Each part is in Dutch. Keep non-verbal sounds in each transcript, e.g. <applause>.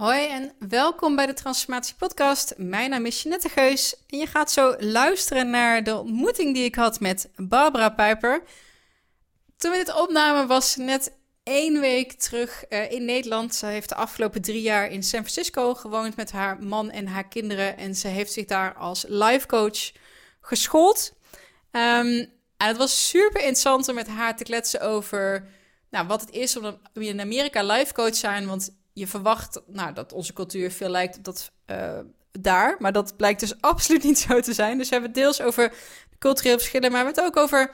Hoi en welkom bij de Transformatie Podcast. Mijn naam is Jeanette Geus en je gaat zo luisteren naar de ontmoeting die ik had met Barbara Pijper. Toen we dit opnamen was net één week terug uh, in Nederland. Ze heeft de afgelopen drie jaar in San Francisco gewoond met haar man en haar kinderen. En ze heeft zich daar als life coach geschoold. Um, en het was super interessant om met haar te kletsen over nou, wat het is om in Amerika life coach zijn. Want je verwacht nou, dat onze cultuur veel lijkt op dat uh, daar. Maar dat blijkt dus <laughs> absoluut niet zo te zijn. Dus we hebben het deels over culturele verschillen. Maar we hebben het ook over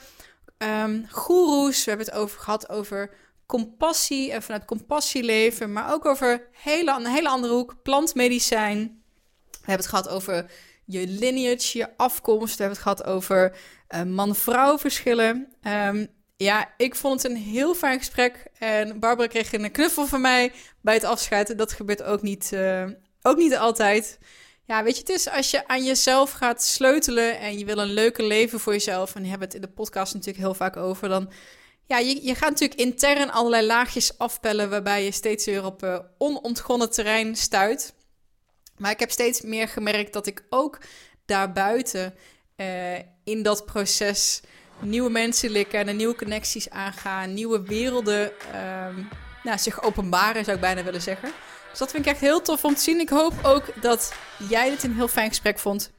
um, goeroes. We hebben het over gehad over compassie en vanuit compassie leven. Maar ook over hele, een hele andere hoek, plantmedicijn. We hebben het gehad over je lineage, je afkomst. We hebben het gehad over uh, man-vrouw verschillen. Um, ja, ik vond het een heel fijn gesprek. En Barbara kreeg een knuffel van mij bij het afscheid. Dat gebeurt ook niet, uh, ook niet altijd. Ja, weet je, het is als je aan jezelf gaat sleutelen en je wil een leuker leven voor jezelf. En hebt het in de podcast natuurlijk heel vaak over. Dan, ja, je, je gaat natuurlijk intern allerlei laagjes afpellen waarbij je steeds weer op uh, onontgonnen terrein stuit. Maar ik heb steeds meer gemerkt dat ik ook daarbuiten uh, in dat proces nieuwe mensen likken en nieuwe connecties aangaan, nieuwe werelden um, nou, zich openbaren, zou ik bijna willen zeggen. Dus dat vind ik echt heel tof om te zien. Ik hoop ook dat jij dit een heel fijn gesprek vond.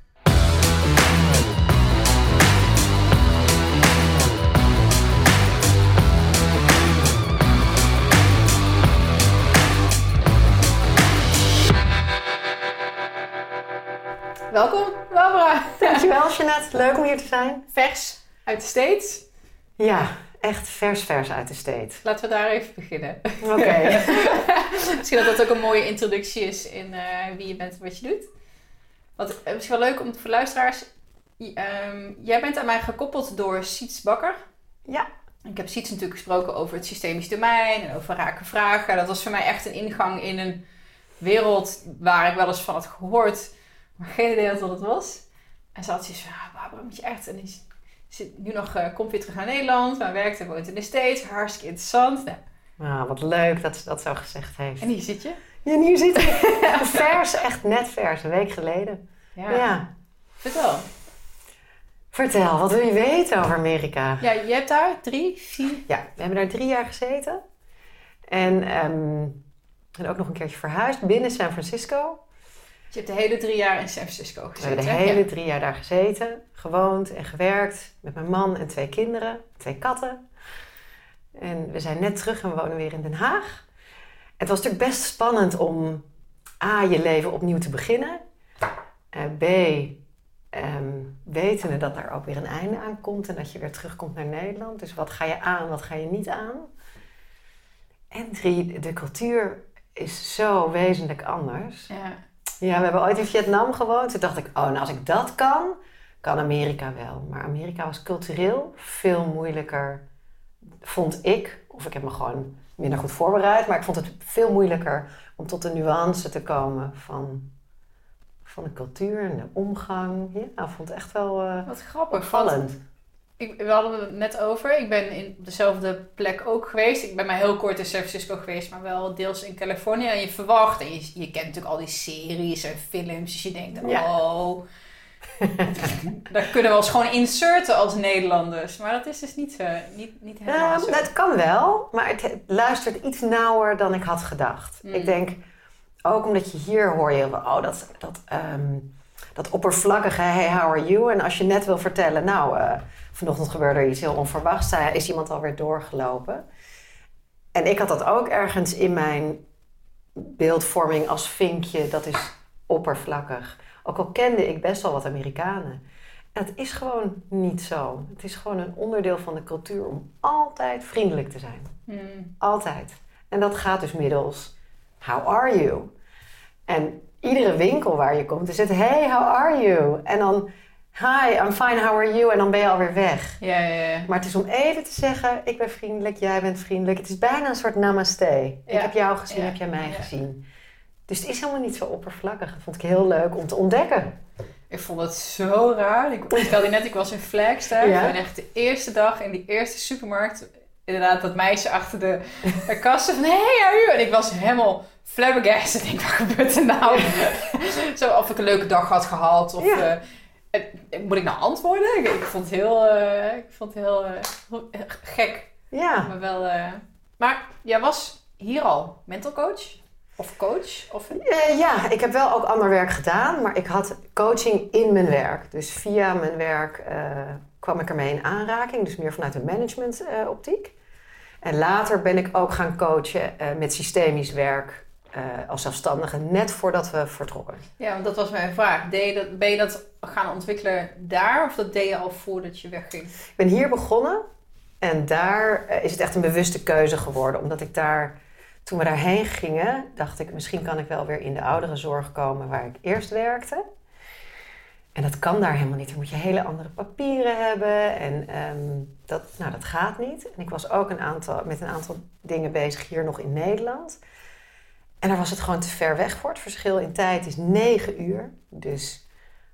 Welkom, Barbara. Dankjewel, Jeanette. Leuk om hier te zijn. Vers uit de States. Ja, echt vers vers uit de States. Laten we daar even beginnen. Oké. <laughs> misschien dat dat ook een mooie introductie is in uh, wie je bent en wat je doet. Wat uh, misschien wel leuk om voor luisteraars. Um, jij bent aan mij gekoppeld door Siets Bakker. Ja. Ik heb Siets natuurlijk gesproken over het systemisch domein en over rake vragen. Dat was voor mij echt een ingang in een wereld waar ik wel eens van had gehoord, maar geen idee wat het was. En ze had zoiets van, ah, Barbara, moet je echt... En die zit nu nog, uh, komt weer terug naar Nederland, maar werkt en woont in de States. Hartstikke interessant. Nou. Ah, wat leuk dat ze dat zo gezegd heeft. En hier zit je? Ja, hier zit je. <laughs> vers, echt net vers, een week geleden. Ja. ja. Vertel. Vertel, wat wil je weten over Amerika? Ja, je hebt daar drie, vier... Ja, we hebben daar drie jaar gezeten. En, um, en ook nog een keertje verhuisd binnen San Francisco. Je hebt de hele drie jaar in San Francisco gezeten. We hebben de hele drie jaar daar gezeten, gewoond en gewerkt met mijn man en twee kinderen, twee katten. En we zijn net terug en we wonen weer in Den Haag. Het was natuurlijk best spannend om A, je leven opnieuw te beginnen. Uh, B, um, wetende dat daar ook weer een einde aan komt en dat je weer terugkomt naar Nederland. Dus wat ga je aan, wat ga je niet aan? En drie, de cultuur is zo wezenlijk anders. Ja. Ja, we hebben ooit in Vietnam gewoond. Toen dacht ik, oh, nou als ik dat kan, kan Amerika wel. Maar Amerika was cultureel veel moeilijker, vond ik. Of ik heb me gewoon minder goed voorbereid. Maar ik vond het veel moeilijker om tot de nuance te komen van, van de cultuur en de omgang. Ja, ik vond het echt wel uh, Wat grappig. opvallend. Ik, we hadden het net over. Ik ben in dezelfde plek ook geweest. Ik ben maar heel kort in San Francisco geweest, maar wel deels in Californië. En je verwacht, en je, je kent natuurlijk al die series en films, dus je denkt, Ja. oh, <laughs> daar kunnen we ons gewoon inserten als Nederlanders. Maar dat is dus niet, zo, niet, niet helemaal Ja, zo. dat kan wel, maar het, luistert iets nauwer dan ik had gedacht. Mm. Ik denk, ook omdat je hier hoor je, oh, dat, dat, ehm, dat oppervlakkige, hey, how are you? En als je net wil vertellen, nou, eh, vanochtend gebeurde er iets heel onverwachts, is iemand alweer doorgelopen. En ik had dat ook ergens in mijn beeldvorming als vinkje, dat is oppervlakkig. Ook al kende ik best wel wat Amerikanen. En het is gewoon niet zo. Het is gewoon een onderdeel van de cultuur om altijd vriendelijk te zijn. Hmm. Altijd. En dat gaat dus middels how are you? En iedere winkel waar je komt is het hey, how are you? En dan hi, I'm fine, how are you? En dan ben je alweer weg. Ja, ja, ja. Maar het is om even te zeggen, ik ben vriendelijk, jij bent vriendelijk. Het is bijna een soort namaste. Ja. Ik heb jou gezien, Ja. heb jij mij Ja. gezien. Dus het is helemaal niet zo oppervlakkig. Dat vond ik heel leuk om te ontdekken. Ik vond het zo raar. Ik vertelde net, ik was in Flagstaff. En echt de eerste dag in die eerste supermarkt inderdaad dat meisje achter de, de <laughs> kast van... Hey, are you? En ik was helemaal flabbergasted. <laughs> Ik denk, wat gebeurt er nou? <laughs> Zo, of ik een leuke dag had gehad. Of Ja. Moet ik nou antwoorden? Ik, vond het heel, eh, ik vond het heel eh, gek. Ja, Maar wel... eh, Maar jij was hier al mental coach? Of coach? Of... Ja, ik heb wel ook ander werk gedaan, maar ik had coaching in mijn werk. Dus via mijn werk kwam ik ermee in aanraking, dus meer vanuit een management optiek. En later ben ik ook gaan coachen met systemisch werk eh, als zelfstandige, net voordat we vertrokken. Ja, want dat was mijn vraag. Deed je dat, ben je dat gaan ontwikkelen daar? Of dat deed je al voordat je wegging? Ik ben hier begonnen en daar eh, is het echt een bewuste keuze geworden, omdat ik daar, toen we daarheen gingen, dacht ik misschien kan ik wel weer in de ouderenzorg komen waar ik eerst werkte. En dat kan daar helemaal niet. Dan moet je hele andere papieren hebben en ehm, dat, nou, dat gaat niet. En ik was ook een aantal, met een aantal dingen bezig hier nog in Nederland. En daar was het gewoon te ver weg voor. Het verschil in tijd is negen uur. Dus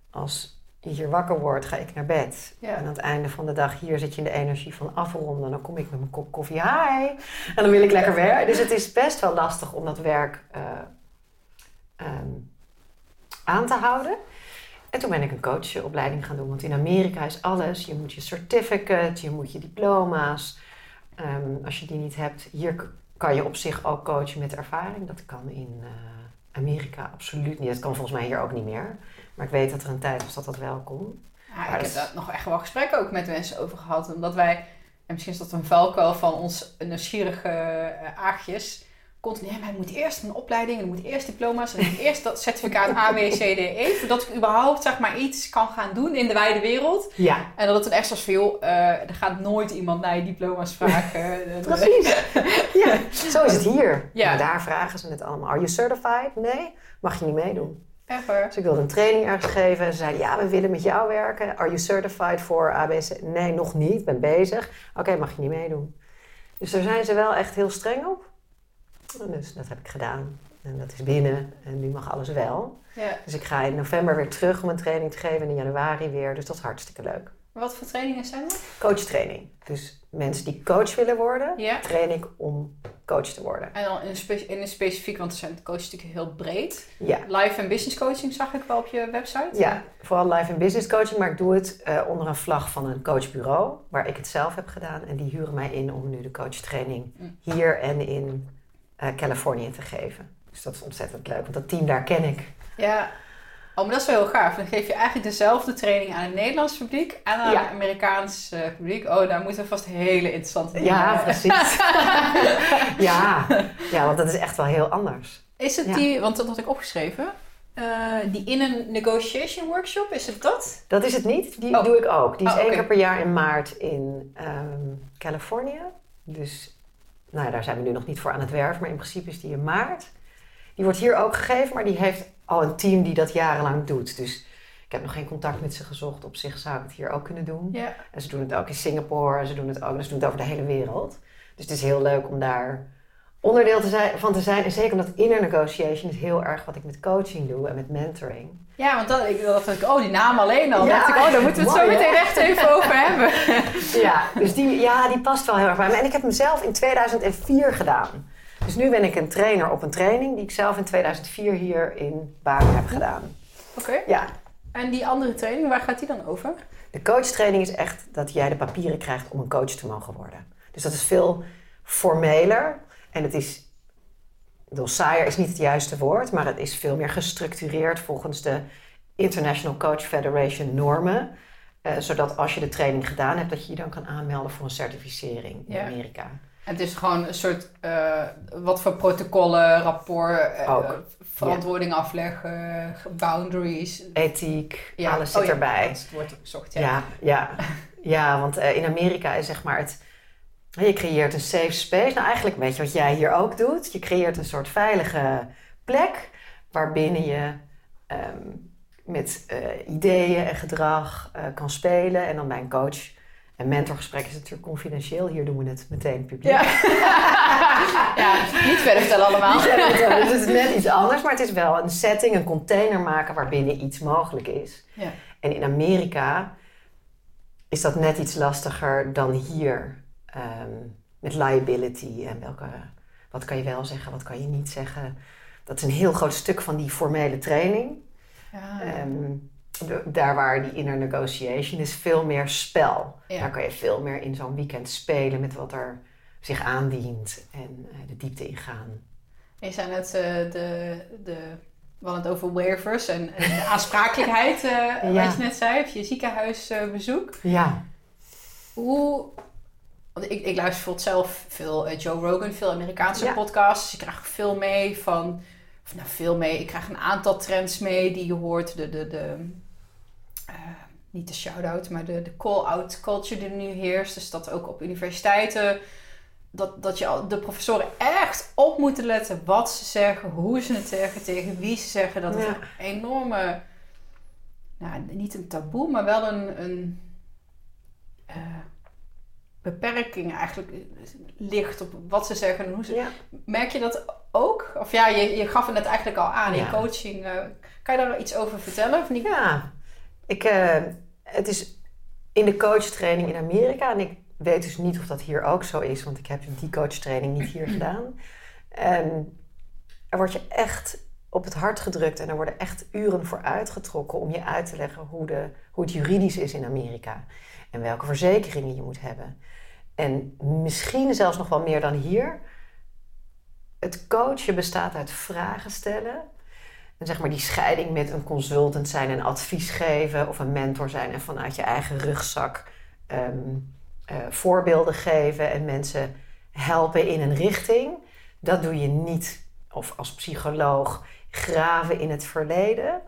als je hier wakker wordt, ga ik naar bed. Ja. En aan het einde van de dag, hier zit je in de energie van afronden. Dan kom ik met mijn kop koffie, hi. En dan wil ik lekker werken. Dus het is best wel lastig om dat werk eh, ehm, aan te houden. En toen ben ik een coachopleiding gaan doen. Want in Amerika is alles. Je moet je certificate, je moet je diploma's. Ehm, als je die niet hebt, hier kan je op zich ook coachen met ervaring. Dat kan in eh, Amerika absoluut niet. Dat kan volgens mij hier ook niet meer. Maar ik weet dat er een tijd was dat dat wel kon. Ja, Maar ik dat heb daar nog echt wel gesprekken ook met mensen over gehad. Omdat wij, en misschien is dat een valkuil van ons nieuwsgierige eh, aagjes. Continu, ja, maar ik moet eerst een opleiding, en ik moet eerst diploma's, en ik moet eerst dat certificaat A, B, C, D, E. Voordat ik überhaupt zeg maar, iets kan gaan doen in de wijde wereld. Ja, En dat het een extra veel, eh er gaat nooit iemand naar je diploma's vragen. <laughs> Eh, precies. <laughs> ja, zo is het hier. Ja. Maar daar vragen ze het allemaal. Are you certified? Nee, mag je niet meedoen. Echt waar. Dus ik wilde een training ergens geven. En ze zeiden, ja, we willen met jou werken. Are you certified voor ABC? Nee, nog niet. Ik ben bezig. Oké, mag je niet meedoen. Dus daar zijn ze wel echt heel streng op. Dus dat heb ik gedaan. En dat is binnen. En nu mag alles wel. Ja. Dus ik ga in november weer terug om een training te geven. En in januari weer. Dus dat is hartstikke leuk. Wat voor trainingen zijn dat? Coachtraining. Dus mensen die coach willen worden, Ja. train ik om coach te worden. En dan in een, spe- in een specifiek, want er zijn coaches natuurlijk heel breed. Ja. Life en business coaching zag ik wel op je website. Ja, vooral life en business coaching, maar ik doe het eh, onder een vlag van een coachbureau, waar ik het zelf heb gedaan. En die huren mij in om nu de coachtraining Mm. hier en in eh, Californië te geven. Dus dat is ontzettend leuk, want dat team daar ken ik. Ja. Oh, maar dat is wel heel gaaf. Dan geef je eigenlijk dezelfde training aan het Nederlands publiek en aan Ja. het Amerikaans eh, publiek. Oh, daar moeten we vast hele interessante dingen Ja, precies. <laughs> ja. ja, want dat is echt wel heel anders. Is het Ja. die, want dat had ik opgeschreven, eh, die in een negotiation workshop, is het dat? Dat is het niet, die Oh. doe ik ook. Die is Oh, één keer per jaar in maart in ehm, Californië. Dus nou ja, daar zijn we nu nog niet voor aan het werf, maar in principe is die in maart. Die wordt hier ook gegeven, maar die heeft al een team die dat jarenlang doet. Dus ik heb nog geen contact met ze gezocht. Op zich zou ik het hier ook kunnen doen. Ja. En ze doen het ook in Singapore, en ze doen het ook, ze doen het over de hele wereld. Dus het is heel leuk om daar onderdeel te zijn, van te zijn. En zeker omdat inner negotiation is heel erg wat ik met coaching doe en met mentoring. Ja, want dat, ik dacht ik, oh, die naam alleen al. Ja. dacht ik, oh, daar moeten we het zo Mooi, meteen echt even over hebben. Ja, dus die, ja, die past wel heel erg bij me. En ik heb hem zelf in 2004 gedaan. Dus nu ben ik een trainer op een training die ik zelf in 2004 hier in Baren heb gedaan. Oké. Ja, En die andere training, waar gaat die dan over? de coachtraining is echt dat jij de papieren krijgt om een coach te mogen worden. Dus dat is veel formeler en het is, bedoel, saaier is niet het juiste woord, maar het is veel meer gestructureerd volgens de International Coach Federation normen. Eh, zodat als je de training gedaan hebt, dat je je dan kan aanmelden voor een certificering in Ja. Amerika. Het is gewoon een soort, eh, wat voor protocollen, rapport, Ook. verantwoording afleggen, boundaries. Ethiek, Ja. alles Oh zit ja, erbij. Wordt gezocht, ja. Ja, ja, <laughs> ja want in Amerika is zeg maar het. Je creëert een safe space. Nou, eigenlijk weet je wat jij hier ook doet. Je creëert een soort veilige plek waarbinnen je ehm, met eh, ideeën en gedrag eh, kan spelen. En dan bij een coach en mentorgesprek is het natuurlijk confidentieel. Hier doen we het meteen publiek. Ja. <laughs> ja, niet verder vertellen allemaal. Dus het is net iets anders, maar het is wel een setting, een container maken waarbinnen iets mogelijk is. Ja. En in Amerika is dat net iets lastiger dan hier. Ehm, met liability en welke, wat kan je wel zeggen, wat kan je niet zeggen. Dat is een heel groot stuk van die formele training. Ja. Ehm, daar waar die inner negotiation is veel meer spel. Ja. Daar kan je veel meer in zo'n weekend spelen met wat er zich aandient en eh, de diepte ingaan. Je zei net eh, de, de, we hadden het over waivers en, en de aansprakelijkheid, <laughs> Ja. wat je net zei, op je ziekenhuisbezoek. Ja, Hoe, want ik, ik luister zelf veel eh, Joe Rogan, veel Amerikaanse Ja. podcasts. Dus ik krijg veel mee van, of nou veel mee, ik krijg een aantal trends mee die je hoort. De, de, de, eh, niet de shout-out, maar de, de call-out culture die nu heerst. Dus dat ook op universiteiten, dat, dat je de professoren echt op moeten letten wat ze zeggen, hoe ze het zeggen, tegen wie ze zeggen. Dat Ja. een enorme, nou, niet een taboe, maar wel een, een beperking eigenlijk ligt op wat ze zeggen en hoe ze... ja. Merk je dat ook? Of ja, je, je gaf het net eigenlijk al aan in coaching. eh, kan je daar iets over vertellen? Of niet? Ja, ik, eh, het is in de coachtraining in Amerika. En ik weet dus niet of dat hier ook zo is, want ik heb die coachtraining niet hier <clears throat> gedaan. En er wordt je echt op het hart gedrukt en er worden echt uren voor uitgetrokken om je uit te leggen hoe, de, hoe het juridisch is in Amerika. En welke verzekeringen je moet hebben. En misschien zelfs nog wel meer dan hier. Het coachen bestaat uit vragen stellen en zeg maar die scheiding met een consultant zijn en advies geven of een mentor zijn en vanuit je eigen rugzak ehm, eh, voorbeelden geven en mensen helpen in een richting, dat doe je niet. Of als psycholoog graven in het verleden.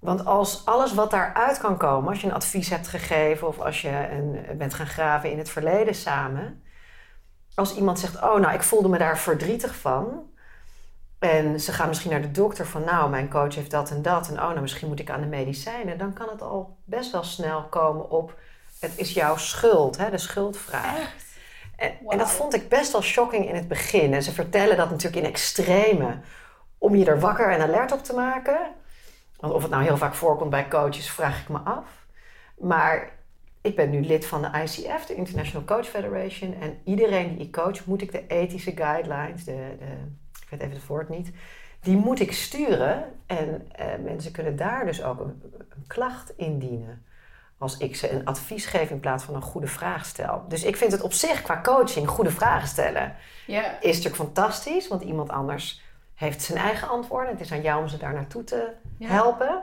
Want als alles wat daaruit kan komen, als je een advies hebt gegeven of als je een, bent gaan graven in het verleden samen, als iemand zegt: Oh, nou, ik voelde me daar verdrietig van. En ze gaan misschien naar de dokter van, nou, mijn coach heeft dat en dat. En oh, nou, misschien moet ik aan de medicijnen. Dan kan het al best wel snel komen op, het is jouw schuld, hè, de schuldvraag. En, en dat vond ik best wel shocking in het begin. En ze vertellen dat natuurlijk in extreme, om je er wakker en alert op te maken. Want of het nou heel vaak voorkomt bij coaches, vraag ik me af. Maar ik ben nu lid van de ICF, de International Coach Federation. En iedereen die ik coach, moet ik de ethische guidelines, de, de, ik weet even het woord niet, die moet ik sturen. En eh, mensen kunnen daar dus ook een, een klacht indienen. Als ik ze een advies geef in plaats van een goede vraag stel. Dus ik vind het op zich qua coaching goede vragen stellen is natuurlijk fantastisch, want iemand anders heeft zijn eigen antwoorden. Het is aan jou om ze daar naartoe te Ja. helpen.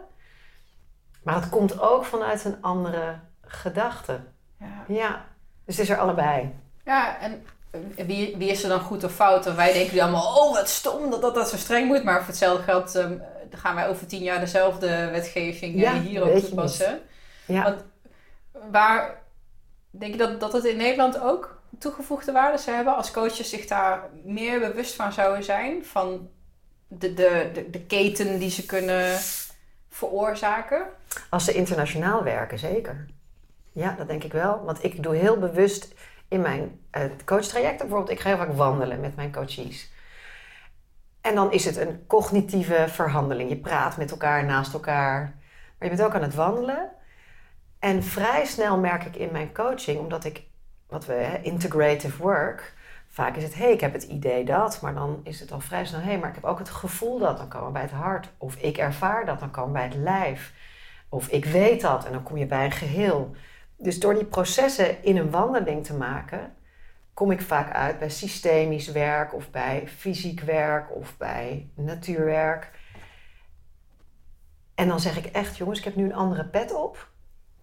Maar het komt ook vanuit een andere gedachte. Ja. Ja, dus het is er allebei. Ja, en eh, wie, wie is er dan goed of fout? En wij denken allemaal, oh wat stom dat dat, dat zo streng moet. Maar voor hetzelfde geld ehm, gaan wij over tien jaar dezelfde wetgeving eh, Ja, hierop toepassen. Ja. Want waar, denk je dat, dat het in Nederland ook toegevoegde waarde zou hebben? Als coaches zich daar meer bewust van zouden zijn? Van de, de, de, keten die ze kunnen veroorzaken? Als ze internationaal werken, zeker. Ja, dat denk ik wel. Want ik doe heel bewust in mijn uh, coachtrajecten, bijvoorbeeld, ik ga heel vaak wandelen met mijn coaches. En dan is het een cognitieve verhandeling. Je praat met elkaar, naast elkaar. Maar je bent ook aan het wandelen. En vrij snel merk ik in mijn coaching, omdat ik, wat we, hè, integrative work, vaak is het, hé, hey, ik heb het idee dat, maar dan is het al vrij snel, hé, hey, maar ik heb ook het gevoel dat, dan komen we bij het hart. Of ik ervaar dat, dan komen we bij het lijf. Of ik weet dat, en dan kom je bij een geheel. Dus door die processen in een wandeling te maken, kom ik vaak uit bij systemisch werk of bij fysiek werk of bij natuurwerk. En dan zeg ik echt, jongens, ik heb nu een andere pet op.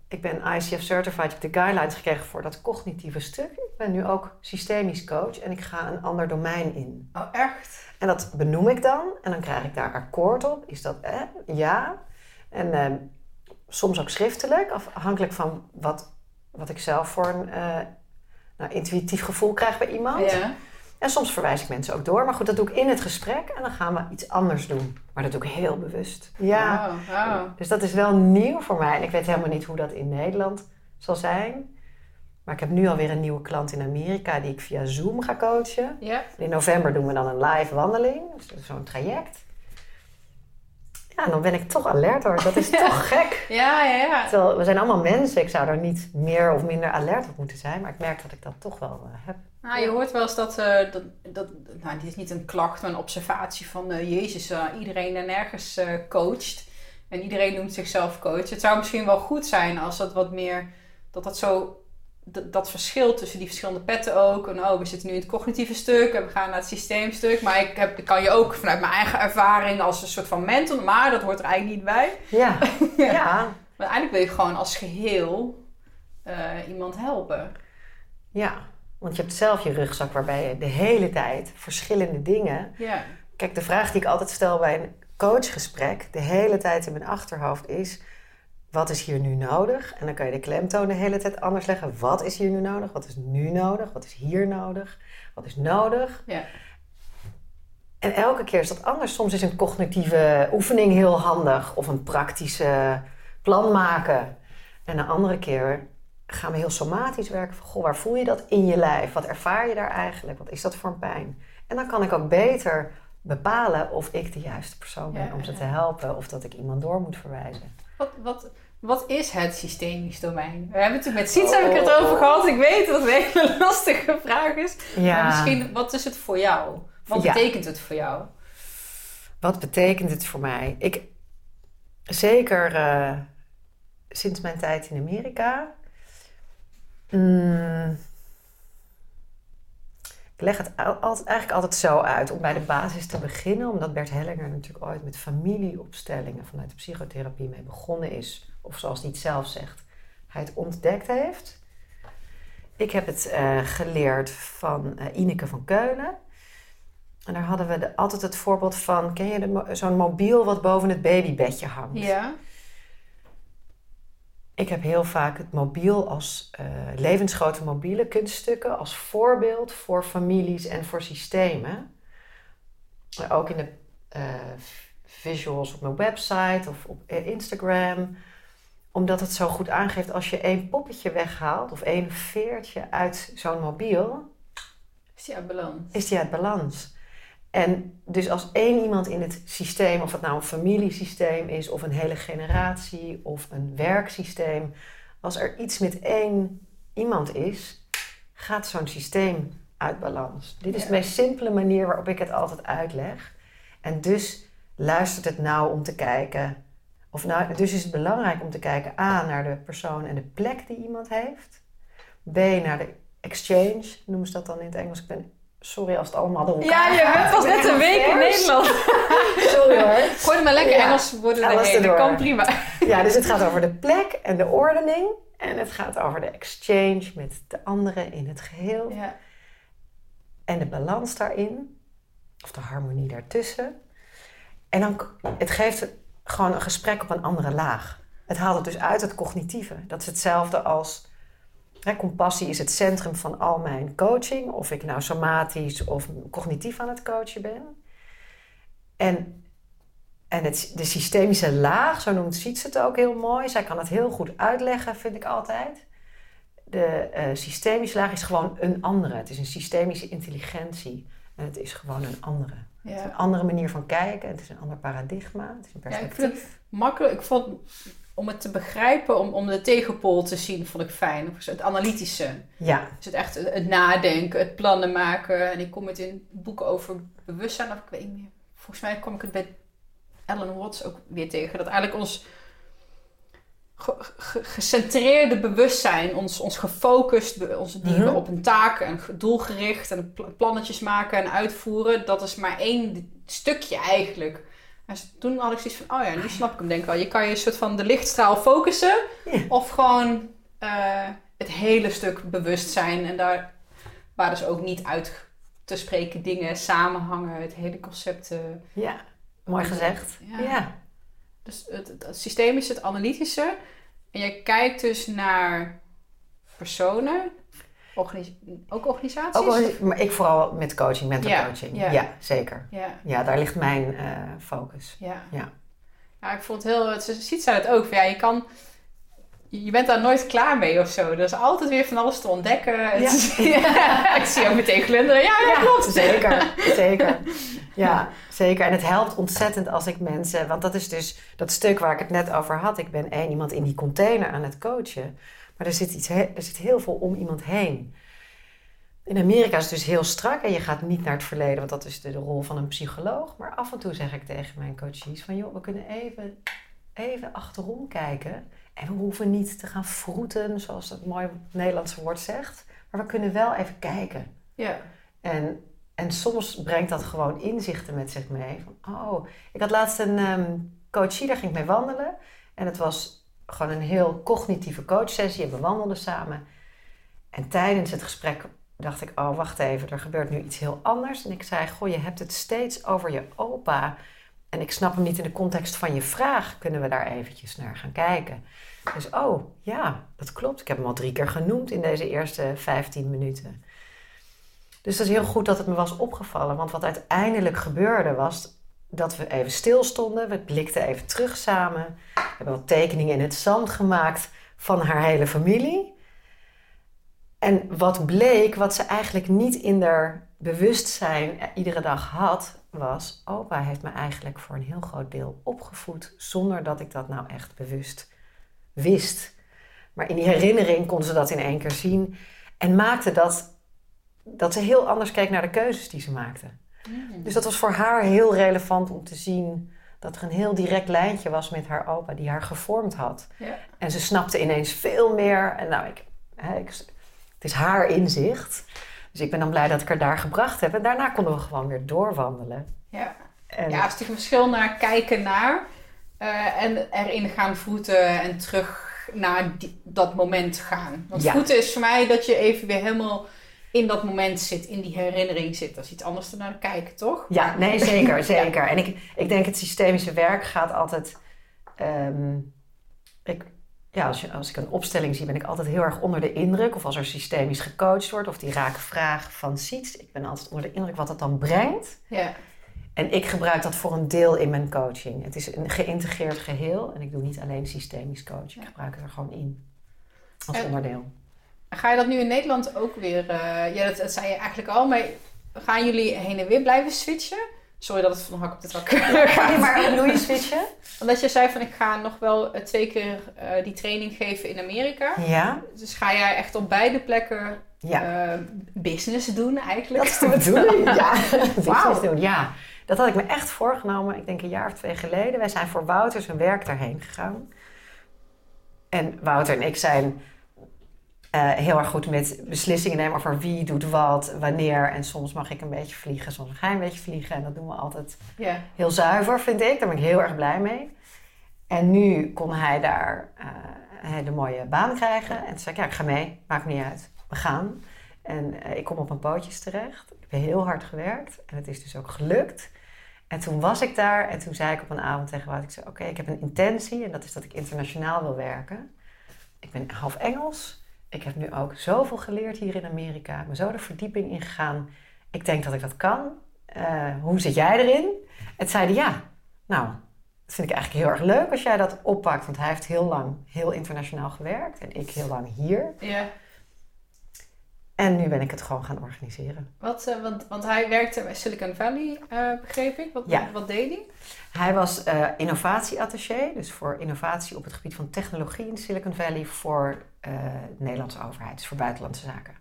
Ik ben ICF certified, ik heb de guidelines gekregen voor dat cognitieve stuk. Ik ben nu ook systemisch coach en ik ga een ander domein in. Oh, echt? En dat benoem ik dan en dan krijg ik daar akkoord op. Is dat eh, ja? En eh, soms ook schriftelijk, afhankelijk van wat, wat ik zelf voor een uh, nou, intuïtief gevoel krijg bij iemand. Ja. En soms verwijs ik mensen ook door. Maar goed, dat doe ik in het gesprek en dan gaan we iets anders doen. Maar dat doe ik heel bewust. Ja. Wow, wow. Dus dat is wel nieuw voor mij. En ik weet helemaal niet hoe dat in Nederland zal zijn. Maar ik heb nu alweer een nieuwe klant in Amerika die ik via Zoom ga coachen. Ja. In november doen we dan een live wandeling. Dus zo'n traject. Ja, dan ben ik toch alert hoor. Dat is <laughs> toch gek. Ja, ja, ja. Terwijl we zijn allemaal mensen. Ik zou er niet meer of minder alert op moeten zijn. Maar ik merk dat ik dat toch wel eh, heb. Nou, je hoort wel eens dat, eh, dat, dat nou, dit is niet een klacht, maar een observatie van eh, Jezus, eh, iedereen er nergens coacht. En iedereen noemt zichzelf coach. Het zou misschien wel goed zijn als dat wat meer, dat dat zo, dat, dat verschil tussen die verschillende petten ook. En oh, we zitten nu in het cognitieve stuk en we gaan naar het systeemstuk. Maar ik, heb, ik kan je ook vanuit mijn eigen ervaring als een soort van mentor, maar dat hoort er eigenlijk niet bij. Ja, <laughs> ja, Maar eigenlijk wil je gewoon als geheel eh, iemand helpen. ja. Want je hebt zelf je rugzak waarbij je de hele tijd verschillende dingen Ja. Kijk, de vraag die ik altijd stel bij een coachgesprek, de hele tijd in mijn achterhoofd is: wat is hier nu nodig? En dan kan je de klemtoon de hele tijd anders leggen. Wat is hier nu nodig? Wat is nu nodig? Wat is hier nodig? Wat is nodig? Ja. En elke keer is dat anders. Soms is een cognitieve oefening heel handig of een praktische plan maken. En een andere keer gaan we heel somatisch werken. Van, goh, waar voel je dat in je lijf? Wat ervaar je daar eigenlijk? Wat is dat voor een pijn? En dan kan ik ook beter bepalen of ik de juiste persoon ben Ja, om ze ja. te helpen of dat ik iemand door moet verwijzen. Wat, wat, wat is het systemisch domein? We hebben het met Siets Oh. heb ik het over gehad. Ik weet dat het een hele <laughs> lastige vraag is. Maar misschien, wat is het voor jou? Wat Ja. betekent het voor jou? Wat betekent het voor mij? Ik, zeker eh, sinds mijn tijd in Amerika. Mm, ik leg het eigenlijk altijd zo uit om bij de basis te beginnen, omdat Bert Hellinger natuurlijk ooit met familieopstellingen vanuit de psychotherapie mee begonnen is, of zoals hij het zelf zegt, hij het ontdekt heeft. Ik heb het eh, geleerd van eh, Ineke van Keulen. En daar hadden we de, altijd het voorbeeld van, ken je zo'n mobiel wat boven het babybedje hangt? Ja. Ik heb heel vaak het mobiel als eh, levensgrote mobiele kunststukken als voorbeeld voor families en voor systemen. Ook in de eh, visuals op mijn website of op eh, Instagram. Omdat het zo goed aangeeft als je één poppetje weghaalt of één veertje uit zo'n mobiel, Is die uit balans? is die uit balans. En dus als één iemand in het systeem, of het nou een familiesysteem is, of een hele generatie, of een werksysteem, als er iets met één iemand is, gaat zo'n systeem uit balans. Dit is Ja. de meest simpele manier waarop ik het altijd uitleg. En dus luistert het nou om te kijken, of nou, dus is het belangrijk om te kijken A naar de persoon en de plek die iemand heeft, B naar de exchange, noemen ze dat dan in het Engels. Ik ben sorry als het allemaal door elkaar Ja, je gaat. bent pas Ik ben net een week in. Nederland. <laughs> Sorry hoor. Gooi maar lekker Ja. Engels woorden Alles erheen. Dat kan prima. Ja, dus het gaat over de plek en de ordening. En het gaat over de exchange met de anderen in het geheel. Ja. En de balans daarin. Of de harmonie daartussen. En dan, het geeft het gewoon een gesprek op een andere laag. Het haalt het dus uit het cognitieve. Dat is hetzelfde als... Hè, compassie is het centrum van al mijn coaching. Of ik nou somatisch of cognitief aan het coachen ben. En, en het, de systemische laag, zo noemt Siets het ook heel mooi. Zij kan het heel goed uitleggen, vind ik altijd. De eh, systemische laag is gewoon een andere. Het is een systemische intelligentie. En het is gewoon een andere. Het is Ja. een andere manier van kijken. Het is een ander paradigma. Het is een Ja, ik perspectief. vind het makkelijk. Ik vond om het te begrijpen, om, om de tegenpool te zien, vond ik fijn. Het analytische. Ja, Dus het echt het nadenken, het plannen maken. En ik kom het in boeken over bewustzijn, of ik weet niet meer. Volgens mij kom ik het bij Ellen Watts ook weer tegen. Dat eigenlijk ons ge- ge- gecentreerde bewustzijn, ons, ons gefocust, be- onze die we Mhm. op een taak en ge- doelgericht en pla- plannetjes maken en uitvoeren, dat is maar één stukje eigenlijk. En toen had ik zoiets van, oh ja, nu snap ik hem denk ik wel. Je kan je een soort van de lichtstraal focussen Ja. of gewoon eh, het hele stuk bewustzijn en daar waar dus ook niet uit te spreken dingen samenhangen, het hele concept. eh, ja. mooi gezegd. Ja. Ja. dus het, het, het systemische, het analytische. En je kijkt dus naar personen, organis- ook organisaties. Ook maar ik vooral met coaching, mental Ja, coaching. ja. Ja. zeker. Ja, Ja, daar ligt mijn eh, focus. ja. Ja. Ja, ik vond het heel... Ze ziet zij het ook. Van, ja, je kan... je bent daar nooit klaar mee of zo. Er is altijd weer van alles te ontdekken. Ja. <laughs> ik zie ook meteen glunderen. Ja, ja, klopt. Zeker, <laughs> zeker. Ja, zeker. En het helpt ontzettend als ik mensen... Want dat is dus dat stuk waar ik het net over had. Ik ben één iemand in die container aan het coachen. Maar er zit, iets, er zit heel veel om iemand heen. In Amerika is het dus heel strak en je gaat niet naar het verleden, want dat is de, de rol van een psycholoog. Maar af en toe zeg ik tegen mijn coaches van joh, we kunnen even, even achterom kijken. En we hoeven niet te gaan vroeten, zoals dat mooi Nederlandse woord zegt. Maar we kunnen wel even kijken. Ja. En, en soms brengt dat gewoon inzichten met zich mee. Van, oh, ik had laatst een ehm coachie, daar ging ik mee wandelen. En het was gewoon een heel cognitieve coachsessie. En we wandelden samen. En tijdens het gesprek dacht ik, oh, wacht even, er gebeurt nu iets heel anders. En ik zei, goh, je hebt het steeds over je opa. En ik snap hem niet in de context van je vraag. Kunnen we daar eventjes naar gaan kijken? Dus, oh, ja, dat klopt. Ik heb hem al drie keer genoemd in deze eerste 15 minuten. Dus dat is heel goed dat het me was opgevallen. Want wat uiteindelijk gebeurde was dat we even stilstonden. We blikten even terug samen. We hebben wat tekeningen in het zand gemaakt van haar hele familie. En wat bleek, wat ze eigenlijk niet in haar bewustzijn iedere dag had, was: opa heeft me eigenlijk voor een heel groot deel opgevoed zonder dat ik dat nou echt bewust wist. Maar in die herinnering kon ze dat in één keer zien en maakte dat, dat ze heel anders keek naar de keuzes die ze maakte. Dus dat was voor haar heel relevant om te zien dat er een heel direct lijntje was met haar opa die haar gevormd had. Ja. En ze snapte ineens veel meer. En nou, ik, hè, ik, het is haar inzicht. Dus ik ben dan blij dat ik haar daar gebracht heb. En daarna konden we gewoon weer doorwandelen. Ja. En ja, het is natuurlijk een verschil naar kijken naar eh, en erin gaan voeten en terug naar die- dat moment gaan. Want Ja. voeten is voor mij dat je even weer helemaal in dat moment zit, in die herinnering zit. Dat is iets anders dan naar kijken, toch? Ja, nee, zeker, <laughs> zeker. En ik, ik denk het systemische werk gaat altijd... ehm, ik, ja, als, je, als ik een opstelling zie, ben ik altijd heel erg onder de indruk. Of als er systemisch gecoacht wordt, of die rake vraag van ziet. Ik ben altijd onder de indruk wat het dan brengt. Ja. En ik gebruik dat voor een deel in mijn coaching. Het is een geïntegreerd geheel. En ik doe niet alleen systemisch coach. Ik gebruik het er gewoon in. Als En- onderdeel. Ga je dat nu in Nederland ook weer... eh, ja, dat, dat zei je eigenlijk al, maar gaan jullie heen en weer blijven switchen? Sorry dat het van hak op de tak gaat. Nee, maar hoe doe je switchen? Omdat je zei van ik ga nog wel eh, twee keer eh, die training geven in Amerika. Ja, Dus ga jij echt op beide plekken ja. business doen eigenlijk? Dat is de bedoeling. Ja, <laughs> business doen. Ja, dat had ik me echt voorgenomen. Ik denk een jaar of twee geleden. Wij zijn voor Wouter zijn werk daarheen gegaan. En Wouter en ik zijn eh, heel erg goed met beslissingen nemen over wie doet wat, wanneer. En soms mag ik een beetje vliegen, soms mag hij een beetje vliegen. En dat doen we altijd heel zuiver, vind ik. Daar ben ik heel erg blij mee. En nu kon hij daar eh, een hele mooie baan krijgen. En toen zei ik, ja, ik ga mee. Maakt niet uit. We gaan. En eh, ik kom op mijn pootjes terecht. Ik heb heel hard gewerkt. En het is dus ook gelukt. En toen was ik daar. En toen zei ik op een avond tegen Wout, ik zei, oké, ik heb een intentie. En dat is dat ik internationaal wil werken. Ik ben half Engels. Ik heb nu ook zoveel geleerd hier in Amerika. Ik ben zo de verdieping ingegaan. Ik denk dat ik dat kan. Eh, hoe zit jij erin? En zeiden ja, nou, dat vind ik eigenlijk heel erg leuk als jij dat oppakt. Want hij heeft heel lang heel internationaal gewerkt en ik heel lang hier. ja. En nu ben ik het gewoon gaan organiseren. Wat, eh, want, want hij werkte bij Silicon Valley, eh, begreep ik. Wat, Ja. wat deed hij? Hij was eh innovatieattaché, dus voor innovatie op het gebied van technologie in Silicon Valley voor de Nederlandse overheid, dus voor buitenlandse zaken.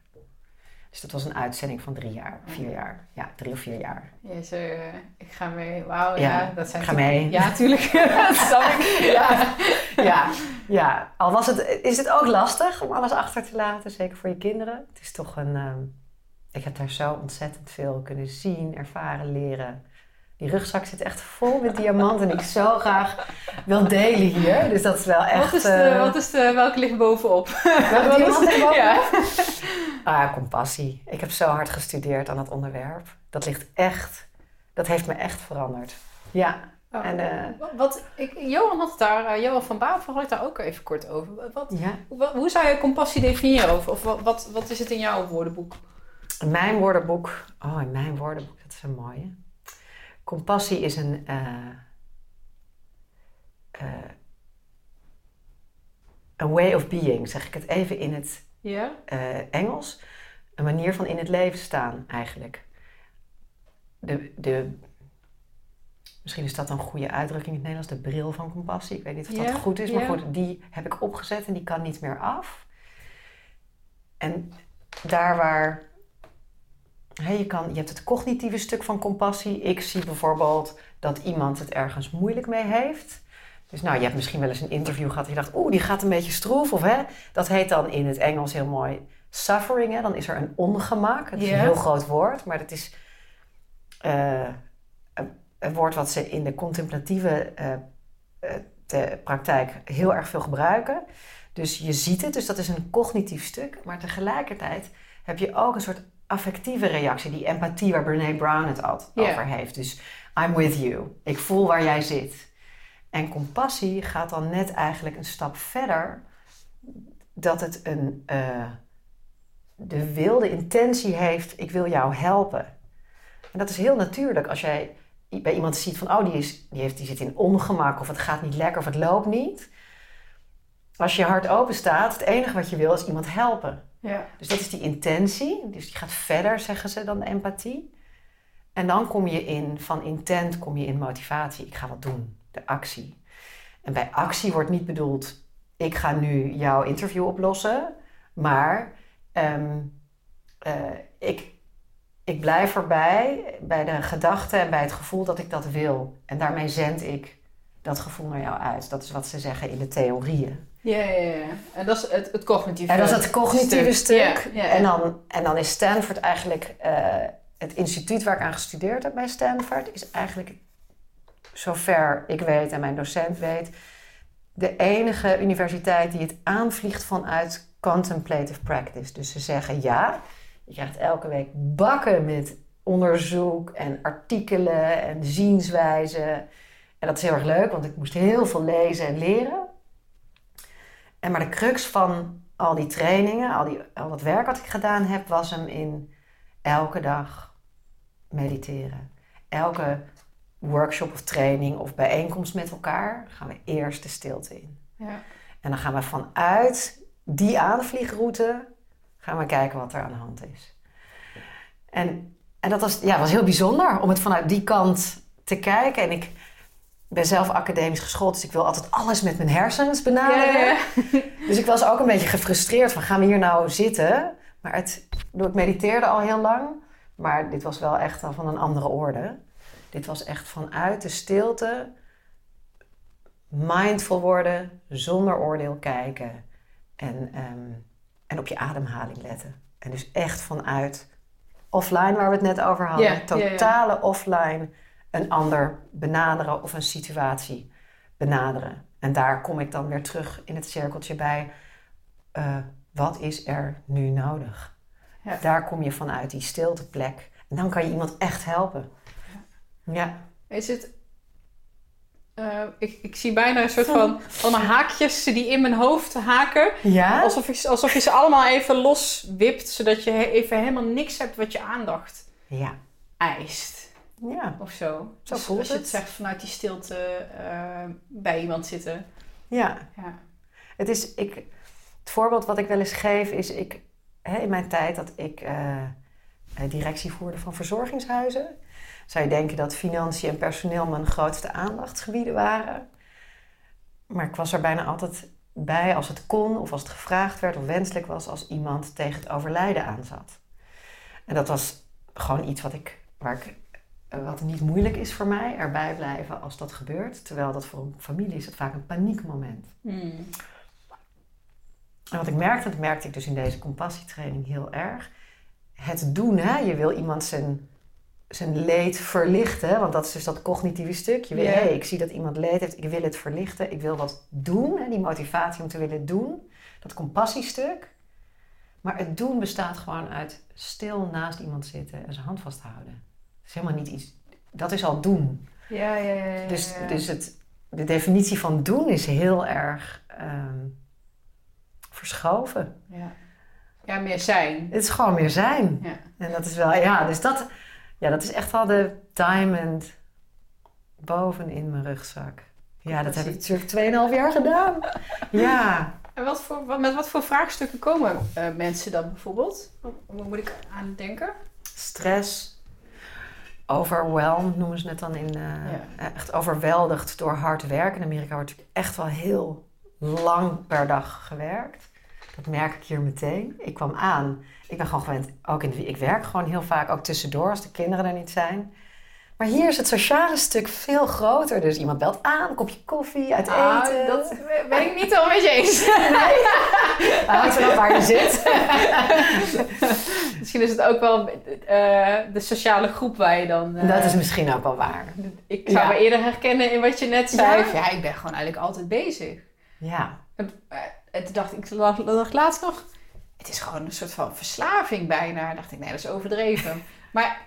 Dus dat was een uitzending van drie jaar, vier jaar. Ja, drie of vier jaar. Zei, eh, ik ga mee. Wauw, ja, Ja, dat zijn ga mee. Ja, tuurlijk. <laughs> Ja. Ja, ja, al was het, is het ook lastig om alles achter te laten, zeker voor je kinderen. Het is toch een. ehm, ik heb daar zo ontzettend veel kunnen zien, ervaren, leren. Die rugzak zit echt vol met diamanten die ik zo graag wil delen hier. Dus dat is wel echt. Wat is, de, eh, wat is de, welke ligt bovenop? welke <laughs> Wat diamant er bovenop? Ja. Ah, compassie. Ik heb zo hard gestudeerd aan dat onderwerp. Dat ligt echt. Dat heeft me echt veranderd. Ja. Oh. En, eh, wat, ik, Johan had het daar, eh, Johan van Bavel had het daar ook even kort over. Wat, ja. wat, hoe zou je compassie definiëren? Of, of wat, wat, wat is het in jouw woordenboek? Mijn woordenboek. Oh, in mijn woordenboek, dat is een mooie. Compassie is een. eh, eh, a way of being, zeg ik het even in het eh, Engels. Een manier van in het leven staan, eigenlijk. De, de, misschien is dat een goede uitdrukking in het Nederlands, de bril van compassie. Ik weet niet of dat goed is, maar goed, die heb ik opgezet en die kan niet meer af. En daar waar je, kan, je hebt het cognitieve stuk van compassie. Ik zie bijvoorbeeld dat iemand het ergens moeilijk mee heeft. Dus nou, je hebt misschien wel eens een interview gehad en je dacht, oeh, die gaat een beetje stroef. Of hè, dat heet dan in het Engels heel mooi suffering. Hè? Dan is er een ongemak. Het is een heel groot woord, maar dat is eh, een, een woord wat ze in de contemplatieve eh, eh, de praktijk heel erg veel gebruiken. Dus je ziet het, dus dat is een cognitief stuk. Maar tegelijkertijd heb je ook een soort affectieve reactie, die empathie waar Brene Brown het altijd over heeft. Dus I'm with you. Ik voel waar jij zit. En compassie gaat dan net eigenlijk een stap verder. Dat het een, eh, de wilde intentie heeft, ik wil jou helpen. En dat is heel natuurlijk als jij bij iemand ziet van, oh, die, is, die, heeft, die zit in ongemak of het gaat niet lekker of het loopt niet. Als je hart open staat, het enige wat je wil is iemand helpen. Ja. Dus dat is die intentie. Dus die gaat verder, zeggen ze, dan empathie. En dan kom je in, van intent kom je in motivatie. Ik ga wat doen, de actie. En bij actie wordt niet bedoeld, ik ga nu jouw interview oplossen. Maar ehm, eh, ik, ik blijf erbij bij de gedachte en bij het gevoel dat ik dat wil. En daarmee zend ik dat gevoel naar jou uit. Dat is wat ze zeggen in de theorieën. Ja, ja, ja. En dat is het, het cognitieve En dat is het cognitieve stuk. Ja, ja, ja. En, dan, en dan is Stanford eigenlijk, eh, het instituut waar ik aan gestudeerd heb bij Stanford, is eigenlijk, zover ik weet en mijn docent weet, de enige universiteit die het aanvliegt vanuit contemplative practice. Dus ze zeggen ja, je krijgt elke week bakken met onderzoek en artikelen en zienswijzen. En dat is heel erg leuk, want ik moest heel veel lezen en leren. En maar de crux van al die trainingen, al, die, al dat werk wat ik gedaan heb, was hem in elke dag mediteren. Elke workshop of training of bijeenkomst met elkaar gaan we eerst de stilte in. Ja. En dan gaan we vanuit die aanvliegroute gaan we kijken wat er aan de hand is. En, en dat was, ja, was heel bijzonder om het vanuit die kant te kijken. En ik ben zelf academisch geschoold, dus ik wil altijd alles met mijn hersens benaderen. <laughs> Dus ik was ook een beetje gefrustreerd van gaan we hier nou zitten? Maar het, ik ik mediteerde al heel lang, maar dit was wel echt al van een andere orde. Dit was echt vanuit de stilte mindful worden, zonder oordeel kijken en, ehm, en op je ademhaling letten. En dus echt vanuit offline, waar we het net over hadden, totale offline, een ander benaderen of een situatie benaderen. En daar kom ik dan weer terug in het cirkeltje bij. eh, wat is er nu nodig? Ja. Daar kom je vanuit die stilteplek. En dan kan je iemand echt helpen. Ja. Is het... eh, ik, ik zie bijna een soort van <laughs> allemaal haakjes die in mijn hoofd haken. Ja? Alsof, je, alsof je ze allemaal even loswipt, zodat je even helemaal niks hebt wat je aandacht Ja. eist. Ja. Of zo. Zo Dus voelt als je het zegt vanuit die stilte eh, bij iemand zitten. Ja. Ja. Het is, ik, het voorbeeld wat ik wel eens geef is, ik, hè, in mijn tijd dat ik eh, eh, directie voerde van verzorgingshuizen, zou je denken dat financiën en personeel mijn grootste aandachtsgebieden waren. Maar ik was er bijna altijd bij als het kon of als het gevraagd werd of wenselijk was als iemand tegen het overlijden aan zat. En dat was gewoon iets wat ik, waar ik, wat niet moeilijk is voor mij, erbij blijven als dat gebeurt. Terwijl dat voor een familie is het vaak een paniekmoment. Hmm. En wat ik merkte, dat merkte ik dus in deze compassietraining heel erg. Het doen, hè? je wil iemand zijn, zijn leed verlichten. Want dat is dus dat cognitieve stuk. Je wil, Ja. hey, ik zie dat iemand leed heeft, ik wil het verlichten. Ik wil wat doen, hè? die motivatie om te willen doen. Dat compassiestuk. Maar het doen bestaat gewoon uit stil naast iemand zitten en zijn hand vasthouden. Is helemaal niet iets... Dat is al doen. Ja, ja, ja. ja, Dus, dus het, de definitie van doen is heel erg ehm, verschoven. ja. ja, meer zijn. Het is gewoon meer zijn. Ja. En dat is wel, ja, dus dat, ja, dat is echt wel de diamond boven in mijn rugzak. Ja, dat heb ik natuurlijk 2,5 jaar gedaan. <laughs> Ja, En wat voor, wat, met wat voor vraagstukken komen uh, mensen dan bijvoorbeeld? Waar moet ik aan denken? Stress, overwhelmed noemen ze het dan in. Uh, ja. Echt overweldigd door hard werk. In Amerika wordt natuurlijk echt wel heel lang per dag gewerkt. Dat merk ik hier meteen. Ik kwam aan. Ik ben gewoon gewend, ook in ik werk gewoon heel vaak, ook tussendoor als de kinderen er niet zijn. Maar hier is het sociale stuk veel groter. Dus iemand belt aan, een kopje koffie, uit ah, eten. Dat ben ik niet al met je eens. <laughs> Nee? Hangt erop waar je zit. <laughs> misschien is het ook wel uh, de sociale groep waar je dan... Uh, dat is misschien ook wel waar. Ik zou me eerder herkennen in wat je net zei. Ja? ja, ik ben gewoon eigenlijk altijd bezig. Ja. En, en toen dacht ik, dacht laatst nog... Het is gewoon een soort van verslaving bijna. En dacht ik, nee, dat is overdreven. <laughs> maar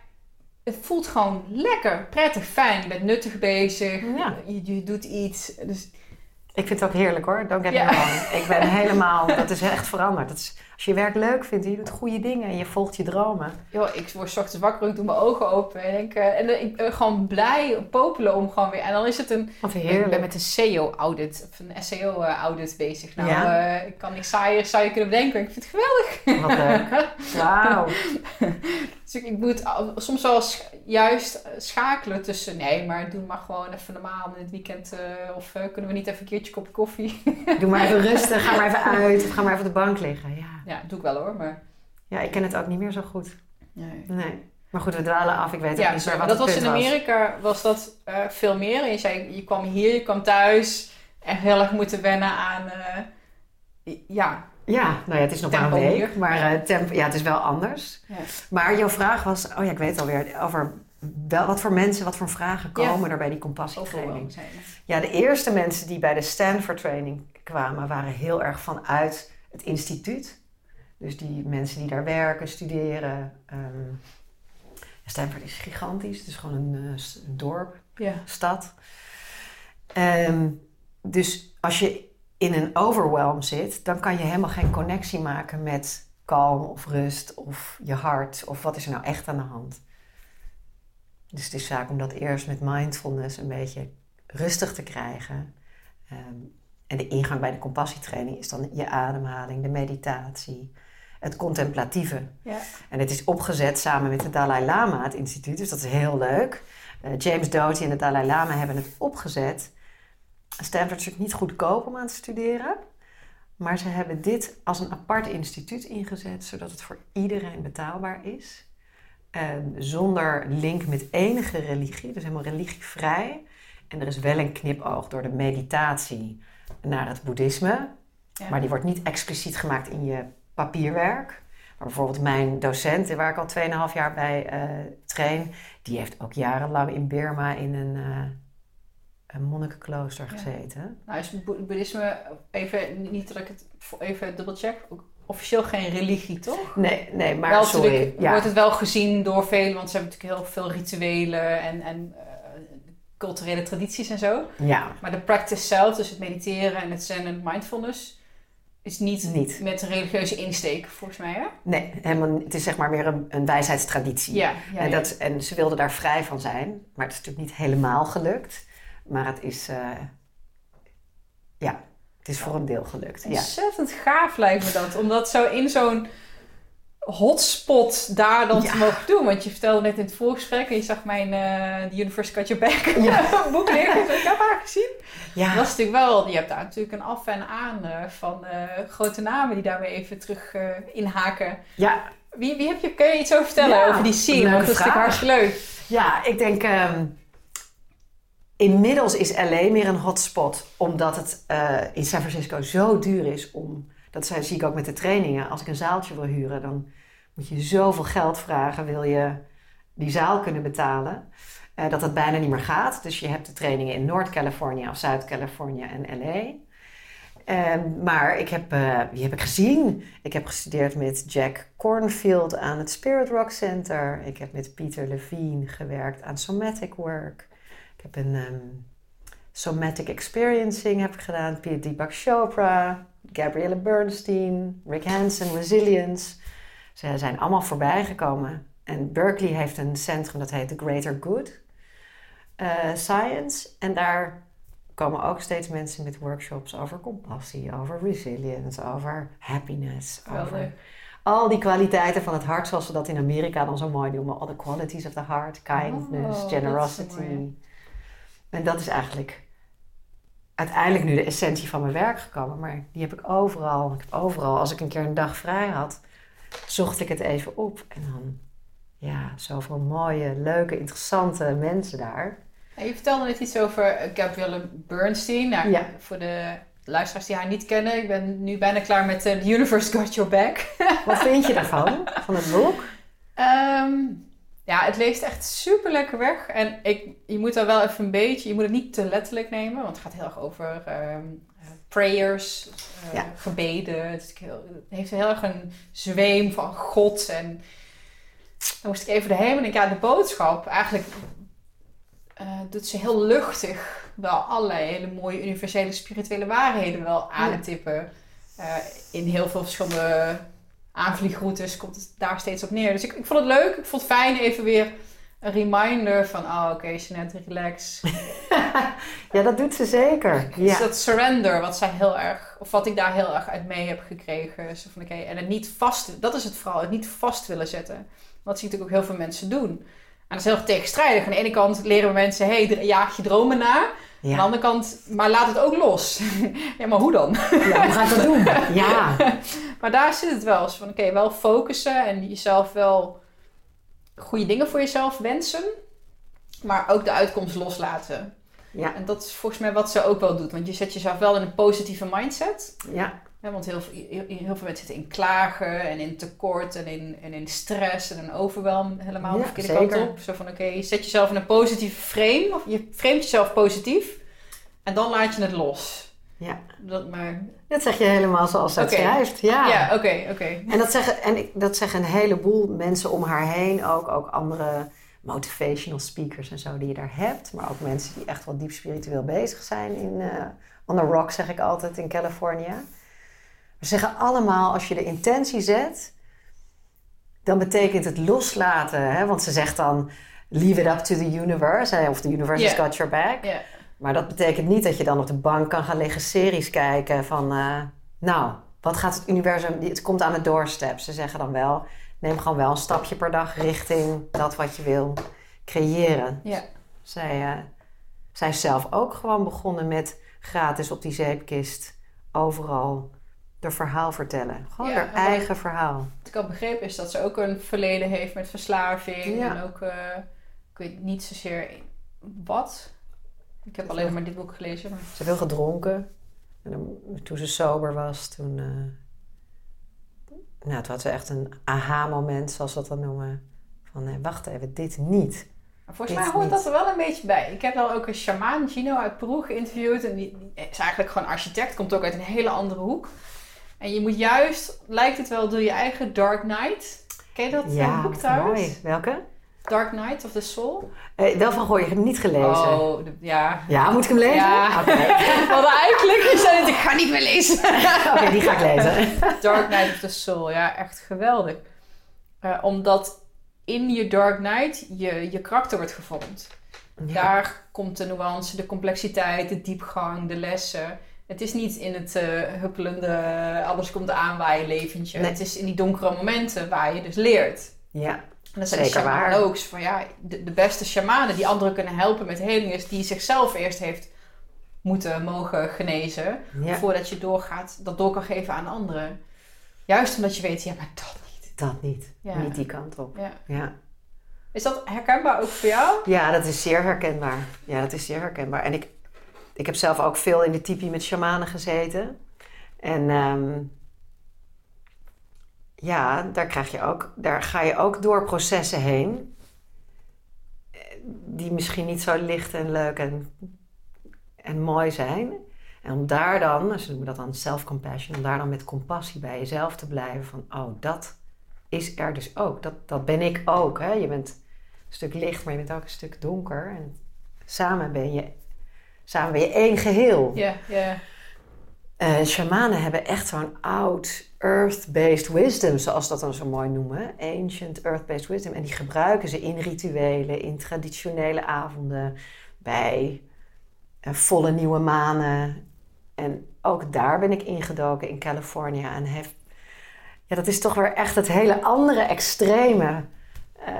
het voelt gewoon lekker, prettig, fijn. Je bent nuttig bezig, je, je, doet iets. Dus... Ik vind het ook heerlijk hoor, don't get me wrong. Ik ben <laughs> helemaal, dat is echt veranderd. Dat is, als je werk leuk vindt en je doet goede dingen en je volgt je dromen. Joh, ik word s ochtends wakker, ik doe mijn ogen open en, denk, uh, en ik ben gewoon blij, popelen om gewoon weer. En dan is het een, Wat heerlijk. ik ben met een SEO-audit, of een SEO-audit bezig. Nou, ja. uh, ik kan niks saaier zou je kunnen bedenken. Ik vind het geweldig. Wat leuk. <laughs> Wauw. dus ik, ik moet soms wel juist eh, schakelen tussen, nee, maar doe maar gewoon even normaal in het weekend. Of kunnen we niet even een keertje kopje koffie? doe maar even <laughs> rustig, ga maar even uit of ga maar even op de bank liggen. Ja ja, doe ik wel hoor, maar... Ja, ik ken het ook niet meer zo goed. Nee. nee. Maar goed, we dwalen af. Ik weet ja, niet meer wat dat was in Amerika was. dat uh, veel meer. En je zei, je kwam hier, je kwam thuis. En heel erg moeten wennen aan... Uh, ja, ja, nou ja, het is nog maar een week, maar uh, tempo, ja, het is wel anders. Ja. Maar jouw vraag was, oh ja, ik weet alweer, over wel, wat voor mensen, wat voor vragen komen er bij die compassietraining? Ja, de eerste mensen die bij de Stanford training kwamen, waren heel erg vanuit het instituut. Dus die mensen die daar werken, studeren. Um, Stanford is gigantisch. Het is gewoon een, uh, dorp, ja. stad. Um, dus als je in een overwhelm zit, dan kan je helemaal geen connectie maken met kalm of rust of je hart of wat is er nou echt aan de hand. Dus het is zaak om dat eerst met mindfulness een beetje rustig te krijgen. Um, en de ingang bij de compassietraining is dan je ademhaling, de meditatie, het contemplatieve. Ja. En het is opgezet samen met de Dalai Lama, het instituut, dus dat is heel leuk. Uh, James Doty en de Dalai Lama hebben het opgezet. Stanford is natuurlijk niet goedkoop om aan te studeren. Maar ze hebben dit als een apart instituut ingezet, zodat het voor iedereen betaalbaar is. zonder link met enige religie, dus helemaal religievrij. En er is wel een knipoog door de meditatie naar het boeddhisme. Maar die wordt niet expliciet gemaakt in je papierwerk. Maar bijvoorbeeld mijn docent, waar ik al 2,5 jaar bij uh, train, die heeft ook jarenlang in Burma in een, uh, een monnikenklooster gezeten. Nou is boeddhisme, even, niet dat ik het even dubbelcheck, officieel geen religie, toch? Nee, nee maar wel, sorry. Ja. wordt het wel gezien door velen, want ze hebben natuurlijk heel veel rituelen en, en uh, culturele tradities en zo. Ja. Maar de practice zelf, dus het mediteren en het zen en mindfulness, is niet, niet. met een religieuze insteek, volgens mij, hè? Nee, helemaal, het is zeg maar meer een, een wijsheidstraditie. Ja, ja, en, dat, en ze wilden daar vrij van zijn. Maar het is natuurlijk niet helemaal gelukt. Maar het is, uh, ja, het is voor een deel gelukt. Ontzettend gaaf lijkt me dat. Omdat zo in zo'n hotspot daar dan te mogen doen. Want je vertelde net in het voorgesprek en je zag mijn uh, The Universe Cut Your Back ja. <laughs> boek liggen. ik heb haar gezien. Ja. Dat is natuurlijk wel, je hebt daar natuurlijk een af en aan uh, van uh, grote namen die daarmee even terug inhaken. Ja. Wie, wie heb je, kun je iets over vertellen over die scene? Want dat is natuurlijk hartstikke leuk. Ja, ik denk... Um, inmiddels is LA meer een hotspot. Omdat het in San Francisco zo duur is om... Dat zie ik ook met de trainingen. Als ik een zaaltje wil huren, dan moet je zoveel geld vragen, wil je die zaal kunnen betalen, uh, dat het bijna niet meer gaat. Dus je hebt de trainingen in Noord-Californië of Zuid-Californië en LA. Ehm, maar ik heb, uh, wie heb ik gezien? Ik heb gestudeerd met Jack Cornfield aan het Spirit Rock Center. Ik heb met Peter Levine gewerkt aan Somatic Work. Ik heb een um, Somatic Experiencing heb ik gedaan. Deepak Chopra, Gabrielle Bernstein, Rick Hansen, Resilience. Ze zijn allemaal voorbij gekomen. En Berkeley heeft een centrum dat heet The Greater Good uh, Science. En daar komen ook steeds mensen met workshops over compassie, over resilience, over happiness, over al die kwaliteiten van het hart, zoals we dat in Amerika dan zo mooi noemen. All the qualities of the heart, kindness, Oh, generosity. En dat is eigenlijk uiteindelijk nu de essentie van mijn werk gekomen. Maar die heb ik overal. Ik heb overal, als ik een keer een dag vrij had, zocht ik het even op. En dan, ja, zoveel mooie, leuke, interessante mensen daar. Je vertelde net iets over Gabrielle Bernstein. Nou, Ja. Voor de luisteraars die haar niet kennen, ik ben nu bijna klaar met eh, The Universe Got Your Back. Wat vind je daarvan, <laughs> van het boek? Ehm, ja, het leest echt super lekker weg. En ik, je moet daar wel even een beetje, je moet het niet te letterlijk nemen, want het gaat heel erg over ehm, eh, prayers, Ja. gebeden. Het, heel, het heeft heel erg een zweem van God. En dan moest ik even erheen en ik, ja, de boodschap eigenlijk eh, doet ze heel luchtig wel allerlei hele mooie universele spirituele waarheden wel aantippen. Eh, in heel veel verschillende aanvliegroutes komt het daar steeds op neer. Dus ik, ik vond het leuk. Ik vond het fijn even weer een reminder van... Oh, oké, Jeanette, relax. <laughs> Ja, dat doet ze zeker. <laughs> Dus Ja, dat surrender, wat zij heel erg... Of wat ik daar heel erg uit mee heb gekregen. Zo van, oké, en het niet vast... Dat is het vooral, het niet vast willen zetten. Wat zie ik natuurlijk ook heel veel mensen doen. En dat is heel erg tegenstrijdig. Aan de ene kant leren we mensen... Hé, hey, jaag je dromen na. Aan de andere kant... Maar laat het ook los. <laughs> ja, maar hoe dan? ja hoe ga ik dat doen? <laughs> Ja, Maar daar zit het wel van, oké, wel focussen en jezelf wel goede dingen voor jezelf wensen, maar ook de uitkomst loslaten. ja, En dat is volgens mij wat ze ook wel doet, want je zet jezelf wel in een positieve mindset. ja. Want heel, veel- heel, heel veel mensen zitten in klagen en in tekort en in, en in stress en in overwelm helemaal Ja, de verkeerde kant op. Zo van, oké, zet jezelf in een positieve frame, of je framet jezelf positief en dan laat je het los. Ja. Dat maar... Dat zeg je helemaal zoals ze het Oké. schrijft. Ja. Ja, oké, oké. En, dat zeggen, en ik- dat zeggen een heleboel mensen om haar heen ook. Ook andere motivational speakers en zo die je daar hebt. Maar ook mensen die echt wel diep spiritueel bezig zijn. In, eh, on the rock zeg ik altijd in Californië. We zeggen allemaal als je de intentie zet. Dan betekent het loslaten. Hè? Want ze zegt dan leave it up to the universe. hè, Of the universe has got your back. Maar dat betekent niet dat je dan op de bank kan gaan liggen series kijken van... eh, nou, wat gaat het universum... Het komt aan de doorstep. Ze zeggen dan wel... Neem gewoon wel een stapje per dag richting dat wat je wil creëren. Ja. Zij, eh, zij is zelf ook gewoon begonnen met gratis op die zeepkist... overal de verhaal vertellen. Gewoon Ja, haar eigen verhaal. Wat ik al begrepen is dat ze ook een verleden heeft met verslaving. Ja. En ook, eh, ik weet niet zozeer wat. Ik heb alleen maar dit boek gelezen. Maar... Ze heeft veel gedronken. En dan, toen ze sober was, toen, eh, nou, toen had ze echt een aha-moment, zoals ze dat dan noemen. Van, nee, wacht even, dit niet. Volgens mij hoort dat er wel een beetje bij. Ik heb dan ook een shamaan, Gino uit Peru, geïnterviewd. En die, die is eigenlijk gewoon architect. Komt ook uit een hele andere hoek. En je moet juist, lijkt het wel, door je eigen Dark Knight. Ken je dat eh, ja, boek trouwens? mooi. Welke? Dark Knight of the Soul? Eh, wel van gooi, je hem niet gelezen. Oh, de- ja. Ja, moet ik hem lezen? Ja. Oké, <laughs> We hadden eigenlijk gezegd, ik ga niet meer lezen. <laughs> Oké, die ga ik lezen. <laughs> Dark Knight of the Soul, ja, echt geweldig. Eh, omdat in je Dark Knight je, je karakter wordt gevormd. Ja. Daar komt de nuance, de complexiteit, de diepgang, de lessen. Het is niet in het eh, huppelende, alles komt aanwaaien leventje. Nee. Het is in die donkere momenten waar je dus leert. Ja, En dat zijn Zeker de shamanen waar. ook. Van, ja, de, de beste shamanen die anderen kunnen helpen met heling is die zichzelf eerst heeft moeten mogen genezen. ja, Voordat je doorgaat, dat door kan geven aan anderen. Juist omdat je weet, ja, maar dat niet. dat niet. Ja. Niet die kant op. Ja. Ja. Is dat herkenbaar ook voor jou? ja, dat is zeer herkenbaar. Ja, dat is zeer herkenbaar. En ik, ik heb zelf ook veel in de tipi met shamanen gezeten. En ehm, ja, daar, krijg je ook, daar ga je ook door processen heen. eh, Die misschien niet zo licht en leuk en, en mooi zijn. En om daar dan, ze noemen dat dan self-compassion, om daar dan met compassie bij jezelf te blijven. Van, oh, dat is er dus ook. Dat, dat ben ik ook. Hè? Je bent een stuk licht, maar je bent ook een stuk donker. En samen ben je, samen je één geheel. Ja, ja. Eh, shamanen hebben echt zo'n oud earth-based wisdom, zoals dat dan zo mooi noemen. Ancient earth-based wisdom. En die gebruiken ze in rituelen, in traditionele avonden, bij en volle nieuwe manen. En ook daar ben ik ingedoken in Californië. En heeft, ja, dat is toch weer echt het hele andere extreme. Uh,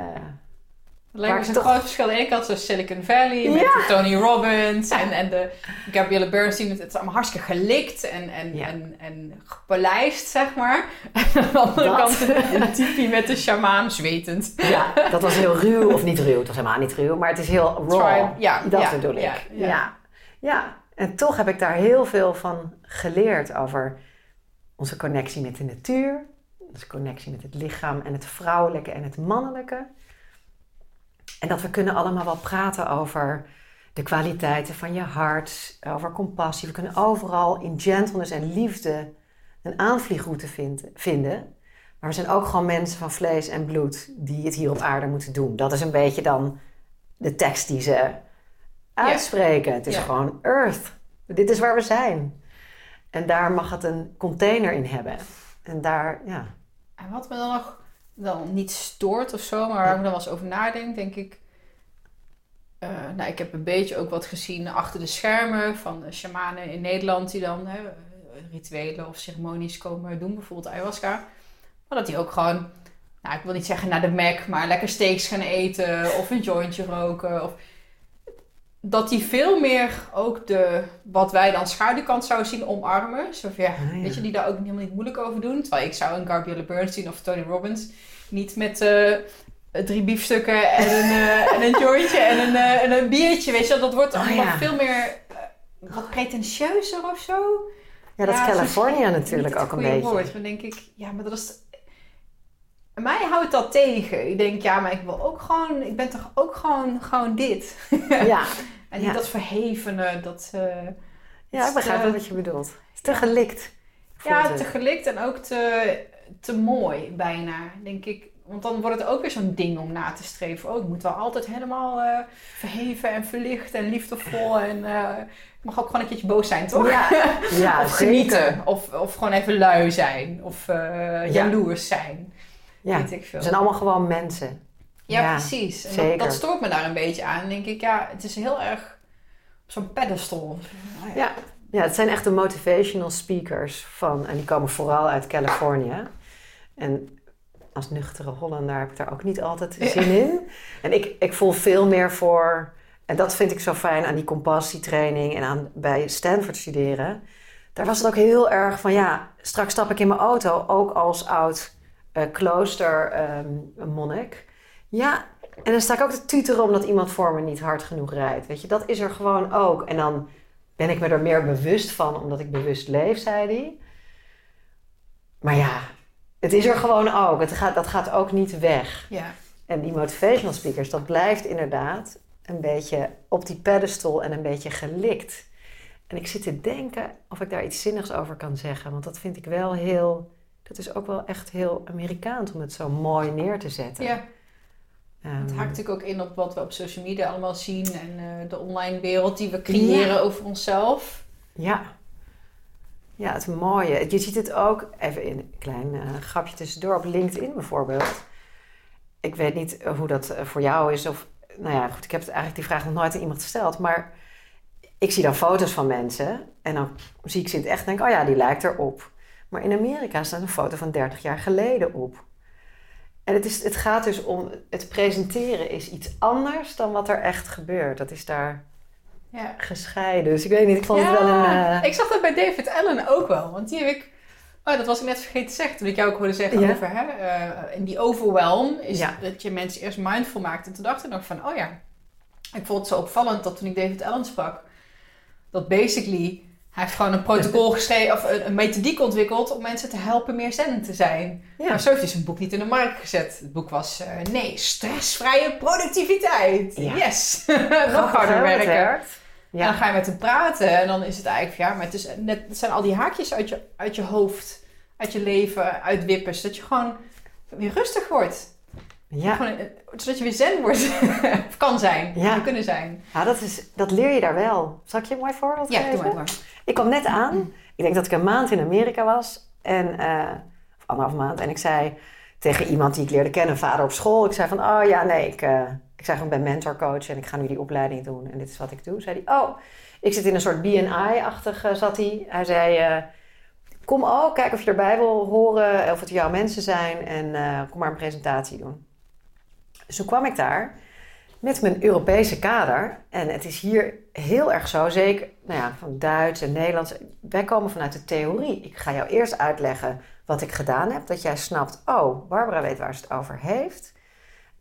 Lijkt me een toch... groot verschil. Aan de ene kant zo Silicon Valley met Tony Robbins en, en de Gabrielle Bernstein. Het is allemaal hartstikke gelikt en, en, en, en gepolijst, zeg maar. En <laughs> aan de andere kant een typie met de shamaan zwetend. Ja, dat was heel ruw. Of niet ruw, het was helemaal niet ruw. Maar het is heel raw. ja, dat bedoel ik. Ja, ja. en toch heb ik daar heel veel van geleerd over onze connectie met de natuur. Onze connectie met het lichaam en het vrouwelijke en het mannelijke. En dat we kunnen allemaal wel praten over de kwaliteiten van je hart, over compassie. We kunnen overal in gentleness en liefde een aanvliegroute vinden. Maar we zijn ook gewoon mensen van vlees en bloed die het hier op aarde moeten doen. Dat is een beetje dan de tekst die ze uitspreken. Het is gewoon earth. Dit is waar we zijn. En daar mag het een container in hebben. En daar, ja. En wat me dan nog dan niet stoort of zo, maar waar ik dan wel eens over nadenk, denk ik. Uh, nou, ik heb een beetje ook wat gezien achter de schermen van shamanen in Nederland die dan hè, rituelen of ceremonies komen doen, bijvoorbeeld ayahuasca. Maar dat die ook gewoon, nou, ik wil niet zeggen naar de Mac, maar lekker steaks gaan eten of een jointje roken. Of, dat die veel meer ook de, wat wij dan schaduwkant zouden zien, omarmen. Zo ja, ah, weet je, die daar ook helemaal niet moeilijk over doen. Terwijl ik zou een Gabrielle Bernstein of Tony Robbins niet met uh, drie biefstukken en een, uh, en een <laughs> jointje en een, uh, en een biertje, weet je. Dat wordt oh, allemaal veel meer, wat pretentieuzer of zo. Ja, dat is California natuurlijk ook een beetje. woord, maar denk ik, ja, maar dat is... Mij houdt dat tegen. Ik denk, ja, maar ik wil ook gewoon, ik ben toch ook gewoon, gewoon dit. Ja. <laughs> En niet dat verhevene, dat... Uh, ja, ik begrijp wel wat je bedoelt. te gelikt. Ja, te gelikt en ook te, te mooi bijna, denk ik. Want dan wordt het ook weer zo'n ding om na te streven. Oh, ik moet wel altijd helemaal uh, verheven en verlicht en liefdevol. En uh, ik mag ook gewoon een keertje boos zijn, toch? Ja, <laughs> ja of genieten. Of, of gewoon even lui zijn. Of uh, jaloers zijn. Ja, Weet ik veel. we zijn allemaal gewoon mensen. Ja, precies. En dat, dat, stoort me daar een beetje aan. denk ik, ja, het is heel erg op zo'n pedestal. Ja. ja, het zijn echt de motivational speakers van, en die komen vooral uit Californië. En als nuchtere Hollander heb ik daar ook niet altijd zin in. En ik, ik voel veel meer voor, en dat vind ik zo fijn aan die compassietraining en aan bij Stanford studeren. Daar was het ook heel erg van, ja, straks stap ik in mijn auto, ook als oud uh, kloostermonnik. Um, ja, en dan sta ik ook te tuteren omdat iemand voor me niet hard genoeg rijdt. Weet je, dat is er gewoon ook. En dan ben ik me er meer bewust van, omdat ik bewust leef, zei hij. Maar ja, het is er gewoon ook. Het gaat, dat gaat ook niet weg. Ja. En die motivational speakers, dat blijft inderdaad een beetje op die pedestal en een beetje gelikt. En ik zit te denken of ik daar iets zinnigs over kan zeggen. Want dat vind ik wel heel. Dat is ook wel echt heel Amerikaans om het zo mooi neer te zetten. Ja het haakt natuurlijk ook in op wat we op social media allemaal zien en uh, de online wereld die we creëren over onszelf. Ja. Ja, het mooie. Je ziet het ook, even een klein uh, grapje tussendoor, op LinkedIn bijvoorbeeld. Ik weet niet hoe dat eh, voor jou is. Of, nou ja, goed, ik heb eigenlijk die vraag nog nooit aan iemand gesteld. Maar ik zie dan foto's van mensen en dan zie ik ze in het echt en denk, oh ja, die lijkt erop. Maar in Amerika staat een foto van 30 jaar geleden op. En het, is, het gaat dus om, het presenteren is iets anders dan wat er echt gebeurt. Dat is daar ja. gescheiden. Dus ik weet niet, ik vond het wel een... Uh... Ik zag dat bij David Allen ook wel. Want die heb ik... Oh, dat was ik net vergeten te zeggen. Toen ik jou ook hoorde zeggen over... Hè, uh, in die overwhelm is dat je mensen eerst mindful maakt. En toen dacht ik nog van... Oh ja, ik vond het zo opvallend dat toen ik David Allen sprak... Dat basically hij heeft gewoon een protocol geschreven, of een, methodiek ontwikkeld om mensen te helpen meer zen te zijn. Ja. Maar zo heeft hij zijn boek niet in de markt gezet. Het boek was, uh, nee, stressvrije productiviteit. Yes! <laughs> Nog harder werken. Ja. En dan ga je met hem praten en dan is het eigenlijk, ja, maar het, is net, het zijn al die haakjes uit je, uit je hoofd, uit je leven, uitwippen, zodat je gewoon weer rustig wordt. Ja. Gewoon, eh, zodat je weer zen wordt. <laughs> of kan zijn. Ja. kunnen zijn. Ja, dat, is, dat leer je daar wel. Zal ik je een mooi voorbeeld ja, geven? Ja, doe maar. Ik kwam net aan. Ik denk dat ik een maand in Amerika was. En, uh, of anderhalf maand. En ik zei tegen iemand die ik leerde kennen, vader op school. Ik zei van, oh ja, nee, ik, uh, ik zei gewoon, ben mentorcoach en ik ga nu die opleiding doen en dit is wat ik doe. Zei hij, oh, ik zit in een soort BNI-achtig, uh, zat hij. Hij zei, kom ook, kijk of je erbij wil horen, of het jouw mensen zijn en kom maar een presentatie doen. Toen kwam ik daar met mijn Europese kader. En het is hier heel erg zo, zeker nou ja, van Duits en Nederlands. Wij komen vanuit de theorie. Ik ga jou eerst uitleggen wat ik gedaan heb, dat jij snapt, oh, Barbara weet waar ze het over heeft.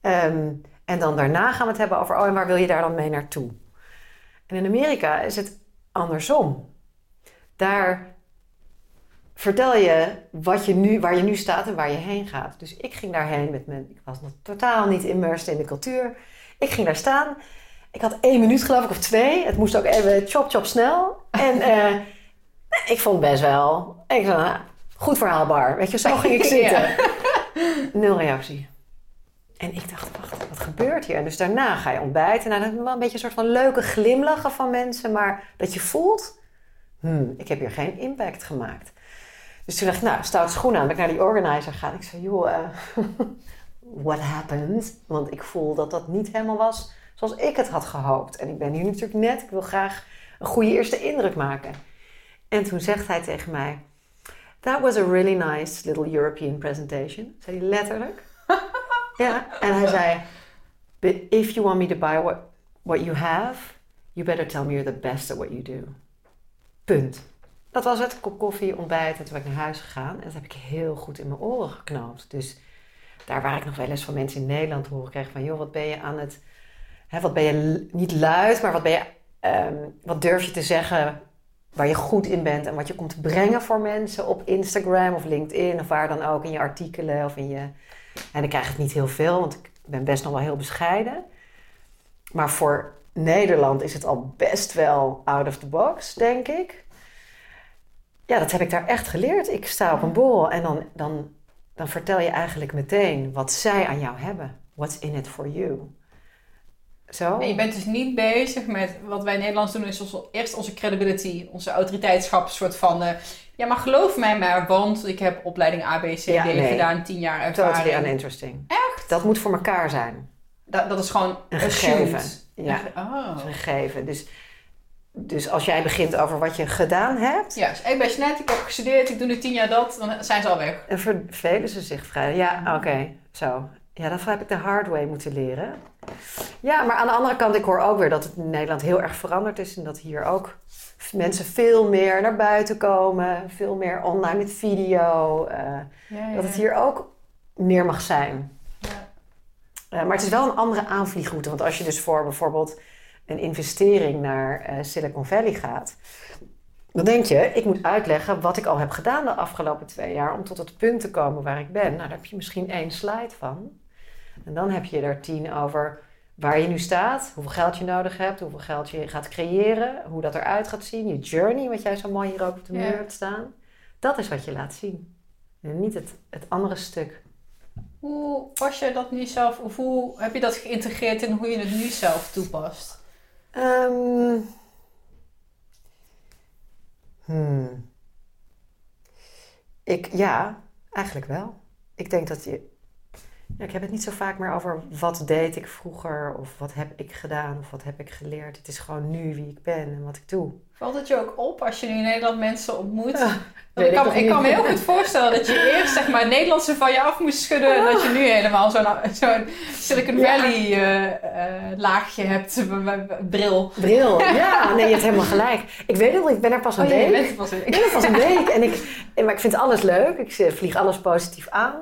Um, en dan daarna gaan we het hebben over, oh, en waar wil je daar dan mee naartoe? En in Amerika is het andersom. Daar vertel je, wat je nu, waar je nu staat en waar je heen gaat. Dus ik ging daarheen met mijn, ik was nog totaal niet immersed in de cultuur. Ik ging daar staan. Ik had één minuut geloof ik of twee. Het moest ook even chop chop snel. En uh, ik vond best wel, ik zei, nou, goed verhaalbaar. Weet je, zo ging ik <laughs> zitten. Nul reactie. En ik dacht, wacht, wat gebeurt hier? En dus daarna ga je ontbijten. Nou, dan wel een beetje een soort van leuke glimlachen van mensen. Maar dat je voelt, hmm, ik heb hier geen impact gemaakt. Dus toen dacht ik, nou, stout schoenen aan. Ben ik naar die organizer gaan. Ik zei, joh, uh, <laughs> what happened? Want ik voel dat dat niet helemaal was zoals ik het had gehoopt. En ik ben hier natuurlijk net, ik wil graag een goede eerste indruk maken. En toen zegt hij tegen mij, that was a really nice little European presentation. Zei hij letterlijk. <laughs> ja, en hij zei, but if you want me to buy what, what you have, you better tell me you're the best at what you do. Punt. Dat was het, kop koffie, ontbijt en toen ben ik naar huis gegaan. En dat heb ik heel goed in mijn oren geknoopt. Dus daar waar ik nog wel eens van mensen in Nederland horen krijg van... joh, wat ben je aan het... Hè, wat ben je niet luid, maar wat ben je... Um, wat durf je te zeggen waar je goed in bent... en wat je komt brengen voor mensen op Instagram of LinkedIn... of waar dan ook in je artikelen of in je... En ik krijg het niet heel veel, want ik ben best nog wel heel bescheiden. Maar voor Nederland is het al best wel out of the box, denk ik. Ja, dat heb ik daar echt geleerd. Ik sta op een borrel en dan, dan dan vertel je eigenlijk meteen wat zij aan jou hebben. What's in it for you? Zo. En je bent dus niet bezig met wat wij Nederlands doen, is eerst onze credibility, onze autoriteitschap, soort van. Uh, ja, maar geloof mij maar, want ik heb opleiding ABCD ja, nee. gedaan, tien jaar ervaring. Totally uninteresting. Echt? Dat moet voor elkaar zijn. Dat, dat is gewoon een gegeven. Ja, oh. een gegeven. Dus dus als jij begint over wat je gedaan hebt. Ja, dus ik ben net, ik heb gestudeerd, ik doe nu tien jaar dat, dan zijn ze al weg. En vervelen ze zich vrij. Ja, oké, zo. Ja, dat heb ik de hard way moeten leren. Ja, maar aan de andere kant, ik hoor ook weer dat het in Nederland heel erg veranderd is. En dat hier ook mensen veel meer naar buiten komen. Veel meer online met video. Uh, ja, ja. Dat het hier ook meer mag zijn. Ja. Uh, maar het is wel een andere aanvliegroute. Want als je dus voor bijvoorbeeld een investering naar uh, Silicon Valley gaat, dan denk je, ik moet uitleggen wat ik al heb gedaan de afgelopen twee jaar om tot het punt te komen waar ik ben. Nou, daar heb je misschien één slide van. En dan heb je er tien over waar je nu staat, hoeveel geld je nodig hebt, hoeveel geld je gaat creëren, hoe dat eruit gaat zien, je journey, wat jij zo mooi hier ook op de muur hebt staan. Dat is wat je laat zien. En niet het, het andere stuk. Hoe was je dat nu zelf, of hoe heb je dat geïntegreerd in hoe je het nu zelf toepast? Um. Ik, ja, eigenlijk wel. Ik denk dat je. Ja, ik heb het niet zo vaak meer over wat deed ik vroeger of wat heb ik gedaan of wat heb ik geleerd. Het is gewoon nu wie ik ben en wat ik doe. Valt het je ook op als je nu in Nederland mensen ontmoet? <laughs> ik, kan, ik, kan, me heel goed voorstellen dat je eerst zeg maar, het Nederlandse van je af moest schudden. En dat je nu helemaal zo'n zo Silicon Valley uh, uh, laagje hebt. Bril. Bril, <laughs> ja. Nee, je hebt helemaal gelijk. Ik weet het, ik ben er pas een oh, week. Ja, pas een week. Ik ben er pas een week. En ik, maar ik vind alles leuk. Ik eh, vlieg alles positief aan.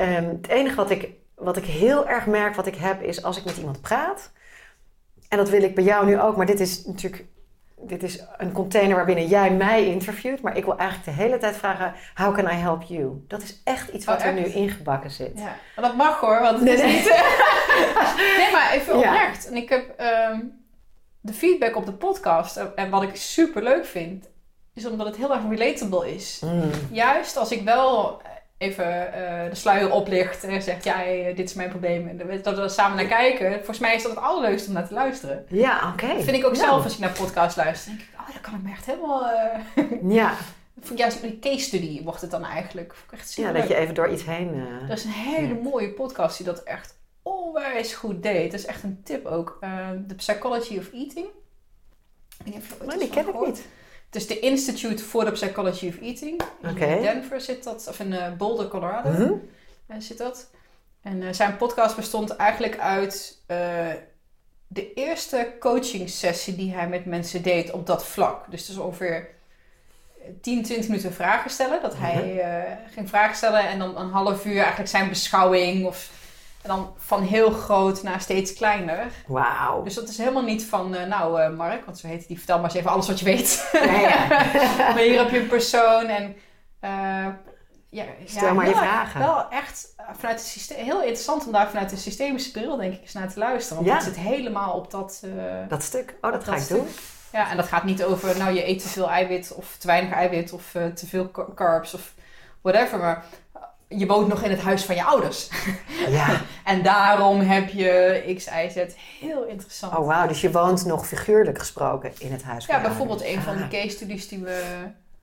Um, het enige wat ik, wat ik heel erg merk, wat ik heb, is als ik met iemand praat. En dat wil ik bij jou nu ook. Maar dit is natuurlijk dit is een container waarbinnen jij mij interviewt, maar ik wil eigenlijk de hele tijd vragen: How can I help you? Dat is echt iets wat oh, er nu ingebakken zit. Ja, maar dat mag hoor, want het nee, is nee. niet. <laughs> nee, maar even oprecht. En ik heb um, de feedback op de podcast en wat ik super leuk vind, is omdat het heel erg relatable is. Mm. Juist als ik wel even uh, de sluier oplicht en zegt: Ja, dit is mijn probleem. En dat we samen naar kijken. Volgens mij is dat het allerleukste om naar te luisteren. Ja, oké. Dat vind ik ook zelf als ik naar podcasts luister. denk ik: Oh, dat kan ik me echt helemaal. Uh... ja. <laughs> Juist een case study wordt het dan eigenlijk. Echt ja, dat je even door iets heen. Uh... Dat is een hele mooie podcast die dat echt onwijs goed deed. Dat is echt een tip ook. The Psychology of Eating. Maar die ken ik niet. Het is de Institute for the Psychology of Eating. In Denver zit dat, of in uh, Boulder, Colorado mm -hmm. zit dat. En zijn podcast bestond eigenlijk uit de eerste coaching sessie die hij met mensen deed op dat vlak. Dus dus ongeveer 10, 20 minuten vragen stellen. Dat hij uh, ging vragen stellen en dan een half uur eigenlijk zijn beschouwing. Of, en dan van heel groot naar steeds kleiner. Wauw. Dus dat is helemaal niet van, uh, nou uh, Mark, want zo heet die, vertel maar eens even alles wat je weet. Ja, ja. <laughs> maar hier heb je een persoon en ja, Stel ja, maar je vragen. Wel echt vanuit het systeem, heel interessant om daar vanuit de systemische bril denk ik eens naar te luisteren. Want ja. het zit helemaal op dat... dat stuk. Oh, dat, ga ik doen. Ja, en dat gaat niet over, nou je eet te veel eiwit of te weinig eiwit of te veel carbs of whatever. Maar je woont nog in het huis van je ouders. Ja. <laughs> en daarom heb je X, Y, Z. Heel interessant. Oh wauw, dus je woont nog figuurlijk gesproken in het huis van Ja, bijvoorbeeld een van de ah. case studies die we...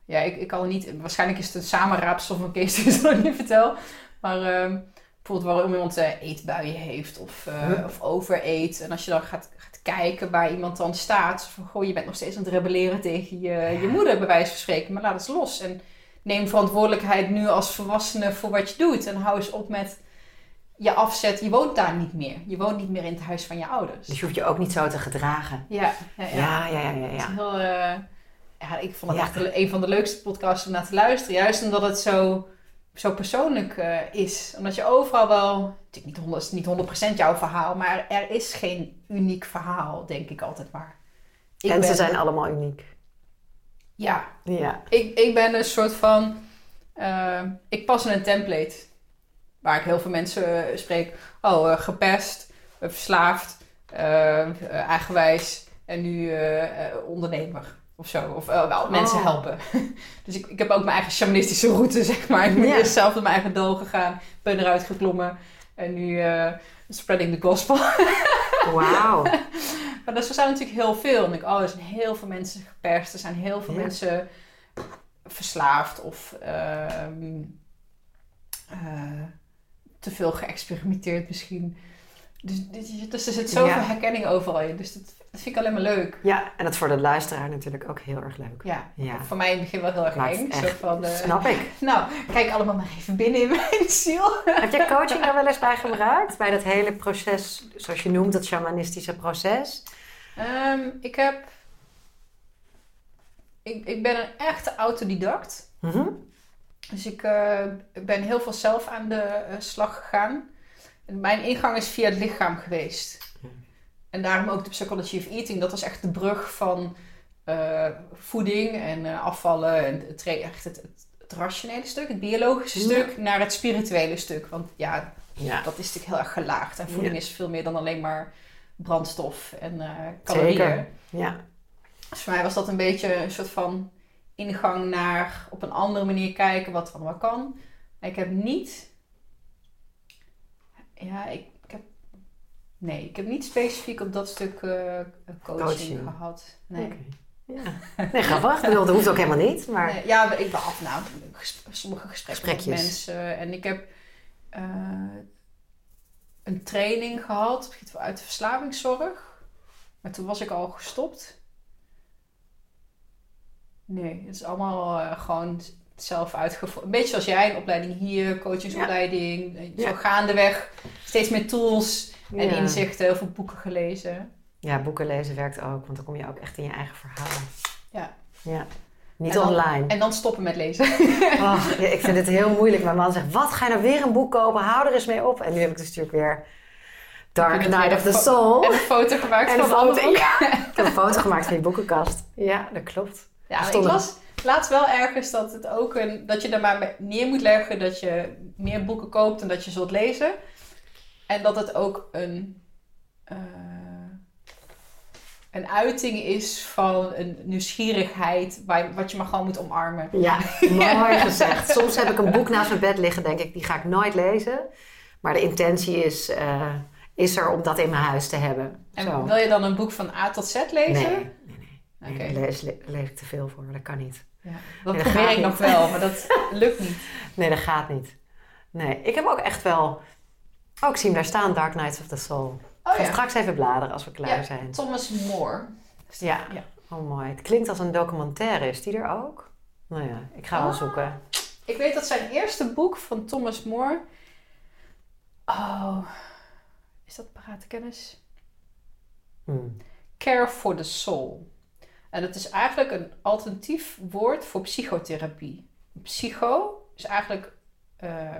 Ja, ik, ik kan niet... Waarschijnlijk is het een samenraapsel van case studies <laughs> dat ik niet vertel. Maar... Uh, bijvoorbeeld waarom iemand uh, eetbuien heeft of, uh, of overeet. En als je dan gaat, kijken waar iemand dan staat. Van, goh, je bent nog steeds aan het rebelleren tegen je, je moeder, bij wijze van spreken. Maar laat het los. En neem verantwoordelijkheid nu als volwassene voor wat je doet. En hou eens op met je afzet. Je woont daar niet meer. Je woont niet meer in het huis van je ouders. Dus je hoeft je ook niet zo te gedragen. Ja, ja, ja. ja, ja, ja, ja, Heel, uh, ja ik vond het echt een van de leukste podcasts om naar te luisteren. Juist omdat het zo zo persoonlijk uh, is. Omdat je overal wel, het niet 100%, niet 100% jouw verhaal, maar er is geen uniek verhaal, denk ik altijd maar. Ik en ze zijn allemaal uniek. Ja. ja. Ik, ik ben een soort van, uh, ik pas in een template. Waar ik heel veel mensen uh, spreek. Oh, gepest, verslaafd, eigenwijs en nu ondernemer of zo. Of wel mensen oh. helpen. <laughs> dus ik, ik heb ook mijn eigen shamanistische route, <laughs> zeg maar. Ik ben yeah. zelf door mijn eigen dal gegaan. Ben eruit geklommen. En nu spreading the gospel. <laughs> Wauw. maar dat, er zijn natuurlijk heel veel. En ik, oh, er zijn heel veel mensen geperst. Er zijn heel veel mensen verslaafd of uh, te veel geëxperimenteerd misschien. Dus, dus, er zit zoveel herkenning overal in. Dus dat, dat, vind ik alleen maar leuk. Ja, en dat is voor de luisteraar natuurlijk ook heel erg leuk. Ja, ja. voor mij in het begin wel heel erg eng. Zo van, uh, snap ik. <laughs> Nou, kijk allemaal maar even binnen in mijn ziel. Heb je coaching er wel eens bij gebruikt? Bij dat hele proces, zoals je noemt, dat shamanistische proces? Um, ik heb... Ik, ik ben een echte autodidact. Mm -hmm. Dus ik uh, ben heel veel zelf aan de uh, slag gegaan mijn ingang is via het lichaam geweest. En daarom ook de Psychology of Eating. Dat was echt de brug van uh, voeding en uh, afvallen. En het, echt het, het, rationele stuk, het biologische stuk, naar het spirituele stuk. Want ja, ja. dat is natuurlijk heel erg gelaagd. En voeding is veel meer dan alleen maar brandstof en uh, calorieën. Zeker. Ja. Dus voor mij was dat een beetje een soort van ingang naar op een andere manier kijken wat er wat kan. ik heb niet ja, ik, ik, heb. Nee, ik heb niet specifiek op dat stuk uh, coaching, gehad. Nee. Ja. Nee, grappig. dat hoeft ook helemaal niet. Maar... Nee, ja, ik ben af nou, sommige gesprekken met mensen. En ik heb uh, een training gehad uit de verslavingszorg. Maar toen was ik al gestopt. Nee, het is allemaal uh, gewoon zelf uitgevoerd. Een beetje zoals jij, een opleiding hier, coachingsopleiding. Ja. Zo gaandeweg steeds meer tools en inzichten, heel veel boeken gelezen. Ja, boeken lezen werkt ook, want dan kom je ook echt in je eigen verhaal. Ja. Ja. Niet online. En dan stoppen met lezen. Oh, <laughs> ik vind het heel moeilijk. Mijn man zegt, wat, ga je nou weer een boek kopen? Hou er eens mee op. En nu heb ik dus natuurlijk weer Dark Night of the Soul. En een foto gemaakt en van foto, ja. Ik heb een foto gemaakt van je boekenkast. Ja, dat klopt. Ja, ik las, laatst wel ergens dat het ook een, dat je er maar neer moet leggen dat je meer boeken koopt en dat je zult lezen. En dat het ook een, uh, een uiting is van een nieuwsgierigheid waar, wat je maar gewoon moet omarmen. Ja, <laughs> mooi gezegd. Soms heb ik een boek naast mijn bed liggen, denk ik, die ga ik nooit lezen. Maar de intentie is, uh, is er om dat in mijn huis te hebben. En Zo. wil je dan een boek van A tot Z lezen? Nee, nee, nee. Okay. nee lees, lees ik te veel voor, dat kan niet. Ja, dat nee, probeer ik nog wel, maar dat <laughs> lukt niet. Nee, dat gaat niet. Nee, ik heb ook echt wel Oh, ik zie hem daar staan, Dark Knights of the Soul. Oh ik ga ja. straks even bladeren als we klaar Ja, zijn. Thomas More. Ja. Ja. Oh, mooi. Het klinkt als een documentaire. Is die er ook? Nou ja, ik ga wel Ah. zoeken. Ik weet dat zijn eerste boek van Thomas More. Oh, is dat parate kennis? Hmm. Care for the Soul. En dat is eigenlijk een alternatief woord voor psychotherapie. Psycho is eigenlijk eh,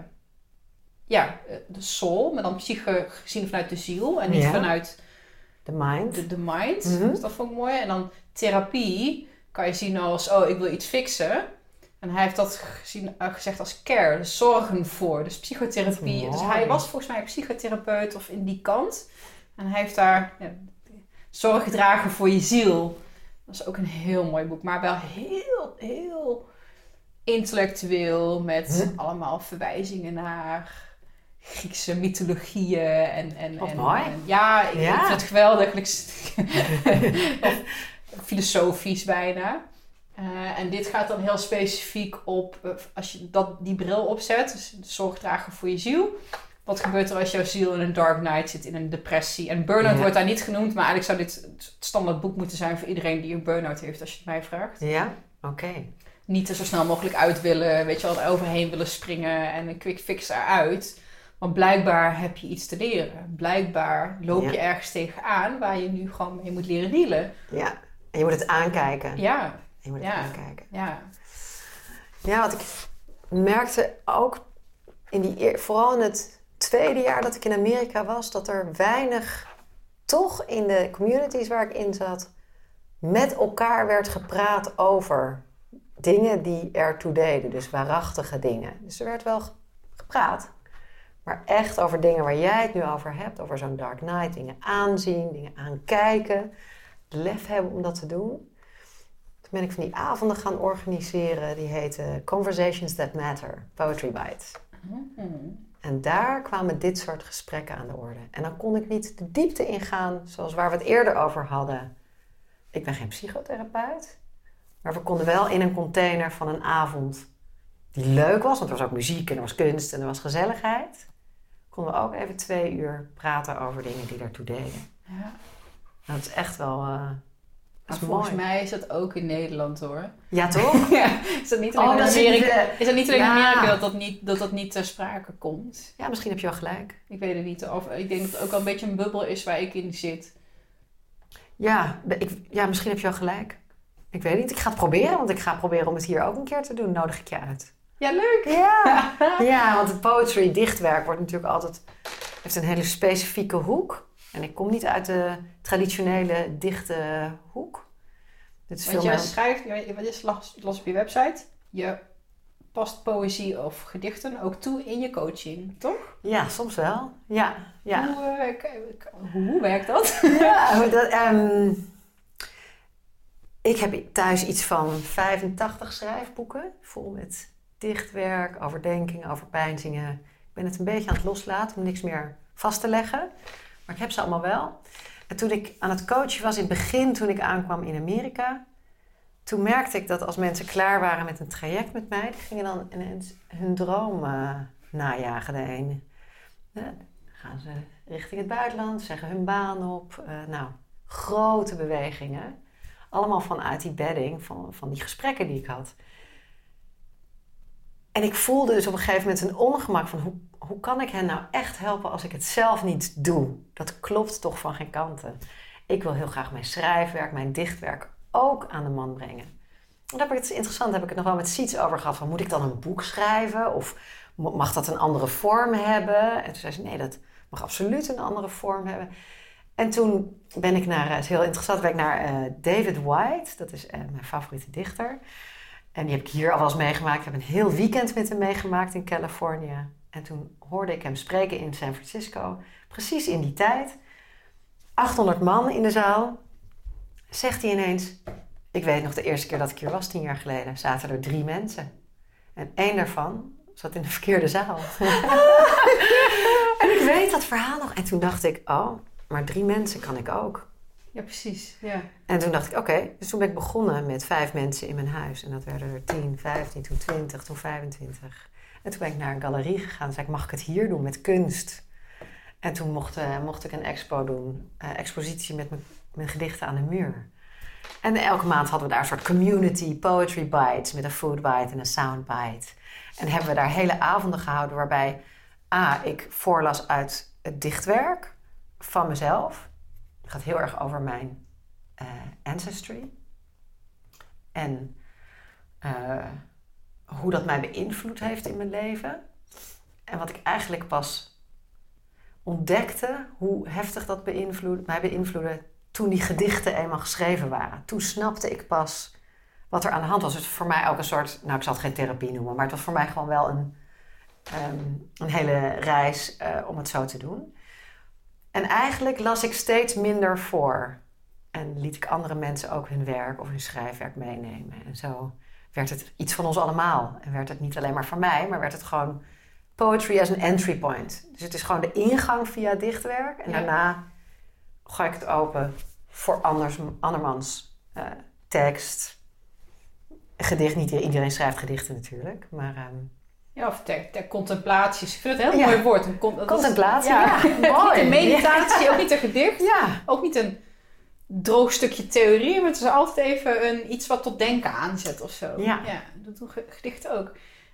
ja, de soul, maar dan psyche gezien vanuit de ziel en niet Ja. vanuit The Mind. de, de mind. Mhm. Dus dat vond ik mooi. En dan therapie kan je zien als, oh, ik wil iets fixen. En hij heeft dat gezien, eh, gezegd als care, dus zorgen voor. Dus psychotherapie. Dus hij was volgens mij psychotherapeut of in die kant. En hij heeft daar ja, zorg dragen voor je ziel. Dat is ook een heel mooi boek, maar wel heel, heel intellectueel. Met allemaal verwijzingen naar Griekse mythologieën. En, en, en, mooi. en- ja, ik, Ja. vind het geweldig. <laughs> of filosofisch bijna. Eh, en dit gaat dan heel specifiek op, eh, als je dat, die bril opzet, dus zorg dragen voor je ziel. Wat gebeurt er als jouw ziel in een dark night zit, in een depressie? En burn-out Ja. wordt daar niet genoemd, maar eigenlijk zou dit het standaard boek moeten zijn voor iedereen die een burn-out heeft, als je het mij vraagt. Ja? Oké. Niet er zo snel mogelijk uit willen, weet je wel, er overheen willen springen en een quick fix eruit. Want blijkbaar heb je iets te leren. Blijkbaar loop je ergens tegenaan waar je nu gewoon mee moet leren dealen. Ja. En je moet het aankijken. Ja, Je moet het Ja. aankijken. ja. Ja, wat ik merkte ook in die, vooral in het tweede jaar dat ik in Amerika was, dat er weinig, toch in de communities waar ik in zat, met elkaar werd gepraat over dingen die ertoe deden. Dus waarachtige dingen. Dus er werd wel ge- gepraat. Maar echt over dingen waar jij het nu over hebt, over zo'n Dark Knight, dingen aanzien, dingen aankijken, lef hebben om dat te doen. Toen ben ik van die avonden gaan organiseren, die heten Conversations That Matter, Poetry Bites. Mhm. En daar kwamen dit soort gesprekken aan de orde. En dan kon ik niet de diepte ingaan, zoals waar we het eerder over hadden. Ik ben geen psychotherapeut, maar we konden wel in een container van een avond die leuk was, want er was ook muziek en er was kunst en er was gezelligheid, konden we ook even twee uur praten over dingen die daartoe deden. Ja. Dat is echt wel. eh, Maar volgens mooi. mij is dat ook in Nederland hoor. Ja, <laughs> toch? ja, is dat niet alleen Oh, in Amerika? Is dat niet alleen in Ja. Amerika dat dat niet, dat dat niet ter sprake komt? Ja, misschien heb je wel gelijk. Ik weet het niet. Of ik denk dat het ook wel een beetje een bubbel is waar ik in zit. Ja, ik, ja, misschien heb je wel gelijk. Ik weet niet. Ik ga het proberen, want ik ga proberen om het hier ook een keer te doen. Nodig ik je uit. Ja, leuk! Ja, <laughs> ja want het poetry, dichtwerk, wordt natuurlijk altijd... heeft een hele specifieke hoek. En ik kom niet uit de traditionele dichte hoek. Dit is Want veel jij meer... schrijft, wat is las, las op je website, je past poëzie of gedichten ook toe in je coaching, toch? Ja, soms wel. Ja, ja. Hoe, eh, hoe werkt dat? <laughs> Ja, <laughs> dat, ehm, ik heb thuis iets van 85 schrijfboeken. Vol met dichtwerk, overdenkingen, overpeinzingen. Ik ben het een beetje aan het loslaten om niks meer vast te leggen. Maar ik heb ze allemaal wel. En toen ik aan het coachen was in het begin, toen ik aankwam in Amerika... toen merkte ik dat als mensen klaar waren met een traject met mij... die gingen dan ineens hun droom eh, najagen. De een eh, gaan ze richting het buitenland, zeggen hun baan op. Eh, nou, grote bewegingen. Allemaal vanuit die bedding, van, van die gesprekken die ik had. En ik voelde dus op een gegeven moment een ongemak van hoe, hoe kan ik hen nou echt helpen als ik het zelf niet doe? Dat klopt toch van geen kanten. Ik wil heel graag mijn schrijfwerk, mijn dichtwerk ook aan de man brengen. En daar heb ik het interessant, heb ik het nog wel met Siets over gehad. Van, moet ik dan een boek schrijven? Of mag dat een andere vorm hebben? En toen zei ze, nee, dat mag absoluut een andere vorm hebben. En toen ben ik naar, het is heel interessant, ben ik naar eh, David White. Dat is eh, mijn favoriete dichter. En die heb ik hier al wel eens meegemaakt. Ik heb een heel weekend met hem meegemaakt in Californië. En toen hoorde ik hem spreken in San Francisco. Precies in die tijd. 800 man in de zaal. Zegt hij ineens... Ik weet nog de eerste keer dat ik hier was, tien jaar geleden, zaten er drie mensen. En één daarvan zat in de verkeerde zaal. <laughs> en ik weet dat verhaal nog. En toen dacht ik, oh, maar drie mensen kan ik ook. Ja, precies. Ja. En toen dacht ik, oké. Dus toen ben ik begonnen met vijf mensen in mijn huis. En dat werden er 10, 15, toen 20, toen 25. En toen ben ik naar een galerie gegaan. Zei ik, mag ik het hier doen met kunst? En toen mocht, eh, mocht ik een expo doen, eh, expositie met mijn gedichten aan de muur. En elke maand hadden we daar een soort community poetry bites met een food bite en een sound bite. En hebben we daar hele avonden gehouden waarbij A, ik voorlas uit het dichtwerk van mezelf. Gaat heel erg over mijn eh, ancestry. En eh, hoe dat mij beïnvloed heeft in mijn leven. En wat ik eigenlijk pas ontdekte, hoe heftig dat mij beïnvloedde toen die gedichten eenmaal geschreven waren. Toen snapte ik pas wat er aan de hand was. Het was voor mij ook een soort, nou ik zal het geen therapie noemen, maar het was voor mij gewoon wel een, ehm, een hele reis eh, om het zo te doen. En eigenlijk las ik steeds minder voor. En liet ik andere mensen ook hun werk of hun schrijfwerk meenemen. En zo werd het iets van ons allemaal. En werd het niet alleen maar van mij, maar werd het gewoon poetry as een entry point. Dus het is gewoon de ingang via dichtwerk. En Ja. daarna gooi ik het open voor anders, andermans eh, tekst. Gedicht, niet iedereen schrijft gedichten natuurlijk. Maar ehm, Ja, of ter, ter contemplaties. Ik vind het een heel Ja. mooi woord. Een con- dat is- contemplatie, ja. ja, Niet een meditatie, ook niet een gedicht. Ja, Ook niet een droog stukje theorie, maar het is altijd even een, iets wat tot denken aanzet of zo. Ja. dat doen ge- gedichten ook.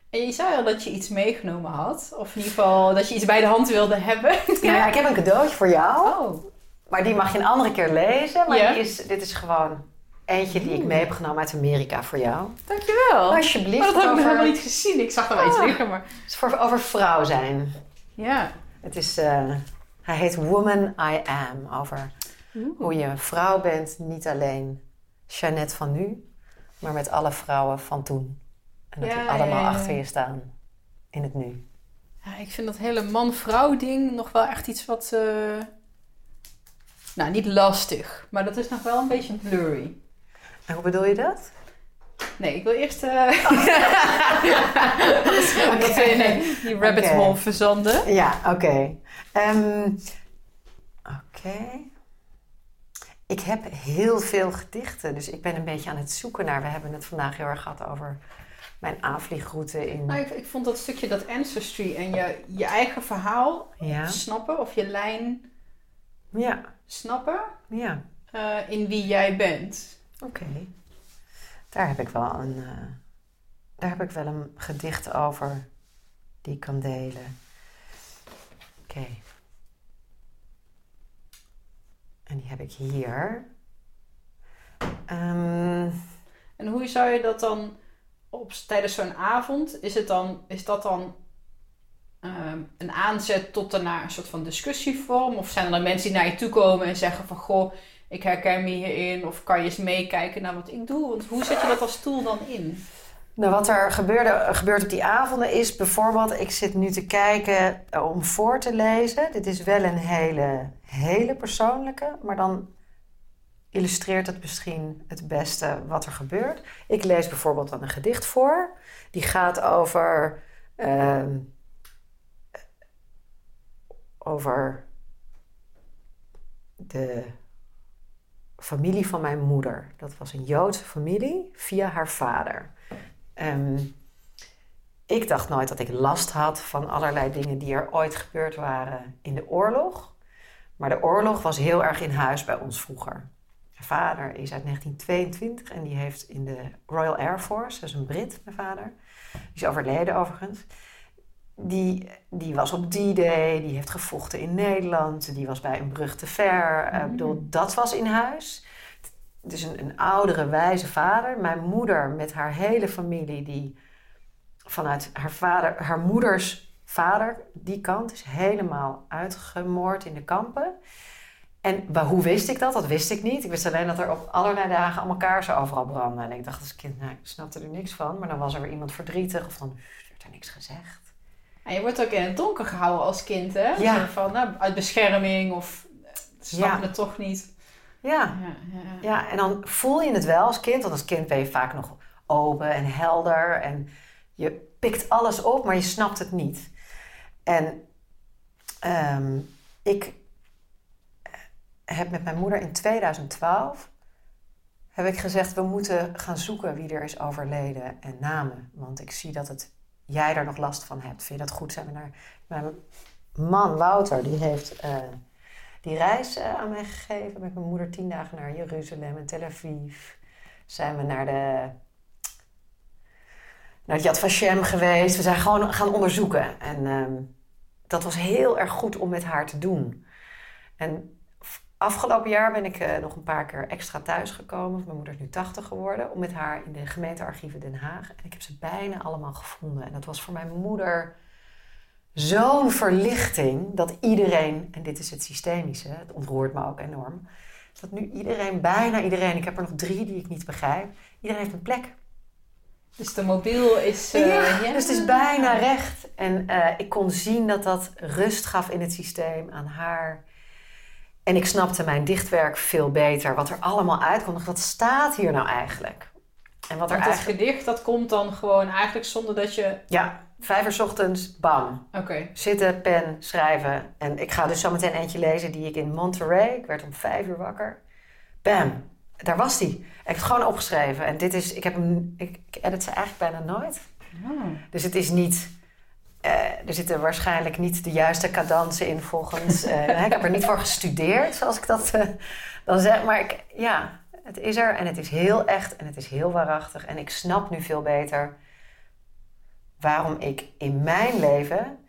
En je zei al dat je iets meegenomen had. Of in ieder geval dat je iets bij de hand wilde hebben. ja, <laughs> ja, ik heb een cadeautje voor jou. Oh, Maar die mag je een andere keer lezen. Maar die is, dit is gewoon eentje die ik mee heb genomen uit Amerika voor jou. dankjewel. Alsjeblieft. Maar dat heb ik nog helemaal niet gezien. Ik zag er wel iets Ah. liggen, maar... Het is voor, over vrouw zijn. Ja. Het is, eh, hij heet Woman I Am. Over hoe je een vrouw bent. Niet alleen Jeannette van nu, maar met alle vrouwen van toen. En dat Ja, die allemaal ja, ja. achter je staan. In het nu. Ja, ik vind dat hele man-vrouw ding nog wel echt iets wat... eh, Nou, niet lastig. Maar dat is nog wel een beetje blurry. En hoe bedoel je dat? Nee, ik wil eerst eh <laughs> <laughs> dat we in eh, die rabbit hole verzanden. Ja, oké. Ehm, Oké. Ik heb heel veel gedichten, dus ik ben een beetje aan het zoeken naar. We hebben het vandaag heel erg gehad over mijn aanvliegroute in. Nou, ik, ik vond dat stukje, dat ancestry en je, je eigen verhaal Ja, snappen, of je lijn ja, snappen ja. eh, in wie jij bent. Oké. Daar heb ik wel een. eh, daar heb ik wel een gedicht over die ik kan delen. Oké. En die heb ik hier. Ehm, En hoe zou je dat dan op, tijdens zo'n avond, is, het dan, is dat dan ehm, een aanzet tot daarna een soort van discussievorm? Of zijn er dan mensen die naar je toe komen en zeggen van goh, ik herken me hierin, of kan je eens meekijken naar wat ik doe? Want hoe zet je dat als tool dan in? Nou, wat er gebeurde, gebeurt op die avonden is bijvoorbeeld, ik zit nu te kijken eh, om voor te lezen. Dit is wel een hele, hele persoonlijke, maar dan illustreert het misschien het beste wat er gebeurt. Ik lees bijvoorbeeld dan een gedicht voor, die gaat over, ehm, over de familie van mijn moeder. Dat was een Joodse familie via haar vader. Ehm, ik dacht nooit dat ik last had van allerlei dingen die er ooit gebeurd waren in de oorlog. Maar de oorlog was heel erg in huis bij ons vroeger. Mijn vader is uit 1922 en die heeft in de Royal Air Force, dat is een Brit, mijn vader. Die is overleden overigens. Die, die was op D-Day, die heeft gevochten in Nederland, die was bij een brug te ver. Eh, Ik bedoel, dat was in huis. Dus een, een oudere, wijze vader. Mijn moeder met haar hele familie, die vanuit haar vader, haar moeders vader, die kant, is helemaal uitgemoord in de kampen. En hoe wist ik dat? Dat wist ik niet. Ik wist alleen dat er op allerlei dagen allemaal kaarsen overal brandden. En ik dacht als kind, nou, ik snapte er niks van. Maar dan was er weer iemand verdrietig of dan werd er niks gezegd. En je wordt ook in het donker gehouden als kind, hè? Ja. Van, nou, uit bescherming of eh, ze snappen Ja. het toch niet. Ja, Ja, ja, ja. En dan voel je het wel als kind. Want als kind ben je vaak nog open en helder. En je pikt alles op, maar je snapt het niet. En ehm, ik heb met mijn moeder in 2012... heb ik gezegd, we moeten gaan zoeken wie er is overleden en namen. Want ik zie dat het, jij er nog last van hebt. Vind je dat goed? Zijn we naar mijn man Wouter, die heeft eh, die reis eh, aan mij gegeven. Met mijn moeder tien dagen naar Jeruzalem en Tel Aviv. Zijn we naar de naar het Yad Vashem geweest. We zijn gewoon gaan onderzoeken. En ehm, dat was heel erg goed om met haar te doen. En afgelopen jaar ben ik eh, nog een paar keer extra thuisgekomen. Mijn moeder is nu 80 geworden. Om met haar in de gemeentearchieven Den Haag. En ik heb ze bijna allemaal gevonden. En dat was voor mijn moeder zo'n verlichting. Dat iedereen, en dit is het systemische, het ontroert me ook enorm. Dat nu iedereen, bijna iedereen, ik heb er nog drie die ik niet begrijp. Iedereen heeft een plek. Dus de mobiel is... Uh, ja, dus het is bijna recht. En uh, ik kon zien dat dat rust gaf in het systeem aan haar. En ik snapte mijn dichtwerk veel beter. Wat er allemaal uitkomt. Wat staat hier nou eigenlijk? En wat er het gedicht, dat komt dan gewoon eigenlijk zonder dat je... Ja, vijf uur ochtends, bam. Oké. Zitten, pen, schrijven. En ik ga dus zo meteen eentje lezen die ik in Monterey... Ik werd om vijf uur wakker. Bam, daar was die. Ik heb het gewoon opgeschreven. En dit is, ik, heb hem, ik, ik edit ze eigenlijk bijna nooit. Oh. Dus het is niet, er zitten waarschijnlijk niet de juiste cadansen in volgens. <laughs> Uh, ik heb er niet voor gestudeerd, zoals ik dat uh, dan zeg. Maar ik, ja, het is er en het is heel echt en het is heel waarachtig. En ik snap nu veel beter waarom ik in mijn leven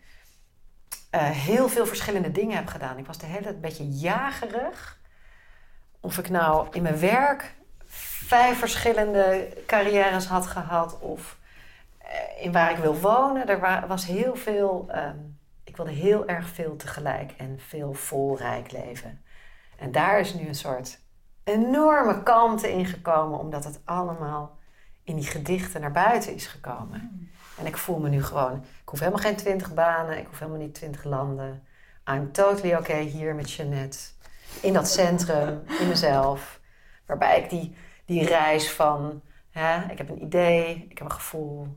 heel veel verschillende dingen heb gedaan. Ik was de hele tijd een beetje jagerig of ik nou in mijn werk vijf verschillende carrières had gehad of eh, in waar ik wil wonen. Er was heel veel, ehm, ik wilde heel erg veel tegelijk en veel volrijk leven. En daar is nu een soort enorme kalmte in gekomen, omdat het allemaal in die gedichten naar buiten is gekomen. En ik voel me nu gewoon, ik hoef helemaal geen twintig banen, ik hoef helemaal niet twintig landen. I'm totally okay hier met Jeannette in dat centrum, in mezelf. Waarbij ik die, die reis van, hè, ik heb een idee, ik heb een gevoel,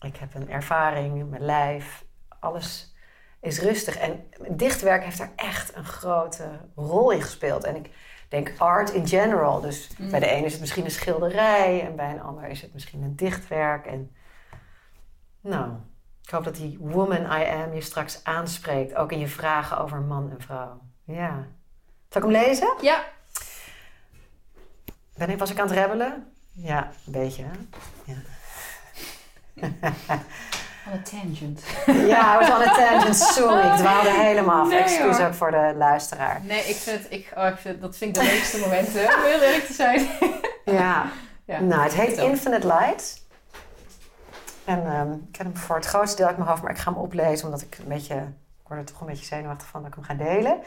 ik heb een ervaring, mijn lijf, alles is rustig. En dichtwerk heeft daar echt een grote rol in gespeeld. En ik denk art in general. Dus mm. bij de ene is het misschien een schilderij en bij een ander is het misschien een dichtwerk. En nou, ik hoop dat die woman I am je straks aanspreekt, ook in je vragen over man en vrouw. Ja. Zal ik hem lezen? Ja. Ben ik, was ik aan het rebbelen? Ja, een beetje. Hè? Ja. <laughs> On a tangent. Ja, was on a tangent. Sorry, ik dwaalde helemaal af. Nee, Excuus ook voor de luisteraar. Nee, ik vind, ik, oh, ik vind dat vind ik de leukste momenten, om heel eerlijk te zijn. <laughs> ja. <laughs> ja. Nou, het heet Infinite Light. En um, ik heb hem voor het grootste deel uit mijn hoofd, maar ik ga hem oplezen omdat ik een beetje, ik word er toch een beetje zenuwachtig van dat ik hem ga delen.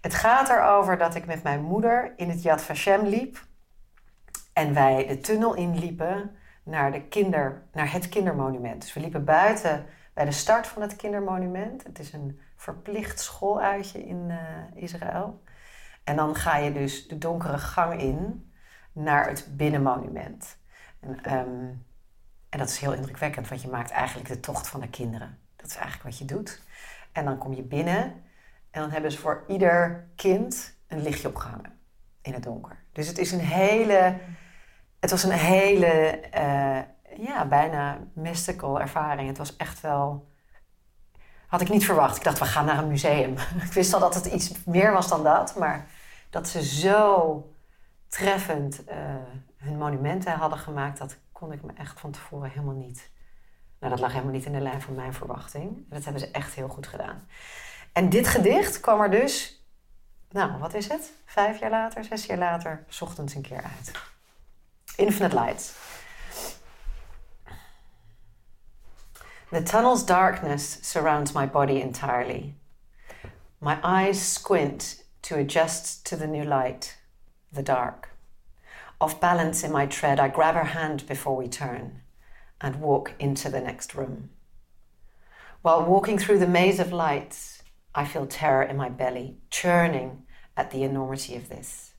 Het gaat erover dat ik met mijn moeder in het Yad Vashem liep. En wij de tunnel inliepen naar, de kinder, naar het kindermonument. Dus we liepen buiten bij de start van het kindermonument. Het is een verplicht schooluitje in uh, Israël. En dan ga je dus de donkere gang in naar het binnenmonument. En, ehm, en dat is heel indrukwekkend, want je maakt eigenlijk de tocht van de kinderen. Dat is eigenlijk wat je doet. En dan kom je binnen en dan hebben ze voor ieder kind een lichtje opgehangen in het donker. Dus het is een hele, het was een hele, uh, ja, bijna mystical ervaring. Het was echt wel, had ik niet verwacht. Ik dacht, we gaan naar een museum. <laughs> ik wist al dat het iets meer was dan dat, maar dat ze zo treffend uh, hun monumenten hadden gemaakt, dat kon ik me echt van tevoren helemaal niet. Nou, dat lag helemaal niet in de lijn van mijn verwachting. Dat hebben ze echt heel goed gedaan. En dit gedicht kwam er dus, nou wat is het? Vijf jaar later, zes jaar later, ochtends een keer uit. Infinite Lights. The tunnel's darkness surrounds my body entirely. My eyes squint to adjust to the new light, the dark. Off balance in my tread, I grab her hand before we turn and walk into the next room. While walking through the maze of lights, I feel terror in my belly, churning at the enormity of this.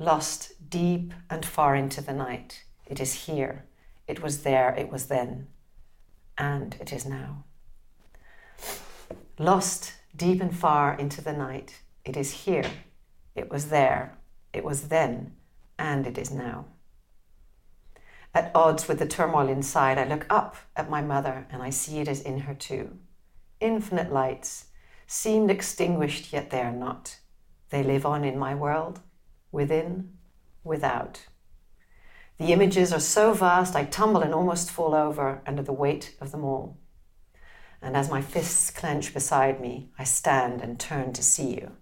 Lost deep and far into the night, it is here, it was there, it was then, and it is now. Lost deep and far into the night, it is here, it was there, it was then, and it is now. At odds with the turmoil inside, I look up at my mother and I see it is in her too. Infinite lights seemed extinguished, yet they are not. They live on in my world, within, without. The images are so vast I tumble and almost fall over under the weight of them all. And as my fists clench beside me, I stand and turn to see you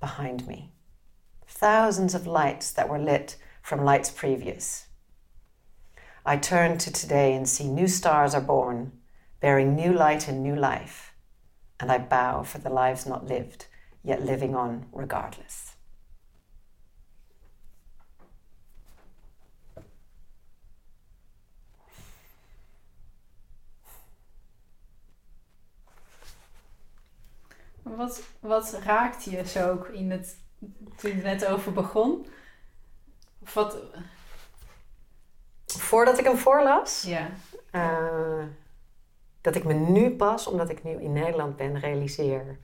behind me. Thousands of lights that were lit from lights previous. I turn to today and see new stars are born, bearing new light and new life. And I bow for the lives not lived, yet living on regardless. Wat, wat raakte je zo ook in het, toen je er net over begon? Of wat, Voordat ik hem voorlas, ja. eh, dat ik me nu pas, omdat ik nu in Nederland ben, realiseer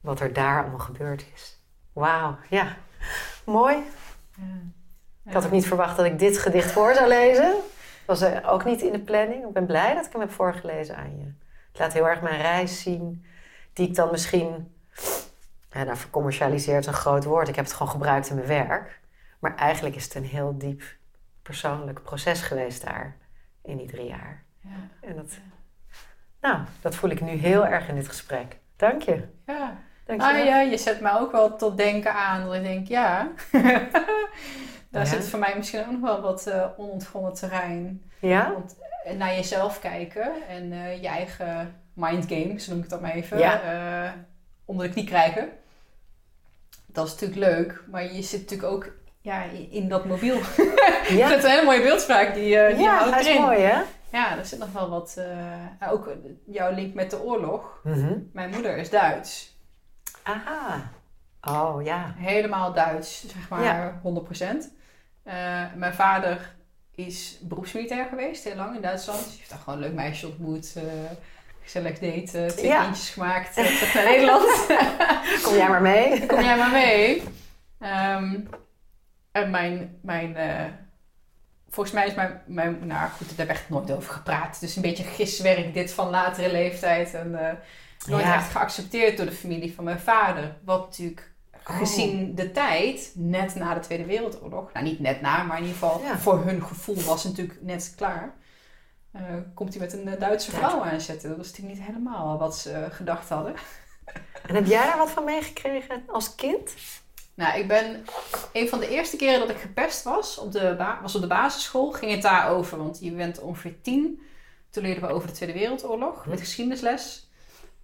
wat er daar allemaal gebeurd is. Wauw, ja. Mooi. Ik had ook niet verwacht dat ik dit gedicht voor zou lezen. Was er ook niet in de planning. Ik ben blij dat ik hem heb voorgelezen aan je. Het laat heel erg mijn reis zien, die ik dan misschien. Ja, nou, vercommercialiseerd is een groot woord. Ik heb het gewoon gebruikt in mijn werk. Maar eigenlijk is het een heel diep persoonlijk proces geweest daar in die drie jaar. Ja. En dat, nou, dat voel ik nu heel erg in dit gesprek. Dank je. ja. Dank je Ah wel. ja, je zet mij ook wel tot denken aan. Dat ik denk, ja, <laughs> daar Ja. zit voor mij misschien ook nog wel wat eh, onontgonnen terrein. Ja? Want eh, naar jezelf kijken en eh, je eigen mindgame, zo noem ik dat maar even, Ja. eh, onder de knie krijgen. Dat is natuurlijk leuk, maar je zit natuurlijk ook ja, in dat mobiel. <laughs> Ja, het een hele mooie beeldspraak die, eh die ja hij is mooi, hè? Ja, er zit nog wel wat. eh, ook jouw link met de oorlog. Mhm. Mijn moeder is Duits. Aha. Oh, ja. Helemaal Duits, zeg maar Ja. 100%. Eh, mijn vader is beroepsmilitair geweest, heel lang in Duitsland. Dus je heeft daar gewoon een leuk meisje ontmoet. eh, gezellig date, eh, twee Ja. kindjes gemaakt, eh, terug naar Nederland. <laughs> Kom jij maar mee? <laughs> Kom jij maar mee. Ehm, en mijn, mijn eh, volgens mij is mijn, mijn, nou goed, daar echt nooit over gepraat. Dus een beetje giswerk dit van latere leeftijd. En nooit Ja. echt geaccepteerd door de familie van mijn vader. Wat natuurlijk Oh. gezien de tijd, net na de Tweede Wereldoorlog. Nou, niet net na, maar in ieder geval Ja. voor hun gevoel was het natuurlijk net klaar. Eh, komt hij met een eh, Duitse vrouw aanzetten. Dat was natuurlijk niet helemaal wat ze eh, gedacht hadden. <laughs> En heb jij daar wat van meegekregen als kind? Nou, ik ben een van de eerste keren dat ik gepest was op de, was op de basisschool, ging het daarover. Want je bent ongeveer tien. Toen leerden we over de Tweede Wereldoorlog met geschiedenisles.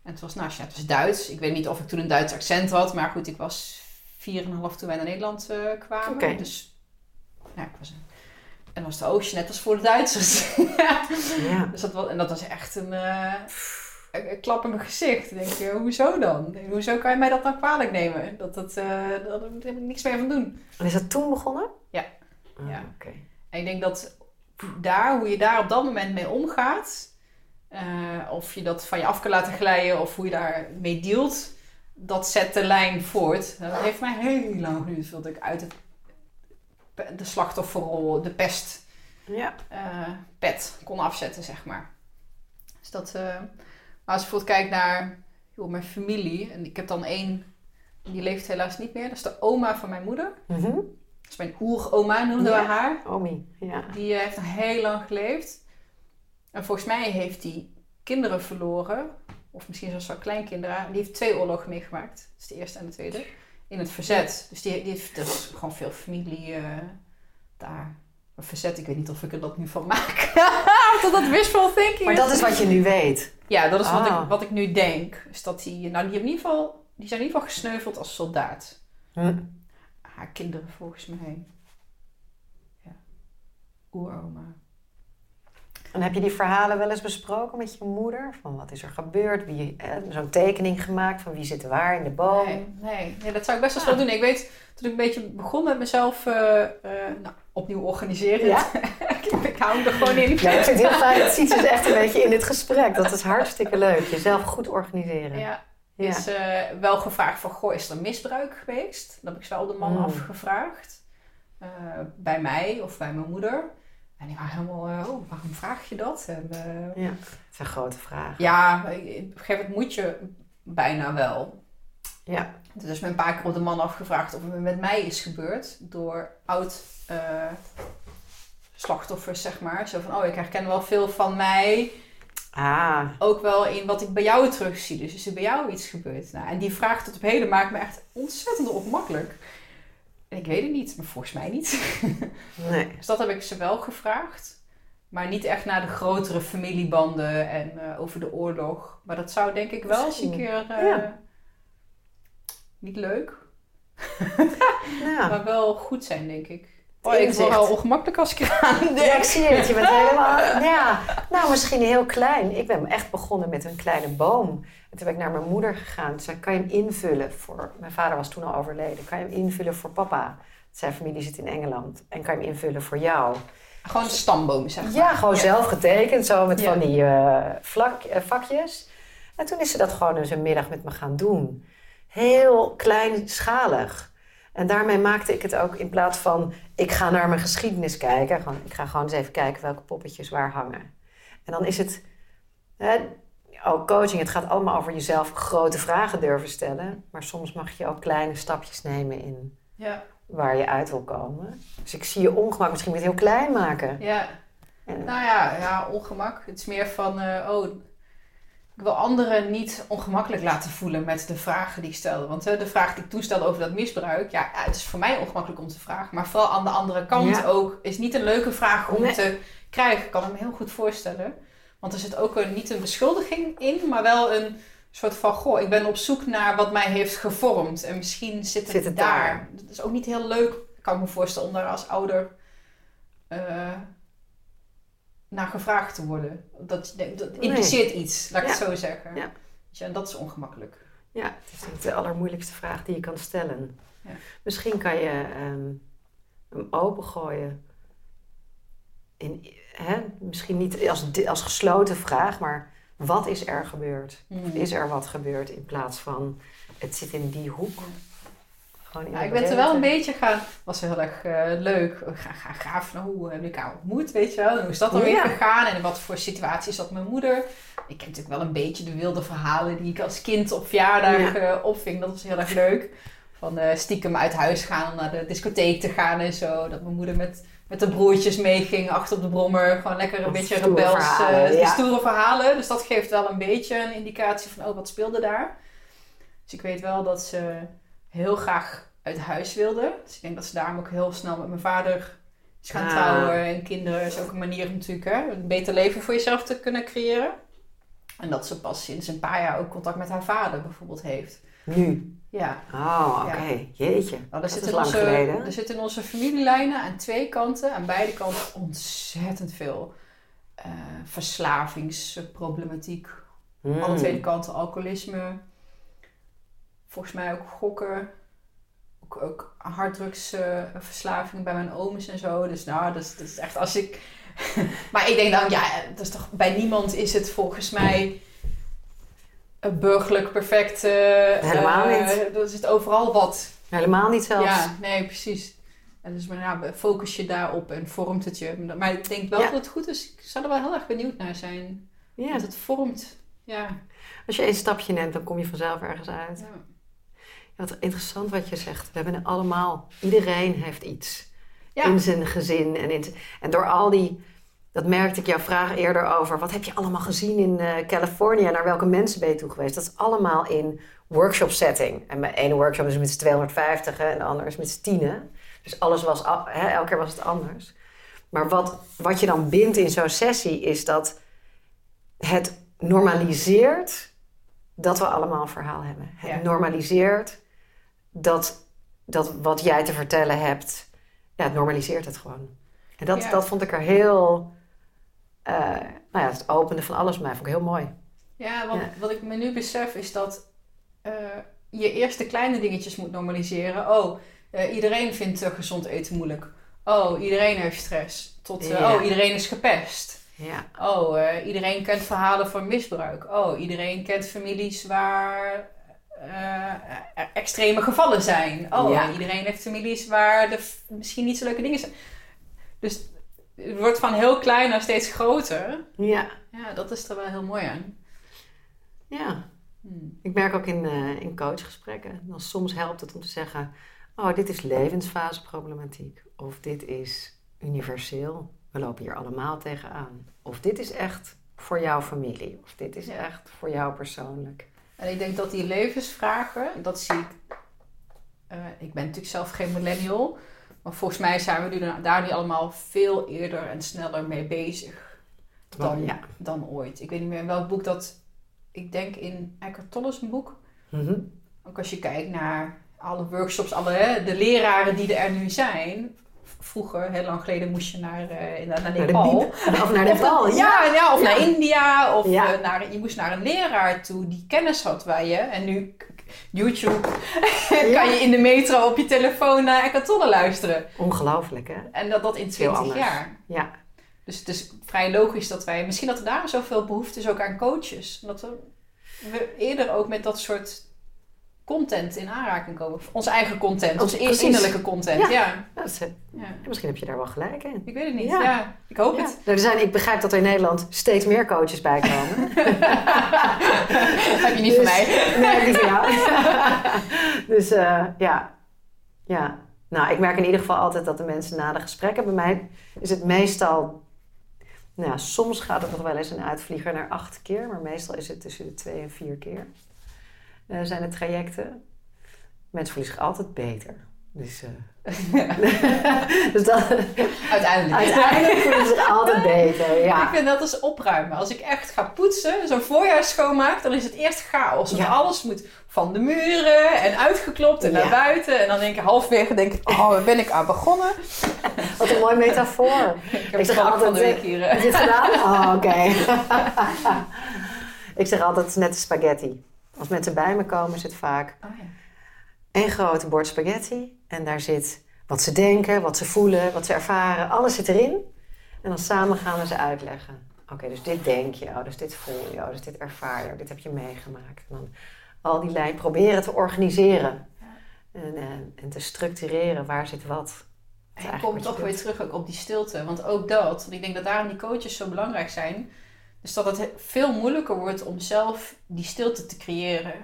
En het was, nou, ja, het was Duits. Ik weet niet of ik toen een Duits accent had, maar goed, ik was 4,5 toen wij naar Nederland kwamen. Dus, nou, ik was een, en was de oostje net als voor de Duitsers. <laughs> Ja. dus dat was, en dat was echt een, eh, een, een klap in mijn gezicht. Dan denk je, hoezo dan? Hoezo kan je mij dat dan kwalijk nemen? Dat, dat, eh, dat, daar heb ik niks meer van doen. En is dat toen begonnen? Ja. Ah, Ja. Oké. En ik denk dat daar, hoe je daar op dat moment mee omgaat, eh, of je dat van je af kan laten glijden of hoe je daar mee dealt, dat zet de lijn voort. Dat heeft mij heel lang geduurd voordat ik uit het, de slachtofferrol, de pest, Ja. eh, pet kon afzetten, zeg maar. Dus dat, eh, maar als ik bijvoorbeeld kijk naar joh, mijn familie, en ik heb dan één, die leeft helaas niet meer, dat is de oma van mijn moeder. Mhm. Dat is mijn oeroma, noemden Ja. we haar. Omi. Ja. Die eh, heeft nog heel lang geleefd. En volgens mij heeft hij kinderen verloren. Of misschien zelfs wel kleinkinderen. Die heeft twee oorlogen meegemaakt. Dus de eerste en de tweede. In het verzet. Dus die, die heeft dus gewoon veel familie eh, daar. Maar verzet, ik weet niet of ik er dat nu van maak. of <laughs> dat dat wishful thinking Maar dat is wat je nu weet. Ja, dat is wat, Ah. ik, wat ik nu denk. Is dat die, nou, die, hebben in ieder geval, die zijn in ieder geval gesneuveld als soldaat. Hm. Haar kinderen volgens mij. Ja. Oeroma. En heb je die verhalen wel eens besproken met je moeder? Van wat is er gebeurd? Wie, eh, Zo'n tekening gemaakt van wie zit waar in de boom? Nee, nee, dat zou ik best wel wel doen. Ik weet, toen ik een beetje begon met mezelf eh, eh, nou, opnieuw organiseren. Ja? <laughs> ik, hou er gewoon in. Ja, ik vind het heel fijn. Dat ziet ze echt een beetje in dit gesprek. Dat is hartstikke leuk. Jezelf goed organiseren. Ja, Ja. is eh, wel gevraagd van, goh, is er misbruik geweest? Dat heb ik wel de man Mm. afgevraagd. Bij mij of bij mijn moeder. En die waren helemaal, eh, oh, waarom vraag je dat? En, eh, Ja, dat zijn grote vragen. ja, op een gegeven moment moet je bijna wel. Ja. Het me een paar keer op de man afgevraagd of het met mij is gebeurd door oud eh, slachtoffers, zeg maar. Zo van, oh, ik herken wel veel van mij. Ah, Ook wel in wat ik bij jou terugzie. Dus is er bij jou iets gebeurd? Nou, en die vraag tot op heden maakt me echt ontzettend ongemakkelijk. Ik weet het niet, maar volgens mij niet. <laughs> nee. Dus dat heb ik ze wel gevraagd. Maar niet echt naar de grotere familiebanden en eh, over de oorlog. Maar dat zou denk ik wel eens een keer... eh, Ja. Niet leuk, Ja. <laughs> maar wel goed zijn, denk ik. Oh, ik word wel ongemakkelijk als ik eraan <laughs> denk. Ja, ik zie het. Je bent helemaal... <laughs> Ja, nou misschien heel klein. Ik ben echt begonnen met een kleine boom. En toen ben ik naar mijn moeder gegaan. Toen zei kan je hem invullen voor... Mijn vader was toen al overleden. Kan je hem invullen voor papa? Zijn familie zit in Engeland. En kan je hem invullen voor jou? Gewoon een stamboom, zeg maar. Ja, gewoon Ja. zelf getekend. Zo met Ja. van die eh, vlak, eh, vakjes. En toen is ze dat gewoon eens een middag met me gaan doen. Heel kleinschalig. En daarmee maakte ik het ook in plaats van... ik ga naar mijn geschiedenis kijken. Gewoon, ik ga gewoon eens even kijken welke poppetjes waar hangen. En dan is het... Hè, ook coaching, het gaat allemaal over jezelf grote vragen durven stellen. Maar soms mag je ook kleine stapjes nemen in Ja, waar je uit wil komen. Dus ik zie je ongemak misschien met heel klein maken. ja. En, Nou ja, ja, ongemak. Het is meer van, eh, oh, ik wil anderen niet ongemakkelijk laten voelen met de vragen die ik stelde. Want eh, de vraag die ik toen stelde over dat misbruik, ja, ja, het is voor mij ongemakkelijk om te vragen. Maar vooral aan de andere kant Ja. ook, is niet een leuke vraag om Nee. te krijgen. Ik kan hem heel goed voorstellen. Want er zit ook een, niet een beschuldiging in, maar wel een soort van, goh, ik ben op zoek naar wat mij heeft gevormd. En misschien zit het, Zit het daar. daar. Dat is ook niet heel leuk, kan ik me voorstellen, om daar als ouder... eh, naar gevraagd te worden. Dat, dat impliceert iets, laat ik het zo zeggen. Ja. Dat is ongemakkelijk. Ja, het is de allermoeilijkste vraag die je kan stellen. Ja. Misschien kan je ehm, hem opengooien. In, hè? Misschien niet als, als gesloten vraag, maar wat is er gebeurd? Hmm. Is er wat gebeurd in plaats van het zit in die hoek? Gewoon in Ja, ik ben er wel een beetje gaan. Was heel erg eh, leuk. Ga, ga, gaaf. Nou, hoe heb ik haar ontmoet? Weet je wel? Hoe is dat dan weer Ja. gegaan? En in wat voor situatie zat mijn moeder? Ik ken natuurlijk wel een beetje de wilde verhalen die ik als kind op verjaardagen opving. Dat was heel erg leuk. Van eh, stiekem uit huis gaan om naar de discotheek te gaan en zo. Dat mijn moeder met, met de broertjes meeging achter op de brommer. Gewoon lekker een beetje rebels. verhalen, eh, die ja. stoere verhalen. Dus dat geeft wel een beetje een indicatie van, oh, wat speelde daar? Dus ik weet wel dat ze heel graag uit huis wilde. Dus ik denk dat ze daarom ook heel snel met mijn vader is gaan Ah. trouwen. En kinderen is ook een manier natuurlijk, hè, een beter leven voor jezelf te kunnen creëren. En dat ze pas sinds een paar jaar ook contact met haar vader bijvoorbeeld heeft. Nu. Ja, Oh, oké. Jeetje. nou, er, dat is in lang onze, geleden. er zit in onze familielijnen aan twee kanten, aan beide kanten, ontzettend veel eh, verslavingsproblematiek. Hmm. Alle twee kanten alcoholisme. Volgens mij ook gokken. Ook, ook harddrugsverslaving bij mijn ooms en zo. Dus nou, dat is, dat is echt als ik... <laughs> maar ik denk dan, ja, dat is toch, bij niemand is het volgens mij een burgerlijk perfect. Helemaal eh, niet. Er zit overal wat. Helemaal niet zelfs. Ja, nee, precies. En dus maar ja, focus je daarop en vormt het je. Maar ik denk wel Ja. dat het goed is. Ik zou er wel heel erg benieuwd naar zijn. Ja. Want het vormt. Ja. Als je één stapje neemt, dan kom je vanzelf ergens uit. ja. Wat interessant wat je zegt. We hebben allemaal, iedereen heeft iets. Ja. In zijn gezin. En, in, en door al die, dat merkte ik jouw vraag eerder over. Wat heb je allemaal gezien in eh Californië? Naar welke mensen ben je toe geweest? Dat is allemaal in workshop setting. En mijn ene workshop is met z'n 250 en de andere is met z'n tienen. Dus alles was, hè, elke keer was het anders. Maar wat, wat je dan bindt in zo'n sessie is dat het normaliseert dat we allemaal een verhaal hebben. Het Ja. normaliseert dat, dat wat jij te vertellen hebt, ja, het normaliseert het gewoon. En dat, Ja. dat vond ik er heel, eh, nou ja, het opende van alles mij vond ik heel mooi. Ja, want Ja. wat ik me nu besef is dat eh, je eerst de kleine dingetjes moet normaliseren. Oh, eh, iedereen vindt gezond eten moeilijk. Oh, iedereen heeft stress. Tot, Ja. oh, iedereen is gepest. Ja, Oh, iedereen kent verhalen van misbruik. Oh, iedereen kent families waar eh, er extreme gevallen zijn. Oh, Ja. en iedereen heeft families waar er misschien niet zo leuke dingen zijn. Dus het wordt van heel klein naar steeds groter. ja, Ja, dat is er wel heel mooi aan. ja. Hmm. Ik merk ook in, eh, in coachgesprekken, dan soms helpt het om te zeggen: Oh, dit is levensfaseproblematiek. Of dit is universeel. We lopen hier allemaal tegenaan. Of dit is echt voor jouw familie. Of dit is echt voor jou persoonlijk. En ik denk dat die levensvragen, dat zie ik. eh, ik ben natuurlijk zelf geen millennial. Maar volgens mij zijn we nu da- daar nu allemaal veel eerder en sneller mee bezig dan, ja. dan ooit. Ik weet niet meer in welk boek dat. Ik denk in Eckhart Tolle's boek. Mhm. Ook als je kijkt naar alle workshops, alle, hè, de leraren die er nu zijn. Vroeger, heel lang geleden, moest je naar, eh, naar, Nepal. <laughs> Of naar Nepal. Ja, ja, of naar India. Of Ja. eh, naar, je moest naar een leraar toe die kennis had bij je. En nu, YouTube, <laughs> kan je in de metro op je telefoon naar Tolle luisteren. Ongelooflijk, hè? En dat, dat in Heel 20 anders. jaar. Ja. Dus het is vrij logisch dat wij... Misschien dat er daarom zoveel behoefte is ook aan coaches. Dat we eerder ook met dat soort content in aanraking komen. Onze eigen content, onze Precies. innerlijke content. Ja. Ja. Dat is, Ja. misschien heb je daar wel gelijk in. Ik weet het niet. Ja. Ja. Ik hoop het. Nou, Er zijn, ik begrijp dat er in Nederland steeds meer coaches bij komen. <laughs> heb je niet van mij. <laughs> Nee, niet van jou. <laughs> dus eh, ja. ja. Nou, ik merk in ieder geval altijd dat de mensen na de gesprekken... Bij mij is het meestal... Nou, ja, soms gaat het nog wel eens een uitvlieger naar acht keer. Maar meestal is het tussen de twee en vier keer. Eh, zijn de trajecten. Mensen voelen zich altijd beter. Dus, eh, <laughs> dus dat, Uiteindelijk. uiteindelijk voelen ze zich altijd beter. Ik Ja. vind dat als opruimen. Als ik echt ga poetsen, zo'n voorjaar schoonmaak, dan is het eerst chaos. Want Ja. alles moet van de muren en uitgeklopt en Ja. naar buiten. En dan denk ik halfwege, denk ik, oh, waar ben ik aan begonnen? <laughs> Wat een mooie metafoor. <laughs> Ik heb Ik zeg het van de week eh, hier. Gedaan? Oh, oké. ik zeg altijd, het is net de spaghetti. Als mensen bij me komen, het vaak Oh, ja. één grote bord spaghetti. En daar zit wat ze denken, wat ze voelen, wat ze ervaren. Alles zit erin. En dan samen gaan we ze uitleggen. Oké, dus dit denk je, oh, dus dit voel je, oh, dus dit ervaar je, oh, dit heb je meegemaakt. En dan al die lijnen proberen te organiseren. Ja. En, en, en te structureren, waar zit wat. En je komt toch weer terug ook op die stilte. Want ook dat, want ik denk dat daarom die coaches zo belangrijk zijn. Dus dat het he- veel moeilijker wordt om zelf die stilte te creëren.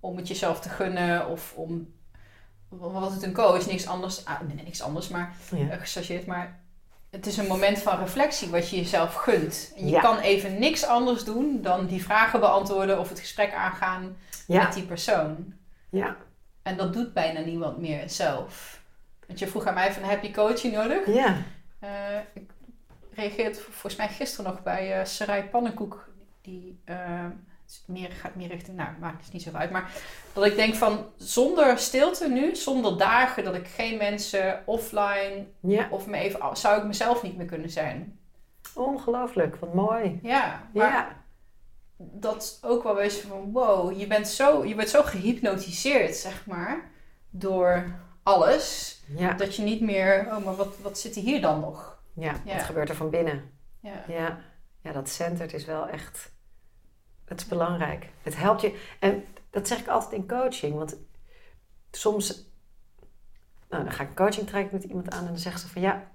Om het jezelf te gunnen of om... Wat is het een coach? Niks anders. Ah, nee, niks anders, maar Ja. eh, gechargeerd. Maar het is een moment van reflectie wat je jezelf gunt. En je Ja. kan even niks anders doen dan die vragen beantwoorden of het gesprek aangaan Ja. met die persoon. Ja. En dat doet bijna niemand meer zelf. Want je vroeg aan mij van, heb je coaching nodig? Ja. Eh, ik reageerde v- volgens mij gisteren nog bij eh Sarai Pannenkoek. Die het is meer, gaat meer richting, nou maakt het niet zo uit. Maar dat ik denk van, zonder stilte nu, zonder dagen dat ik geen mensen offline Ja. of me even, zou ik mezelf niet meer kunnen zijn. Ongelooflijk, wat mooi. Ja, maar Ja. dat is ook wel wees van wow, je bent zo, je bent zo gehypnotiseerd, zeg maar, door alles, Ja. dat je niet meer, oh, maar wat, wat zit er hier dan nog? Ja, Ja. wat gebeurt er van binnen? Ja, Ja, ja dat centered is wel echt, het is belangrijk. Het helpt je, en dat zeg ik altijd in coaching, want soms, nou, dan ga ik een coaching traject met iemand aan en dan zegt ze van ja,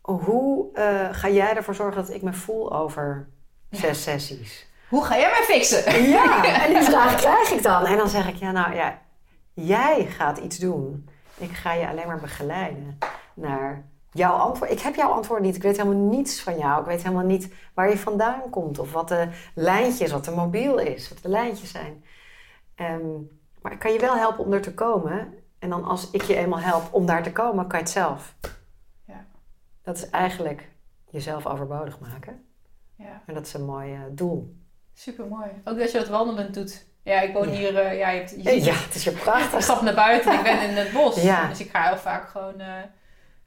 hoe eh, ga jij ervoor zorgen dat ik me voel over zes sessies? Hoe ga jij mij fixen? Ja, <laughs> en die vraag krijg ik dan. En dan zeg ik, ja nou ja, jij gaat iets doen. Ik ga je alleen maar begeleiden naar jouw antwoord. Ik heb jouw antwoord niet. Ik weet helemaal niets van jou. Ik weet helemaal niet waar je vandaan komt. Of wat de lijntjes, wat de mobiel is. Wat de lijntjes zijn. Ehm, maar ik kan je wel helpen om er te komen. En dan als ik je eenmaal help om daar te komen, kan je het zelf. Ja. Dat is eigenlijk jezelf overbodig maken. Ja, En dat is een mooi eh, doel. super mooi. Ook dat je dat wandelend doet. Ja, ik woon Ja. hier, eh, ja, je, hebt, je ziet Ja, het. is Ik prachtig. stap naar buiten en ik ben in het bos. Ja. Dus ik ga heel vaak gewoon,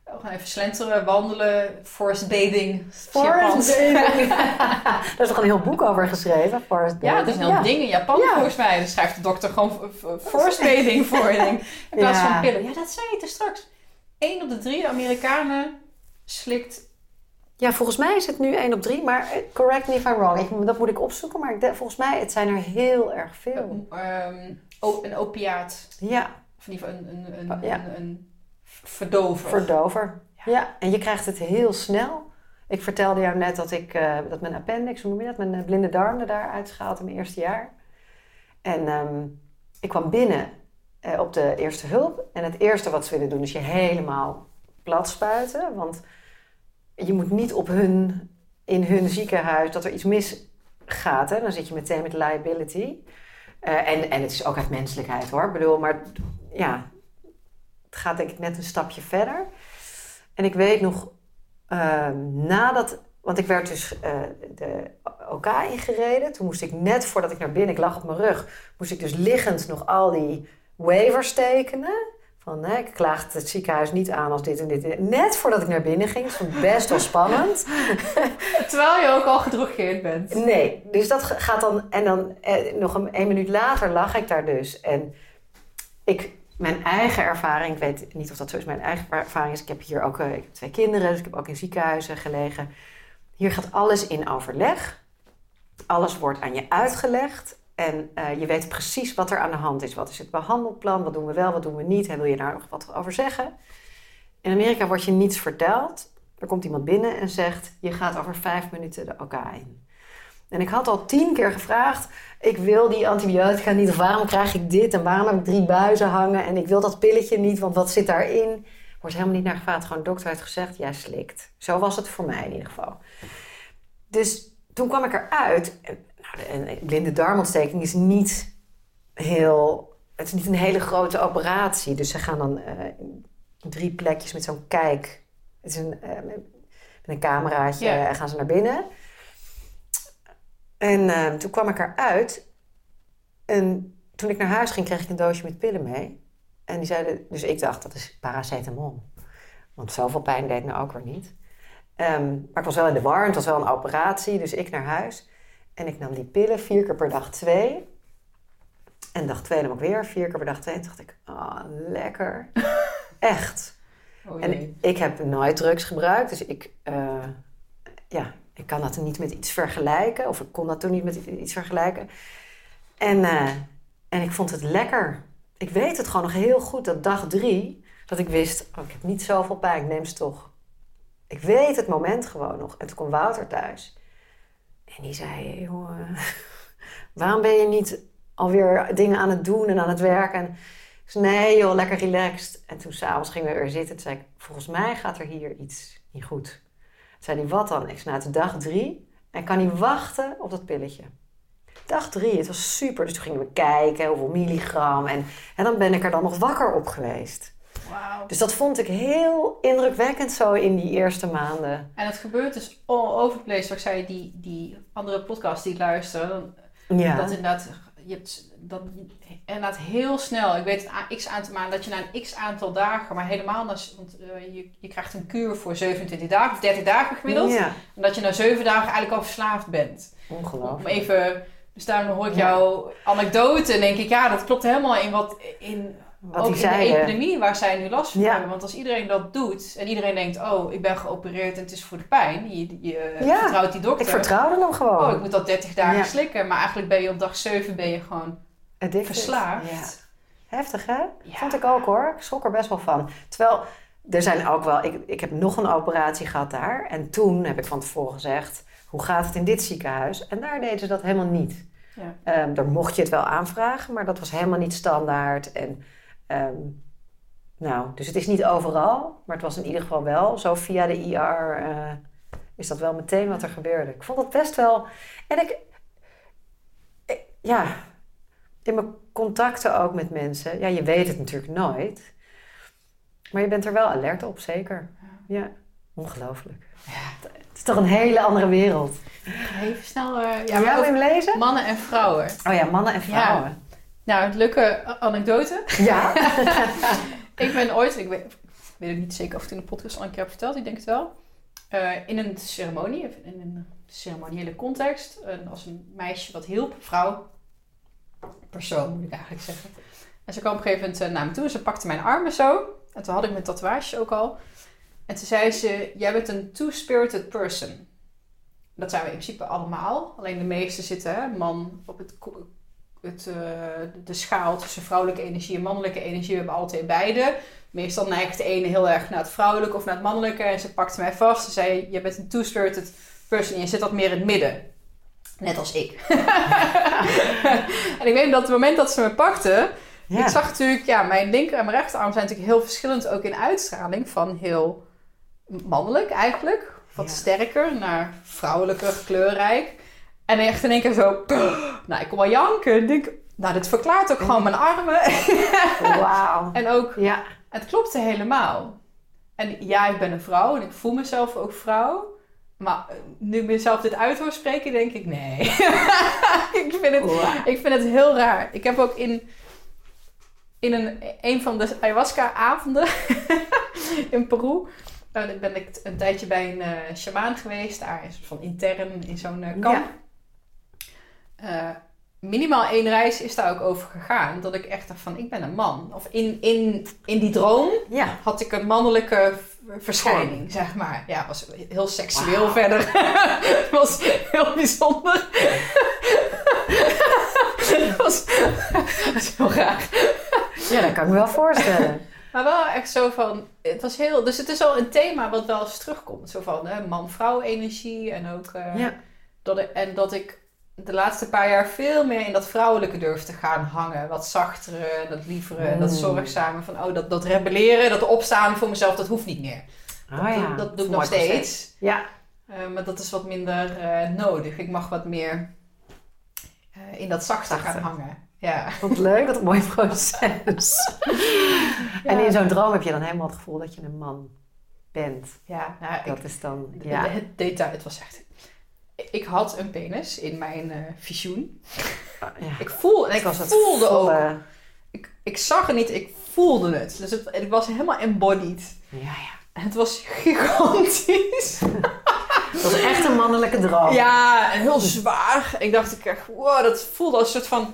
eh, gewoon even slenteren, wandelen, forest bathing. Forest bathing. <laughs> Daar is toch een heel boek over geschreven? Forest Ja, dat is een heel Ja. ding in Japan Ja. volgens mij. Dan schrijft de dokter gewoon forest bathing voor. Denk, in <laughs> plaats Ja. van pillen. Ja, dat zei je te straks. Eén op de drie Amerikanen slikt... Ja, volgens mij is het nu 1 op 3, maar eh, correct me if I'm wrong. Ik, dat moet ik opzoeken, maar ik volgens mij het zijn er heel erg veel. ehm, een opiaat. Ja, Of in ieder geval een, een, een, een verdover. verdover. Ja. Ja. en je krijgt het heel snel. Ik vertelde jou net dat ik, eh, dat mijn appendix, hoe noem je dat, mijn eh, blinde darm er daar uitgehaald in mijn eerste jaar. En ehm, ik kwam binnen eh, op de eerste hulp. En het eerste wat ze willen doen is je helemaal plat spuiten. Want je moet niet op hun, in hun ziekenhuis, dat er iets misgaat. Hè? Dan zit je meteen met liability. En, en het is ook uit menselijkheid hoor. Ik bedoel, maar ja, het gaat denk ik net een stapje verder. En ik weet nog, ehm, nadat, want ik werd dus eh, de OK ingereden. Toen moest ik net voordat ik naar binnen, ik lag op mijn rug, moest ik dus liggend nog al die waivers tekenen. Van, hè, ik klaag het ziekenhuis niet aan als dit en dit. Net voordat ik naar binnen ging. Dat vond ik best wel spannend. <laughs> Terwijl je ook al gedrogeerd bent. Nee, dus dat gaat dan... En dan eh, nog een, een minuut later lag ik daar dus. En ik, mijn eigen ervaring... Ik weet niet of dat zo is. Mijn eigen ervaring is... Ik heb hier ook eh, twee kinderen. Dus ik heb ook in ziekenhuizen gelegen. Hier gaat alles in overleg. Alles wordt aan je uitgelegd. En uh, je weet precies wat er aan de hand is. Wat is het behandelplan? Wat doen we wel, wat doen we niet? En wil je daar nog wat over zeggen? In Amerika wordt je niets verteld. Er komt iemand binnen en zegt: Je gaat over vijf minuten de OK in. En ik had al tien keer gevraagd: Ik wil die antibiotica niet. Of waarom krijg ik dit? En waarom heb ik drie buizen hangen? En ik wil dat pilletje niet, want wat zit daarin? Wordt helemaal niet naar gevraagd. Gewoon, de dokter heeft gezegd: Jij slikt. Zo was het voor mij in ieder geval. Dus toen kwam ik eruit een blinde darmontsteking is niet heel. Het is niet een hele grote operatie. Dus ze gaan dan uh, drie plekjes met zo'n kijk. Het is een, uh, met een cameraatje en gaan ze naar binnen. En uh, toen kwam ik eruit. En toen ik naar huis ging, kreeg ik een doosje met pillen mee. En die zeiden, dus ik dacht, dat is paracetamol. Want zoveel pijn deed me ook weer niet. Um, maar ik was wel in de war, het was wel een operatie, dus ik naar huis. En ik nam die pillen vier keer per dag twee. En dag twee nam ik weer vier keer per dag twee. En dacht ik, ah, oh, lekker. <laughs> Echt. Oh en ik heb nooit drugs gebruikt. Dus ik, uh, ja, ik kan dat niet met iets vergelijken. Of ik kon dat toen niet met iets vergelijken. En, uh, en ik vond het lekker. Ik weet het gewoon nog heel goed dat dag drie... dat ik wist, oh, ik heb niet zoveel pijn, ik neem ze toch. Ik weet het moment gewoon nog. En toen kwam Wouter thuis. En die zei, joh, <laughs> waarom ben je niet alweer dingen aan het doen en aan het werken? En ik zei, nee joh, lekker relaxed. En toen s'avonds gingen we er zitten. Toen zei ik, volgens mij gaat er hier iets niet goed. Zei hij, wat dan? Ik zei, nou, het dag drie. En kan niet wachten op dat pilletje. Dag drie, het was super. Dus toen gingen we kijken, hoeveel milligram. En, en dan ben ik er dan nog wakker op geweest. Dus dat vond ik heel indrukwekkend zo in die eerste maanden. En het gebeurt dus all over the place. Zoals ik zei, die, die andere podcast die ik luister. Ja. Dat inderdaad, je hebt dat inderdaad heel snel. Ik weet het x aantal maanden dat je na een x aantal dagen, maar helemaal na, want uh, je, je krijgt een kuur voor 27 dagen of 30 dagen gemiddeld. Ja. En dat je na 7 dagen eigenlijk al verslaafd bent. Ongelooflijk. Om even, dus daarom hoor ik jouw anekdote en denk ik, ja, dat klopt helemaal in wat in wat ook in de epidemie waar zij nu last van hebben. Want als iedereen dat doet en iedereen denkt, oh, ik ben geopereerd en het is voor de pijn. Je, je vertrouwt die dokter. Ik vertrouwde hem gewoon. Oh, ik moet dat 30 dagen slikken. Maar eigenlijk ben je op dag 7 ben je gewoon Addicted. verslaafd. Heftig hè? Vond ik ook hoor. Ik schrok er best wel van. Terwijl, er zijn ook wel... Ik, ik heb nog een operatie gehad daar. En toen heb ik van tevoren gezegd... Hoe gaat het in dit ziekenhuis? En daar deden ze dat helemaal niet. Ja. Um, daar mocht je het wel aanvragen, maar dat was helemaal niet standaard. En Um, nou, dus het is niet overal, maar het was in ieder geval wel. Zo via de IR uh, eh, is dat wel meteen wat er gebeurde. Ik vond het best wel. En ik, ja, in mijn contacten ook met mensen. Ja, je weet het natuurlijk nooit. Maar je bent er wel alert op, zeker. Ja, ongelooflijk. Ja. Het is toch een hele andere wereld. Even snel. Uh, ja, wil je hem lezen? Mannen en vrouwen. Oh ja, mannen en vrouwen. Nou, een leuke anekdote. Ja. <laughs> ik ben ooit, ik weet, ik weet niet zeker of ik het in de podcast al een keer heb verteld, ik denk het wel. Uh, in een ceremonie, in een ceremoniële context, als een meisje wat hielp, vrouw, persoon moet ik eigenlijk zeggen. En ze kwam op een gegeven moment uh, naar me toe en ze pakte mijn armen zo. En toen had ik mijn tatoeages ook al. En toen zei ze, jij bent een two-spirited person. Dat zijn we in principe allemaal. Alleen de meeste zitten, hè, man op het het, uh, de schaal tussen vrouwelijke energie en mannelijke energie. We hebben altijd beide. Meestal neigt de ene heel erg naar het vrouwelijke of naar het mannelijke. En ze pakte mij vast. Ze zei, je bent een two-spirited person en je zit wat meer in het midden. Net als ik. <laughs> en ik weet dat het moment dat ze me pakte, Ja. ik zag natuurlijk, ja, mijn linker en mijn rechterarm zijn natuurlijk heel verschillend ook in uitstraling. Van heel mannelijk eigenlijk, wat Ja. sterker, naar vrouwelijker, kleurrijk. En echt in één keer zo, <gasps> nou, ik kon wel janken. Ik denk, nou, dit verklaart ook gewoon mijn armen. <laughs> Wauw. en ook, Ja. het klopte helemaal. En ja, ik ben een vrouw en ik voel mezelf ook vrouw. Maar eh, nu ik mezelf dit uit hoor spreken, denk ik nee. <laughs> ik, vind het, ik vind het heel raar. Ik heb ook in, in een, een van de ayahuasca-avonden <laughs> in Peru... Nou, ben ik een tijdje bij een eh shamaan geweest. Daar is van intern in zo'n eh, kamp. Eh, minimaal één reis is daar ook over gegaan. Dat ik echt dacht van, ik ben een man. Of in, in, in die droom Ja. had ik een mannelijke verschijning, zeg maar. Ja, was heel seksueel verder. Het <laughs> was heel bijzonder. Het <laughs> was, was heel raar. ja, dat kan ik me wel voorstellen. Maar wel echt zo van, het was heel, dus het is al een thema wat wel eens terugkomt. Zo van man-vrouw energie en ook, eh, Ja. dat ik, en dat ik de laatste paar jaar veel meer in dat vrouwelijke durf te gaan hangen. Wat zachtere, dat lievere, dat Mm. zorgzame. Van oh, dat, dat rebelleren, dat opstaan voor mezelf, dat hoeft niet meer. Oh ja. dat, dat doe ik nog steeds. Ja. Eh, maar dat is wat minder eh, nodig. Ik mag wat meer eh, in dat zachte gaan hangen. Ja. Wat leuk, wat een mooi proces. <laughs> En in zo'n droom heb je dan helemaal het gevoel dat je een man bent. Ja, nou, ik, Dat is dan, Het- ja. Het detail, het was echt... Ik had een penis in mijn eh visioen. ja. Ik, voel, en ik was voelde ook... volle- Ik, ik zag het niet, ik voelde het. Dus het, het was helemaal embodied. Ja, ja. En het was gigantisch. <laughs> Het was echt een mannelijke droom. Ja, heel zwaar. Ik dacht, ik echt, wow, dat voelde als een soort van...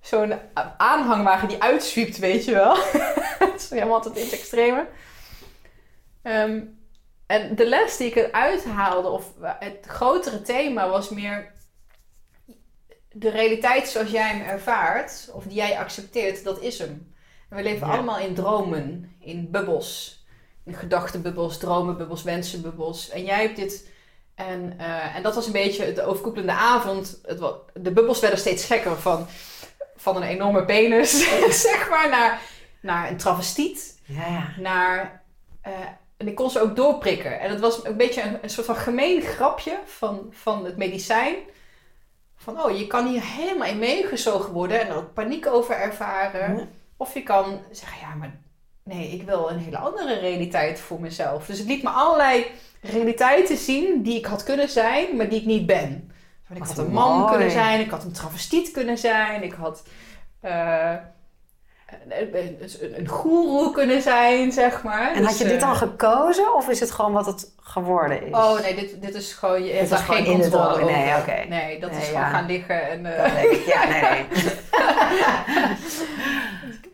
Zo'n aanhangwagen die uitzwiept, weet je wel. <laughs> Het is helemaal tot in het extreme. Ehm, en de les die ik eruit haalde, of het grotere thema, was meer... De realiteit zoals jij hem ervaart, of die jij accepteert, dat is hem. En we leven Ja. allemaal in dromen, in bubbels. In gedachtenbubbels, dromenbubbels, wensenbubbels. En jij hebt dit... En, eh, en dat was een beetje de overkoepelende avond. Het, de bubbels werden steeds gekker van, van een enorme penis, <laughs> zeg maar, naar, naar een travestiet. Ja, ja. Naar, eh, en ik kon ze ook doorprikken. En het was een beetje een, een soort van gemeen grapje van, van het medicijn. Van, oh, je kan hier helemaal in meegezogen worden en er ook paniek over ervaren. Ja. Of je kan zeggen, ja, maar nee, ik wil een hele andere realiteit voor mezelf. Dus het liet me allerlei realiteiten zien die ik had kunnen zijn, maar die ik niet ben. Ik Wat had een man mooi. kunnen zijn, ik had een travestiet kunnen zijn, ik had eh, een, een, goeroe kunnen zijn, zeg maar. En had je Dus, dit eh, al gekozen of is het gewoon wat het geworden is? Oh nee, dit, dit is gewoon, je hebt is daar geen controle over. Nee, oké. Nee, dat Nee, is gewoon gaan liggen en... eh, ik. Ja, nee.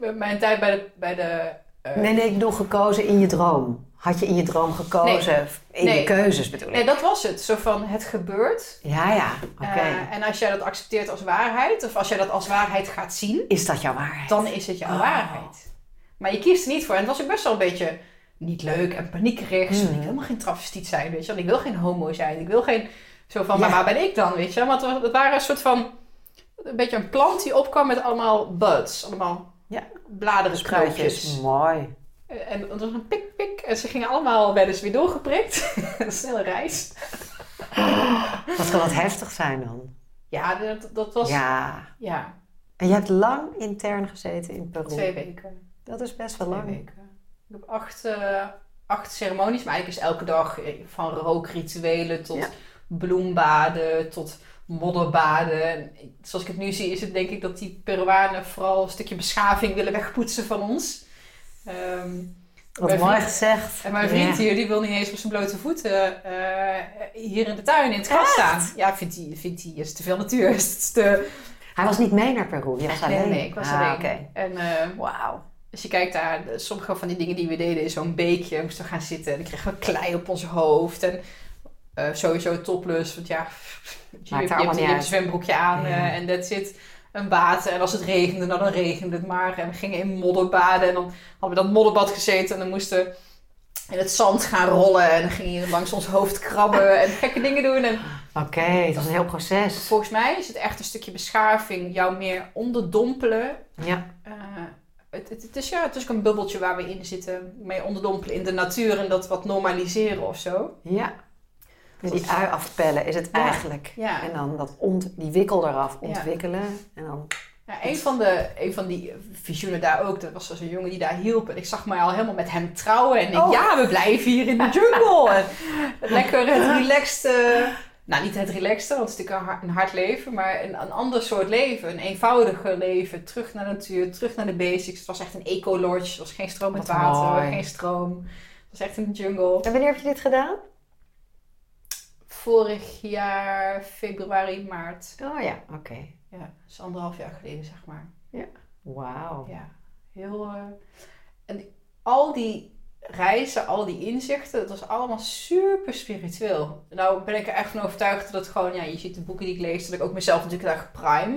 <laughs> Mijn tijd bij de... Bij de eh, Nee, nee, ik bedoel gekozen in je droom. Had je in je droom gekozen? In Nee. je keuzes bedoel ik. Nee, dat was het. Zo van, het gebeurt. Ja, ja. Oké. Eh, en als jij dat accepteert als waarheid, of als jij dat als waarheid gaat zien, is dat jouw waarheid? dan is het jouw Oh. waarheid. Maar je kiest er niet voor. En het was ook best wel een beetje niet leuk en paniekerig. Zo, Mhm. Ik wil helemaal geen travestiet zijn, weet je wel. Ik wil geen homo zijn. Ik wil geen... Zo van, Ja. maar waar ben ik dan, weet je. Want het, waren een soort van... Een beetje een plant die opkwam met allemaal buds. Allemaal Ja. bladeren, kruidjes. Mooi. En het was een pik, pik. En ze gingen allemaal werden ze weer doorgeprikt. <laughs> een snelle reis. Dat kan wat heftig zijn dan. Ja, dat, dat was... Ja, Ja. En je hebt lang intern gezeten in Peru. twee weken. Dat is best wel Twee lang. weken. Ik heb acht, eh, acht ceremonies, maar eigenlijk is elke dag eh, van rookrituelen tot Ja. bloembaden, tot modderbaden. Zoals ik het nu zie, is het denk ik dat die Peruanen vooral een stukje beschaving willen wegpoetsen van ons. Ehm, Wat mooi gezegd. En mijn vriend Ja. hier, die wil niet eens op zijn blote voeten eh, hier in de tuin in het gras staan. Ja, vindt hij, vindt hij is te veel natuur. <laughs> Is te... Hij was niet mee naar Peru. Je was Nee, alleen. nee, ik was ah, alleen. En eh, Wauw. als je kijkt naar de- sommige van die dingen die we deden in zo'n beekje, moesten we gaan zitten en dan kregen we klei op ons hoofd. En eh, sowieso topless, want ja, <laughs> je, je, hebt, je hebt een zwembroekje aan en dat zit een bad. En als het regende, nou, dan regende het maar. En we gingen in modderbaden en dan hadden we dat modderbad gezeten en dan moesten in het zand gaan rollen. En dan ging je langs ons hoofd krabben en gekke dingen doen. En Oké, het was een heel proces. volgens mij is het echt een stukje beschaving. Jou meer onderdompelen. Ja, Eh, het, het, het is ja, het is ook een bubbeltje waar we in zitten. Mee onderdompelen in de natuur en dat wat normaliseren of zo. ja. Dus die ui afpellen is het Ja. eigenlijk. Ja. En dan dat ont, die wikkel eraf ontwikkelen. En dan, Ja, een, van de, een van die visioenen daar ook, dat was dus een jongen die daar hielp. En ik zag mij al helemaal met hem trouwen. En ik Oh. ja, we blijven hier in de jungle. <laughs> En lekker het relaxed, eh, nou niet het relaxte, want het is natuurlijk een hard, leven. Maar een, een ander soort leven, een eenvoudiger leven. Terug naar de natuur, terug naar de basics. Het was echt een eco-lodge, er was geen stroom met Wat water, mooi. geen stroom. Het was echt een jungle. en wanneer heb je dit gedaan? Vorig jaar februari, maart. Oh ja, oké. Ja, dat is anderhalf jaar geleden, zeg maar. Wauw. Ja, heel. eh, en al die reizen, al die inzichten, het was allemaal super spiritueel. Nou ben ik er echt van overtuigd dat het gewoon, ja, je ziet de boeken die ik lees, dat ik ook mezelf natuurlijk daar prime.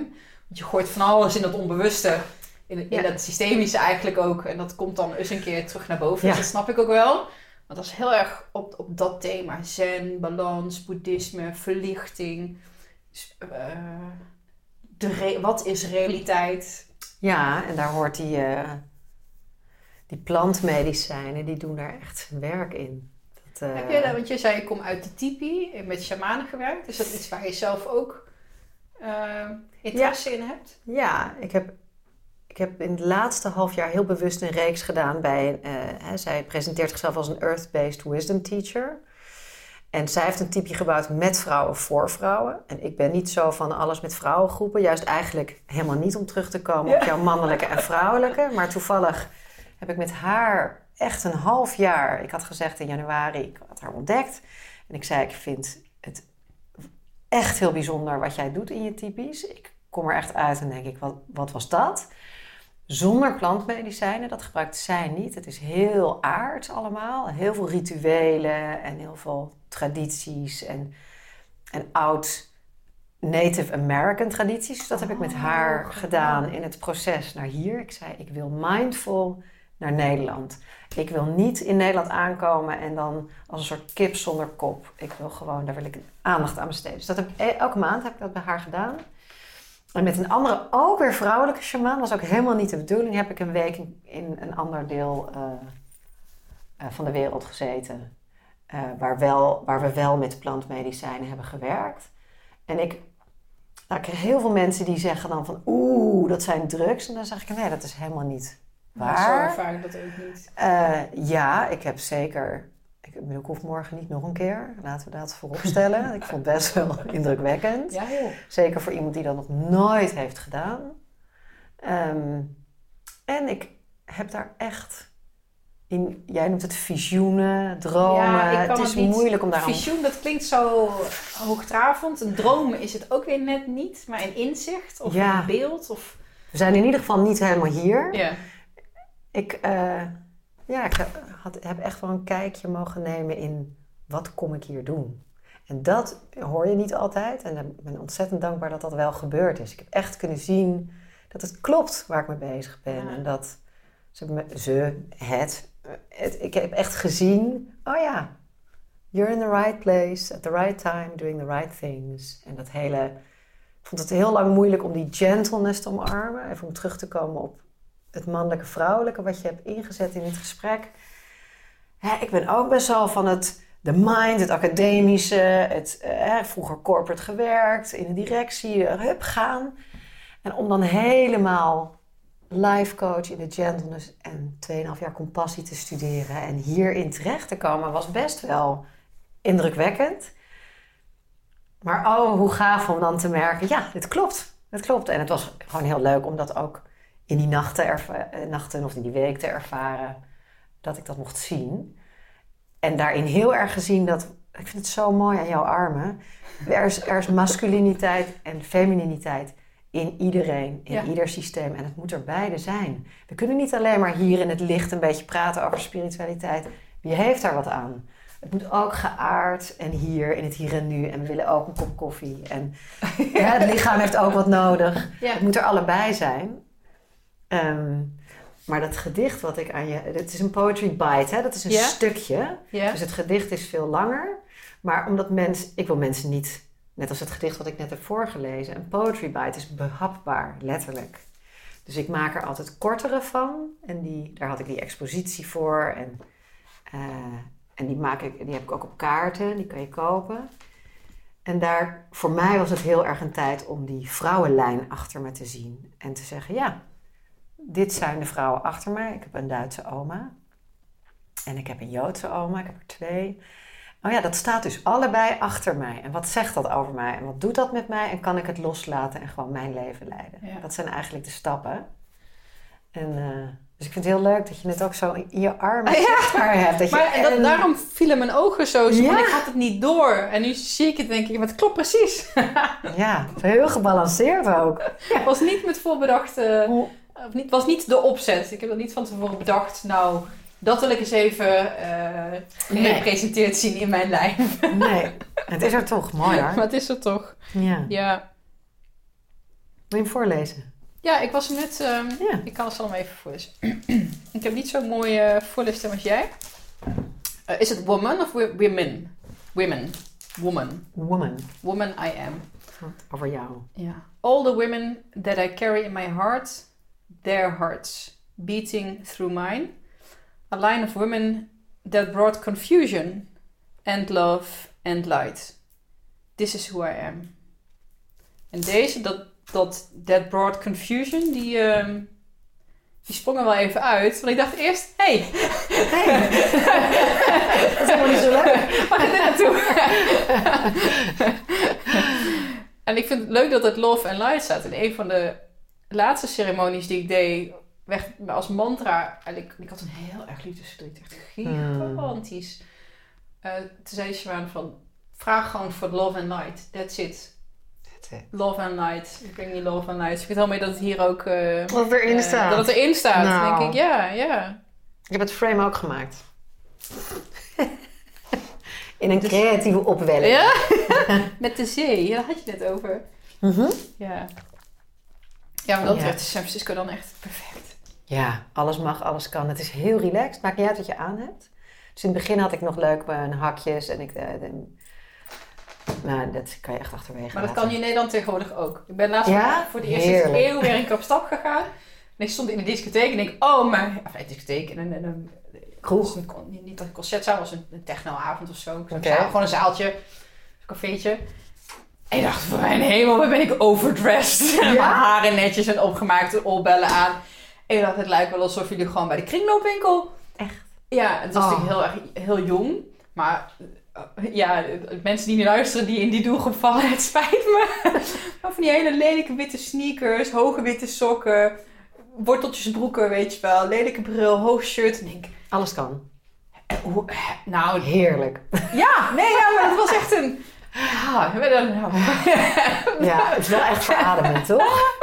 Want je gooit van alles in dat onbewuste, in, in Ja. dat systemische eigenlijk ook. En dat komt dan eens een keer terug naar boven. Ja. Dus dat snap ik ook wel. Want dat is heel erg op, op dat thema. Zen, balans, boeddhisme, verlichting. eh, de re- wat is realiteit? Ja, en daar hoort die, eh, die plantmedicijnen, die doen daar echt werk in. Dat, eh, Heb jij dat, want je zei je komt uit de tipi en met shamanen gewerkt. Is dat iets waar je zelf ook interesse in hebt? Ja, ik heb, ik heb in het laatste half jaar heel bewust een reeks gedaan bij... eh, hè, zij presenteert zichzelf als een Earth-based wisdom teacher. En zij heeft een typje gebouwd met vrouwen voor vrouwen. En ik ben niet zo van alles met vrouwengroepen. Juist eigenlijk helemaal niet om terug te komen op jouw mannelijke en vrouwelijke. Maar toevallig heb ik met haar echt een half jaar... Ik had gezegd in januari, ik had haar ontdekt. En ik zei, ik vind het echt heel bijzonder wat jij doet in je typisch. Ik kom er echt uit en denk ik, wat, wat was dat? Zonder plantmedicijnen, dat gebruikt zij niet. Het is heel aards allemaal. Heel veel rituelen en heel veel tradities en, en oud Native American tradities. Dus dat heb ik met Oh, haar gedaan in het proces naar hier. Ik zei, ik wil mindful naar Nederland. Ik wil niet in Nederland aankomen en dan als een soort kip zonder kop. Ik wil gewoon, daar wil ik aandacht aan besteden. Dus dat heb ik, e- elke maand heb ik dat bij haar gedaan. En met een andere, ook weer vrouwelijke shamaan, was ook helemaal niet de bedoeling, heb ik een week in, in een ander deel eh, eh, van de wereld gezeten. Eh, waar, wel, waar we wel met plantmedicijnen hebben gewerkt. En ik, nou, ik kreeg heel veel mensen die zeggen dan van oeh, dat zijn drugs. En dan zeg ik nee, dat is helemaal niet Maar zo waar. ervaar ik dat ook niet. Ja, ik heb zeker. Ik, bedoel, ik hoef morgen niet nog een keer. Laten we dat vooropstellen. ik vond het best wel <laughs> indrukwekkend. Ja, joh. Zeker voor iemand die dat nog nooit heeft gedaan. Ehm, en ik heb daar echt. In, jij noemt het visioenen, dromen. Ja, ik kan het is het niet- moeilijk om daar Visioen, dat klinkt zo hoogdravend. Een droom is het ook weer net niet, maar een inzicht of Ja. een beeld. Of... We zijn in ieder geval niet helemaal hier. Ja. Ik, eh, ja, ik had, heb echt wel een kijkje mogen nemen in wat kom ik hier doen. En dat hoor je niet altijd. En ik ben ontzettend dankbaar dat dat wel gebeurd is. Ik heb echt kunnen zien dat het klopt waar ik mee bezig ben. Ja. En dat ze, ze het, het, ik heb echt gezien, oh ja, you're in the right place, at the right time, doing the right things. En dat hele, ik vond het heel lang moeilijk om die gentleness te omarmen. Even om terug te komen op het mannelijke vrouwelijke wat je hebt ingezet in dit gesprek. Hè, ik ben ook best wel van het de mind, het academische, het eh, vroeger corporate gewerkt, in de directie, hup gaan. En om dan helemaal life coach in de gentleness en 2,5 jaar compassie te studeren en hierin terecht te komen was best wel indrukwekkend. Maar oh, hoe gaaf om dan te merken, ja, dit klopt. Het klopt. En het was gewoon heel leuk om dat ook in die nachten, eh, nachten of in die week te ervaren. Dat ik dat mocht zien. En daarin heel erg gezien dat... Ik vind het zo mooi aan jouw armen. Er is, er is masculiniteit en femininiteit in iedereen, in Ja. ieder systeem. En het moet er beide zijn. We kunnen niet alleen maar hier in het licht een beetje praten over spiritualiteit. Wie heeft daar wat aan? Het moet ook geaard en hier in het hier en nu. En we willen ook een kop koffie. En <laughs> ja, het lichaam heeft ook wat nodig. Ja. Het moet er allebei zijn. Ehm, maar dat gedicht wat ik aan je... Het is een poetry bite, hè? Dat is een stukje. Dus het gedicht is veel langer. Maar omdat mensen... Ik wil mensen niet... Net als het gedicht wat ik net heb voorgelezen. Een poetry bite is behapbaar, letterlijk. Dus ik maak er altijd kortere van. En die, daar had ik die expositie voor. En, eh, en die, maak ik, die heb ik ook op kaarten. Die kan je kopen. En daar, voor mij was het heel erg een tijd om die vrouwenlijn achter me te zien. En te zeggen, ja, dit zijn de vrouwen achter mij. Ik heb een Duitse oma. En ik heb een Joodse oma. Ik heb er twee. Oh ja, dat staat dus allebei achter mij. En wat zegt dat over mij? En wat doet dat met mij? En kan ik het loslaten en gewoon mijn leven leiden? Ja. Dat zijn eigenlijk de stappen. En, eh, dus ik vind het heel leuk dat je het ook zo in je armen Ah, ja. hebt. Dat Maar en dat, en- daarom vielen mijn ogen zo. zo Ja. ik had het niet door. En nu zie ik het denk ik, het klopt precies. Ja, heel gebalanceerd ook. <laughs> Het was niet met voorbedachte... Of niet, was niet de opzet. Ik heb dat niet van tevoren bedacht. Nou, dat wil ik eens even eh Nee. gerepresenteerd zien in mijn lijn. Nee, het is er toch mooi Maar hoor. het is er toch. Ja. Ja, Wil je hem voorlezen? ja ik was er net... ehm, Ja. Ik kan het allemaal even voorlezen. <clears throat> ik heb niet zo'n mooie voorleesstem als jij. Eh, is het woman of women? Women. Woman. Woman. Woman I am. Over jou. Yeah. All the women that I carry in my heart, their hearts beating through mine. A line of women that brought confusion and love and light. This is who I am. En deze, dat, dat that brought confusion, die, ehm, die sprong er wel even uit. Want ik dacht eerst, hé, hey, <laughs> Dat is helemaal niet zo leuk. Waar gaat dit naartoe? en ik vind het leuk dat het Love and Light staat. In een van de laatste ceremonies die ik deed, werd als mantra. En ik, ik had een heel erg liefdesverdriet. Echt gigantisch. Eh toen zei Shaman van, vraag gewoon voor Love and Light. That's it. That's it. Love and Light. Ik denk niet Love and Light. Dus ik vind wel mee dat het hier ook... eh, Wat erin eh, staat. dat het erin staat. Nou. Dan denk ik, ja, ja. Ik heb het frame ook gemaakt. <laughs> In een Dus- creatieve opwelling. Ja? <laughs> Met de zee, daar had je het over. Mhm. Ja. Ja, maar dat werd San Francisco dan echt perfect. Ja, alles mag, alles kan. Het is heel relaxed. Maakt niet uit wat je aan hebt. Dus in het begin had ik nog leuk mijn hakjes en ik... eh, de- nou, dat kan je echt achterwege Maar dat laten. kan je in Nederland tegenwoordig ook. Ik ben laatst Ja? voor de eerste eeuw weer een keer op stap gegaan. En ik stond in de discotheek en ik, oh mijn... Of nee, discotheek, in een, Kroeg. Een niet een concertzaal, was een, een technoavond of zo. Zaal, gewoon een zaaltje, een cafeetje. En ik dacht, voor mijn hemel, waar ben ik overdressed. <laughs> Mijn haren netjes en opgemaakte oorbellen aan. En ik dacht, het lijkt wel alsof jullie gewoon bij de kringloopwinkel... Echt? Ja, het was Oh. natuurlijk heel erg heel jong. Maar eh, ja, mensen die nu luisteren, die in die doelgroep vallen, <laughs> het spijt me. Maar van die hele lelijke witte sneakers, hoge witte sokken, worteltjesbroeken, weet je wel. Lelijke bril, hoog shirt. En ik, Alles kan. eh, eh, nou, Heerlijk. ja, nee, ja, maar het was echt een... Ah, we dan- nou. Ja, het is wel echt verademend, toch?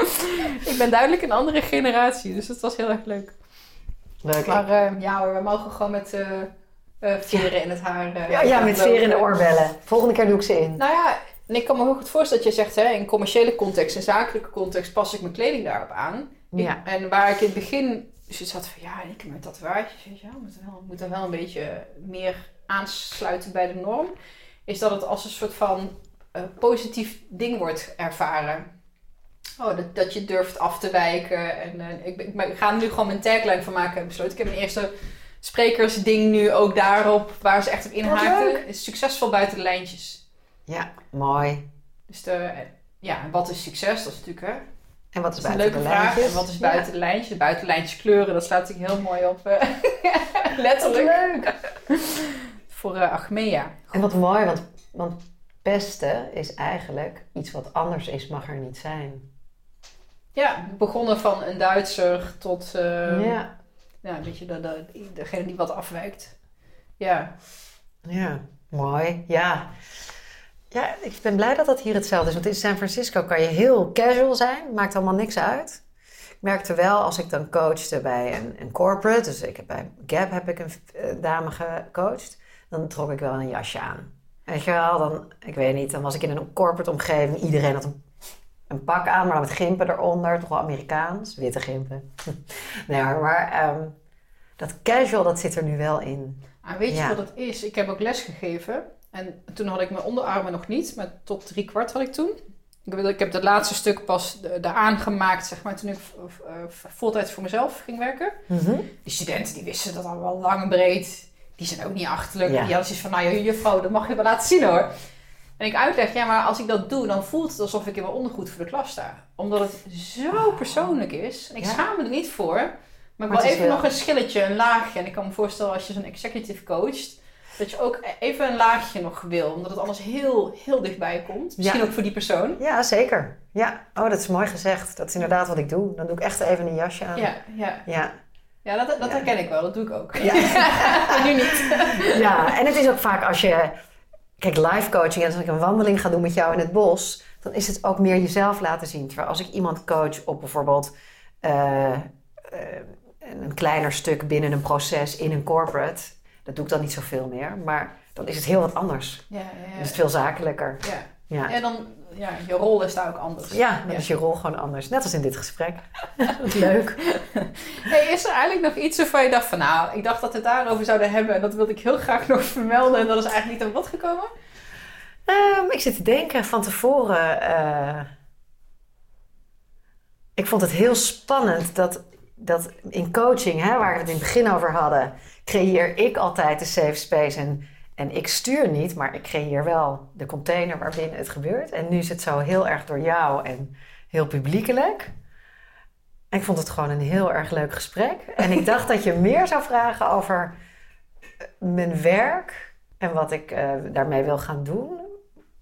ik ben duidelijk een andere generatie, dus het was heel erg leuk. Leuk. Maar eh, ja hoor, we mogen gewoon met eh eh, veren in het haar... eh, ja, ja, met veren in de oorbellen. Volgende keer doe ik ze in. Nou ja, en ik kan me heel goed voorstellen dat je zegt, hè, in commerciële context, in zakelijke context pas ik mijn kleding daarop aan. Ik- Ja. en waar ik in het begin zoiets had van, ja, ik heb mijn tatoeages, wel, moet er wel, moet er wel een beetje meer aansluiten bij de norm, is dat het als een soort van eh, positief ding wordt ervaren. Oh, dat, dat je durft af te wijken. En, eh, ik, ik, ik ga er nu gewoon mijn tagline van maken, heb besloten. Ik heb mijn eerste sprekersding nu ook daarop, waar ze echt op inhaakten. Is succesvol buiten de lijntjes. Ja, mooi. Dus de, ja, en wat is succes? Dat is natuurlijk hè, En wat is dat is een buiten leuke de vraag. lijntjes? En wat is buiten de lijntjes? De buitenlijntjes kleuren, dat slaat natuurlijk heel mooi op. eh, <laughs> Ja. letterlijk. leuk. Voor eh Achmea. En wat mooi, want, want pesten is eigenlijk iets wat anders is, mag er niet zijn. Ja, begonnen van een Duitser tot eh, ja. een beetje de, de, degene die wat afwijkt. Ja, ja, mooi. Ja. Ja, ik ben blij dat dat hier hetzelfde is. Want in San Francisco kan je heel casual zijn, maakt allemaal niks uit. Ik merkte wel als ik dan coachte bij een, een corporate, dus ik heb bij Gap heb ik een eh, dame gecoacht, dan trok ik wel een jasje aan. Weet je wel, dan, ik weet niet, dan was ik in een corporate omgeving, iedereen had een een pak aan, maar dan met gimpen eronder. Toch wel Amerikaans. Witte gimpen. <laughs> nee hoor, maar ehm, dat casual, dat zit er nu wel in. Ah, weet je wat het is? Ik heb ook les gegeven. En toen had ik mijn onderarmen nog niet, maar tot drie kwart had ik toen. Ik heb, ik heb het laatste stuk pas de- eraan gemaakt, zeg maar, toen ik uh, voltijds voor mezelf ging werken. Mhm. Die studenten die wisten dat al wel lang en breed. Die zijn ook niet achterlijk. Ja. Die hadden zoiets van, nou juffrouw, dat mag je wel laten zien hoor. En ik uitleg, ja, maar als ik dat doe, dan voelt het alsof ik in mijn ondergoed voor de klas sta. Omdat het zo persoonlijk is. En ik Ja. schaam me er niet voor. Maar ik wil is even nog een schilletje, een laagje. En ik kan me voorstellen als je zo'n executive coacht, dat je ook even een laagje nog wil. Omdat het anders heel, heel dichtbij komt. Misschien Ja. ook voor die persoon. Ja, zeker. Ja, oh, dat is mooi gezegd. Dat is inderdaad wat ik doe. Dan doe ik echt even een jasje aan. Ja, ja. Ja. Ja dat, dat Ja. herken ik wel. Dat doe ik ook. Ja. <laughs> Maar nu niet. <laughs> ja, en het is ook vaak als je... Kijk, live coaching, en als ik een wandeling ga doen met jou in het bos... dan is het ook meer jezelf laten zien. Terwijl als ik iemand coach op bijvoorbeeld... eh, eh, een kleiner stuk binnen een proces in een corporate... dat doe ik dan niet zoveel meer. Maar dan is het heel wat anders. Ja, ja, Dan ja. is het veel zakelijker. ja. Ja, En dan, ja, je rol is daar ook anders. ja dan is je rol gewoon anders. Net als in dit gesprek. <laughs> Leuk. Hey, is er eigenlijk nog iets waarvan je dacht van, nou, ik dacht dat we het daarover zouden hebben en dat wilde ik heel graag nog vermelden en dat is eigenlijk niet aan bod gekomen? Ehm, ik zit te denken van tevoren. eh, ik vond het heel spannend dat, dat in coaching, hè, waar we het in het begin over hadden, creëer ik altijd de safe space. En, en ik stuur niet, maar ik creëer wel de container waarbinnen het gebeurt. En nu is het zo heel erg door jou en heel publiekelijk. En ik vond het gewoon een heel erg leuk gesprek. En ik dacht dat je meer zou vragen over eh, mijn werk en wat ik eh, daarmee wil gaan doen.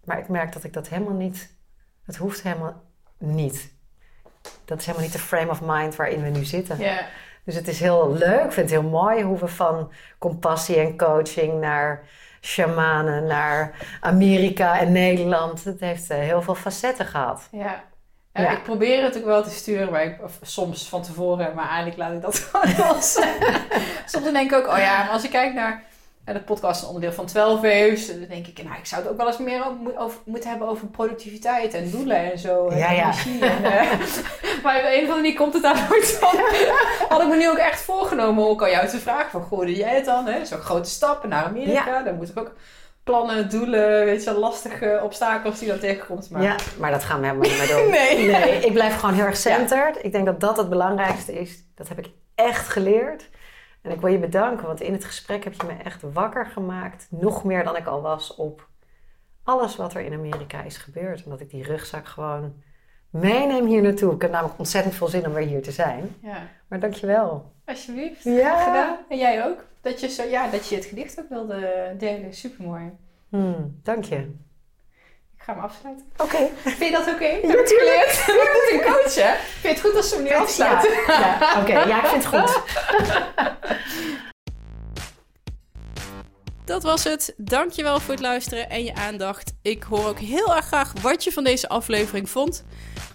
Maar ik merk dat ik dat helemaal niet. Het hoeft helemaal niet. Dat is helemaal niet de frame of mind waarin we nu zitten. Ja, Dus het is heel leuk. Ik vind het heel mooi hoe we van compassie en coaching naar shamanen, naar Amerika en Nederland. Het heeft eh, heel veel facetten gehad. ja. Ja, Ja. Ik probeer het ook wel te sturen, maar ik, soms van tevoren, maar eigenlijk laat ik dat <laughs> gewoon los. <laughs> soms denk ik ook, oh ja, maar als ik kijk naar de podcast is een onderdeel van 12 Waves, dan denk ik, nou, ik zou het ook wel eens meer over, over- moeten hebben over productiviteit en doelen en zo. en Ja, ja. En, eh, <laughs> maar op een of andere manier komt het daar nooit van. <laughs> Had ik me nu ook echt voorgenomen om ook aan jou te vragen van, goh, doe jij het dan? Zo'n grote stappen naar Amerika, dan moet ik ook plannen, doelen, weet je, lastige obstakels die dan tegenkomt. Maar Ja, maar dat gaan we helemaal niet meer doen. <laughs> Nee. nee. Ik blijf gewoon heel erg centered. Ik denk dat dat het belangrijkste is. Dat heb ik echt geleerd. En ik wil je bedanken, want in het gesprek heb je me echt wakker gemaakt. Nog meer dan ik al was op alles wat er in Amerika is gebeurd. En dat ik die rugzak gewoon meeneem hier naartoe. Ik heb namelijk ontzettend veel zin om weer hier te zijn. ja. Maar dankjewel. Alsjeblieft. Ja. Gedaan. En jij ook. Dat je, zo, ja, dat je het gedicht ook wilde delen. Supermooi. Hmm, dank je. Ga hem afsluiten. Oké. Vind je dat oké? <laughs> Heb Ja, ik het tuurlijk. geleerd? <laughs> Ik moet een coach, hè? Vind je het goed als ze nu afsluiten? Ja, ja, oké. Ja, ik vind het goed. <laughs> Dat was het. Dankjewel voor het luisteren en je aandacht. Ik hoor ook heel erg graag wat je van deze aflevering vond.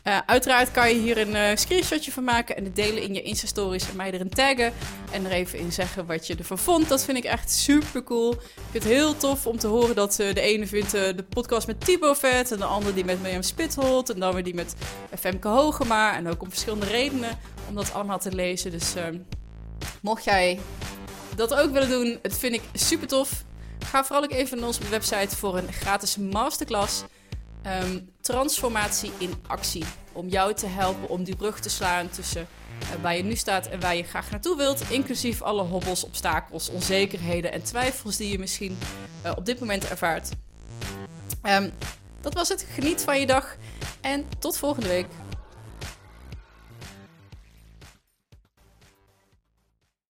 Eh, uiteraard kan je hier een eh, screenshotje van maken en het delen in je Insta-stories en mij erin taggen. En er even in zeggen wat je ervan vond. Dat vind ik echt super cool. Ik vind het heel tof om te horen dat eh, de ene vindt de podcast met Thibaut vet. En de andere die met Mirjam Spitholt. En dan weer die met Femke Hogema. En ook om verschillende redenen om dat allemaal te lezen. Dus eh, mocht jij dat ook willen doen, het vind ik super tof. Ga vooral ook even naar onze website voor een gratis masterclass. Ehm, transformatie in actie. Om jou te helpen om die brug te slaan tussen eh, waar je nu staat en waar je graag naartoe wilt. Inclusief alle hobbels, obstakels, onzekerheden en twijfels die je misschien eh, op dit moment ervaart. Ehm, dat was het. Geniet van je dag en tot volgende week.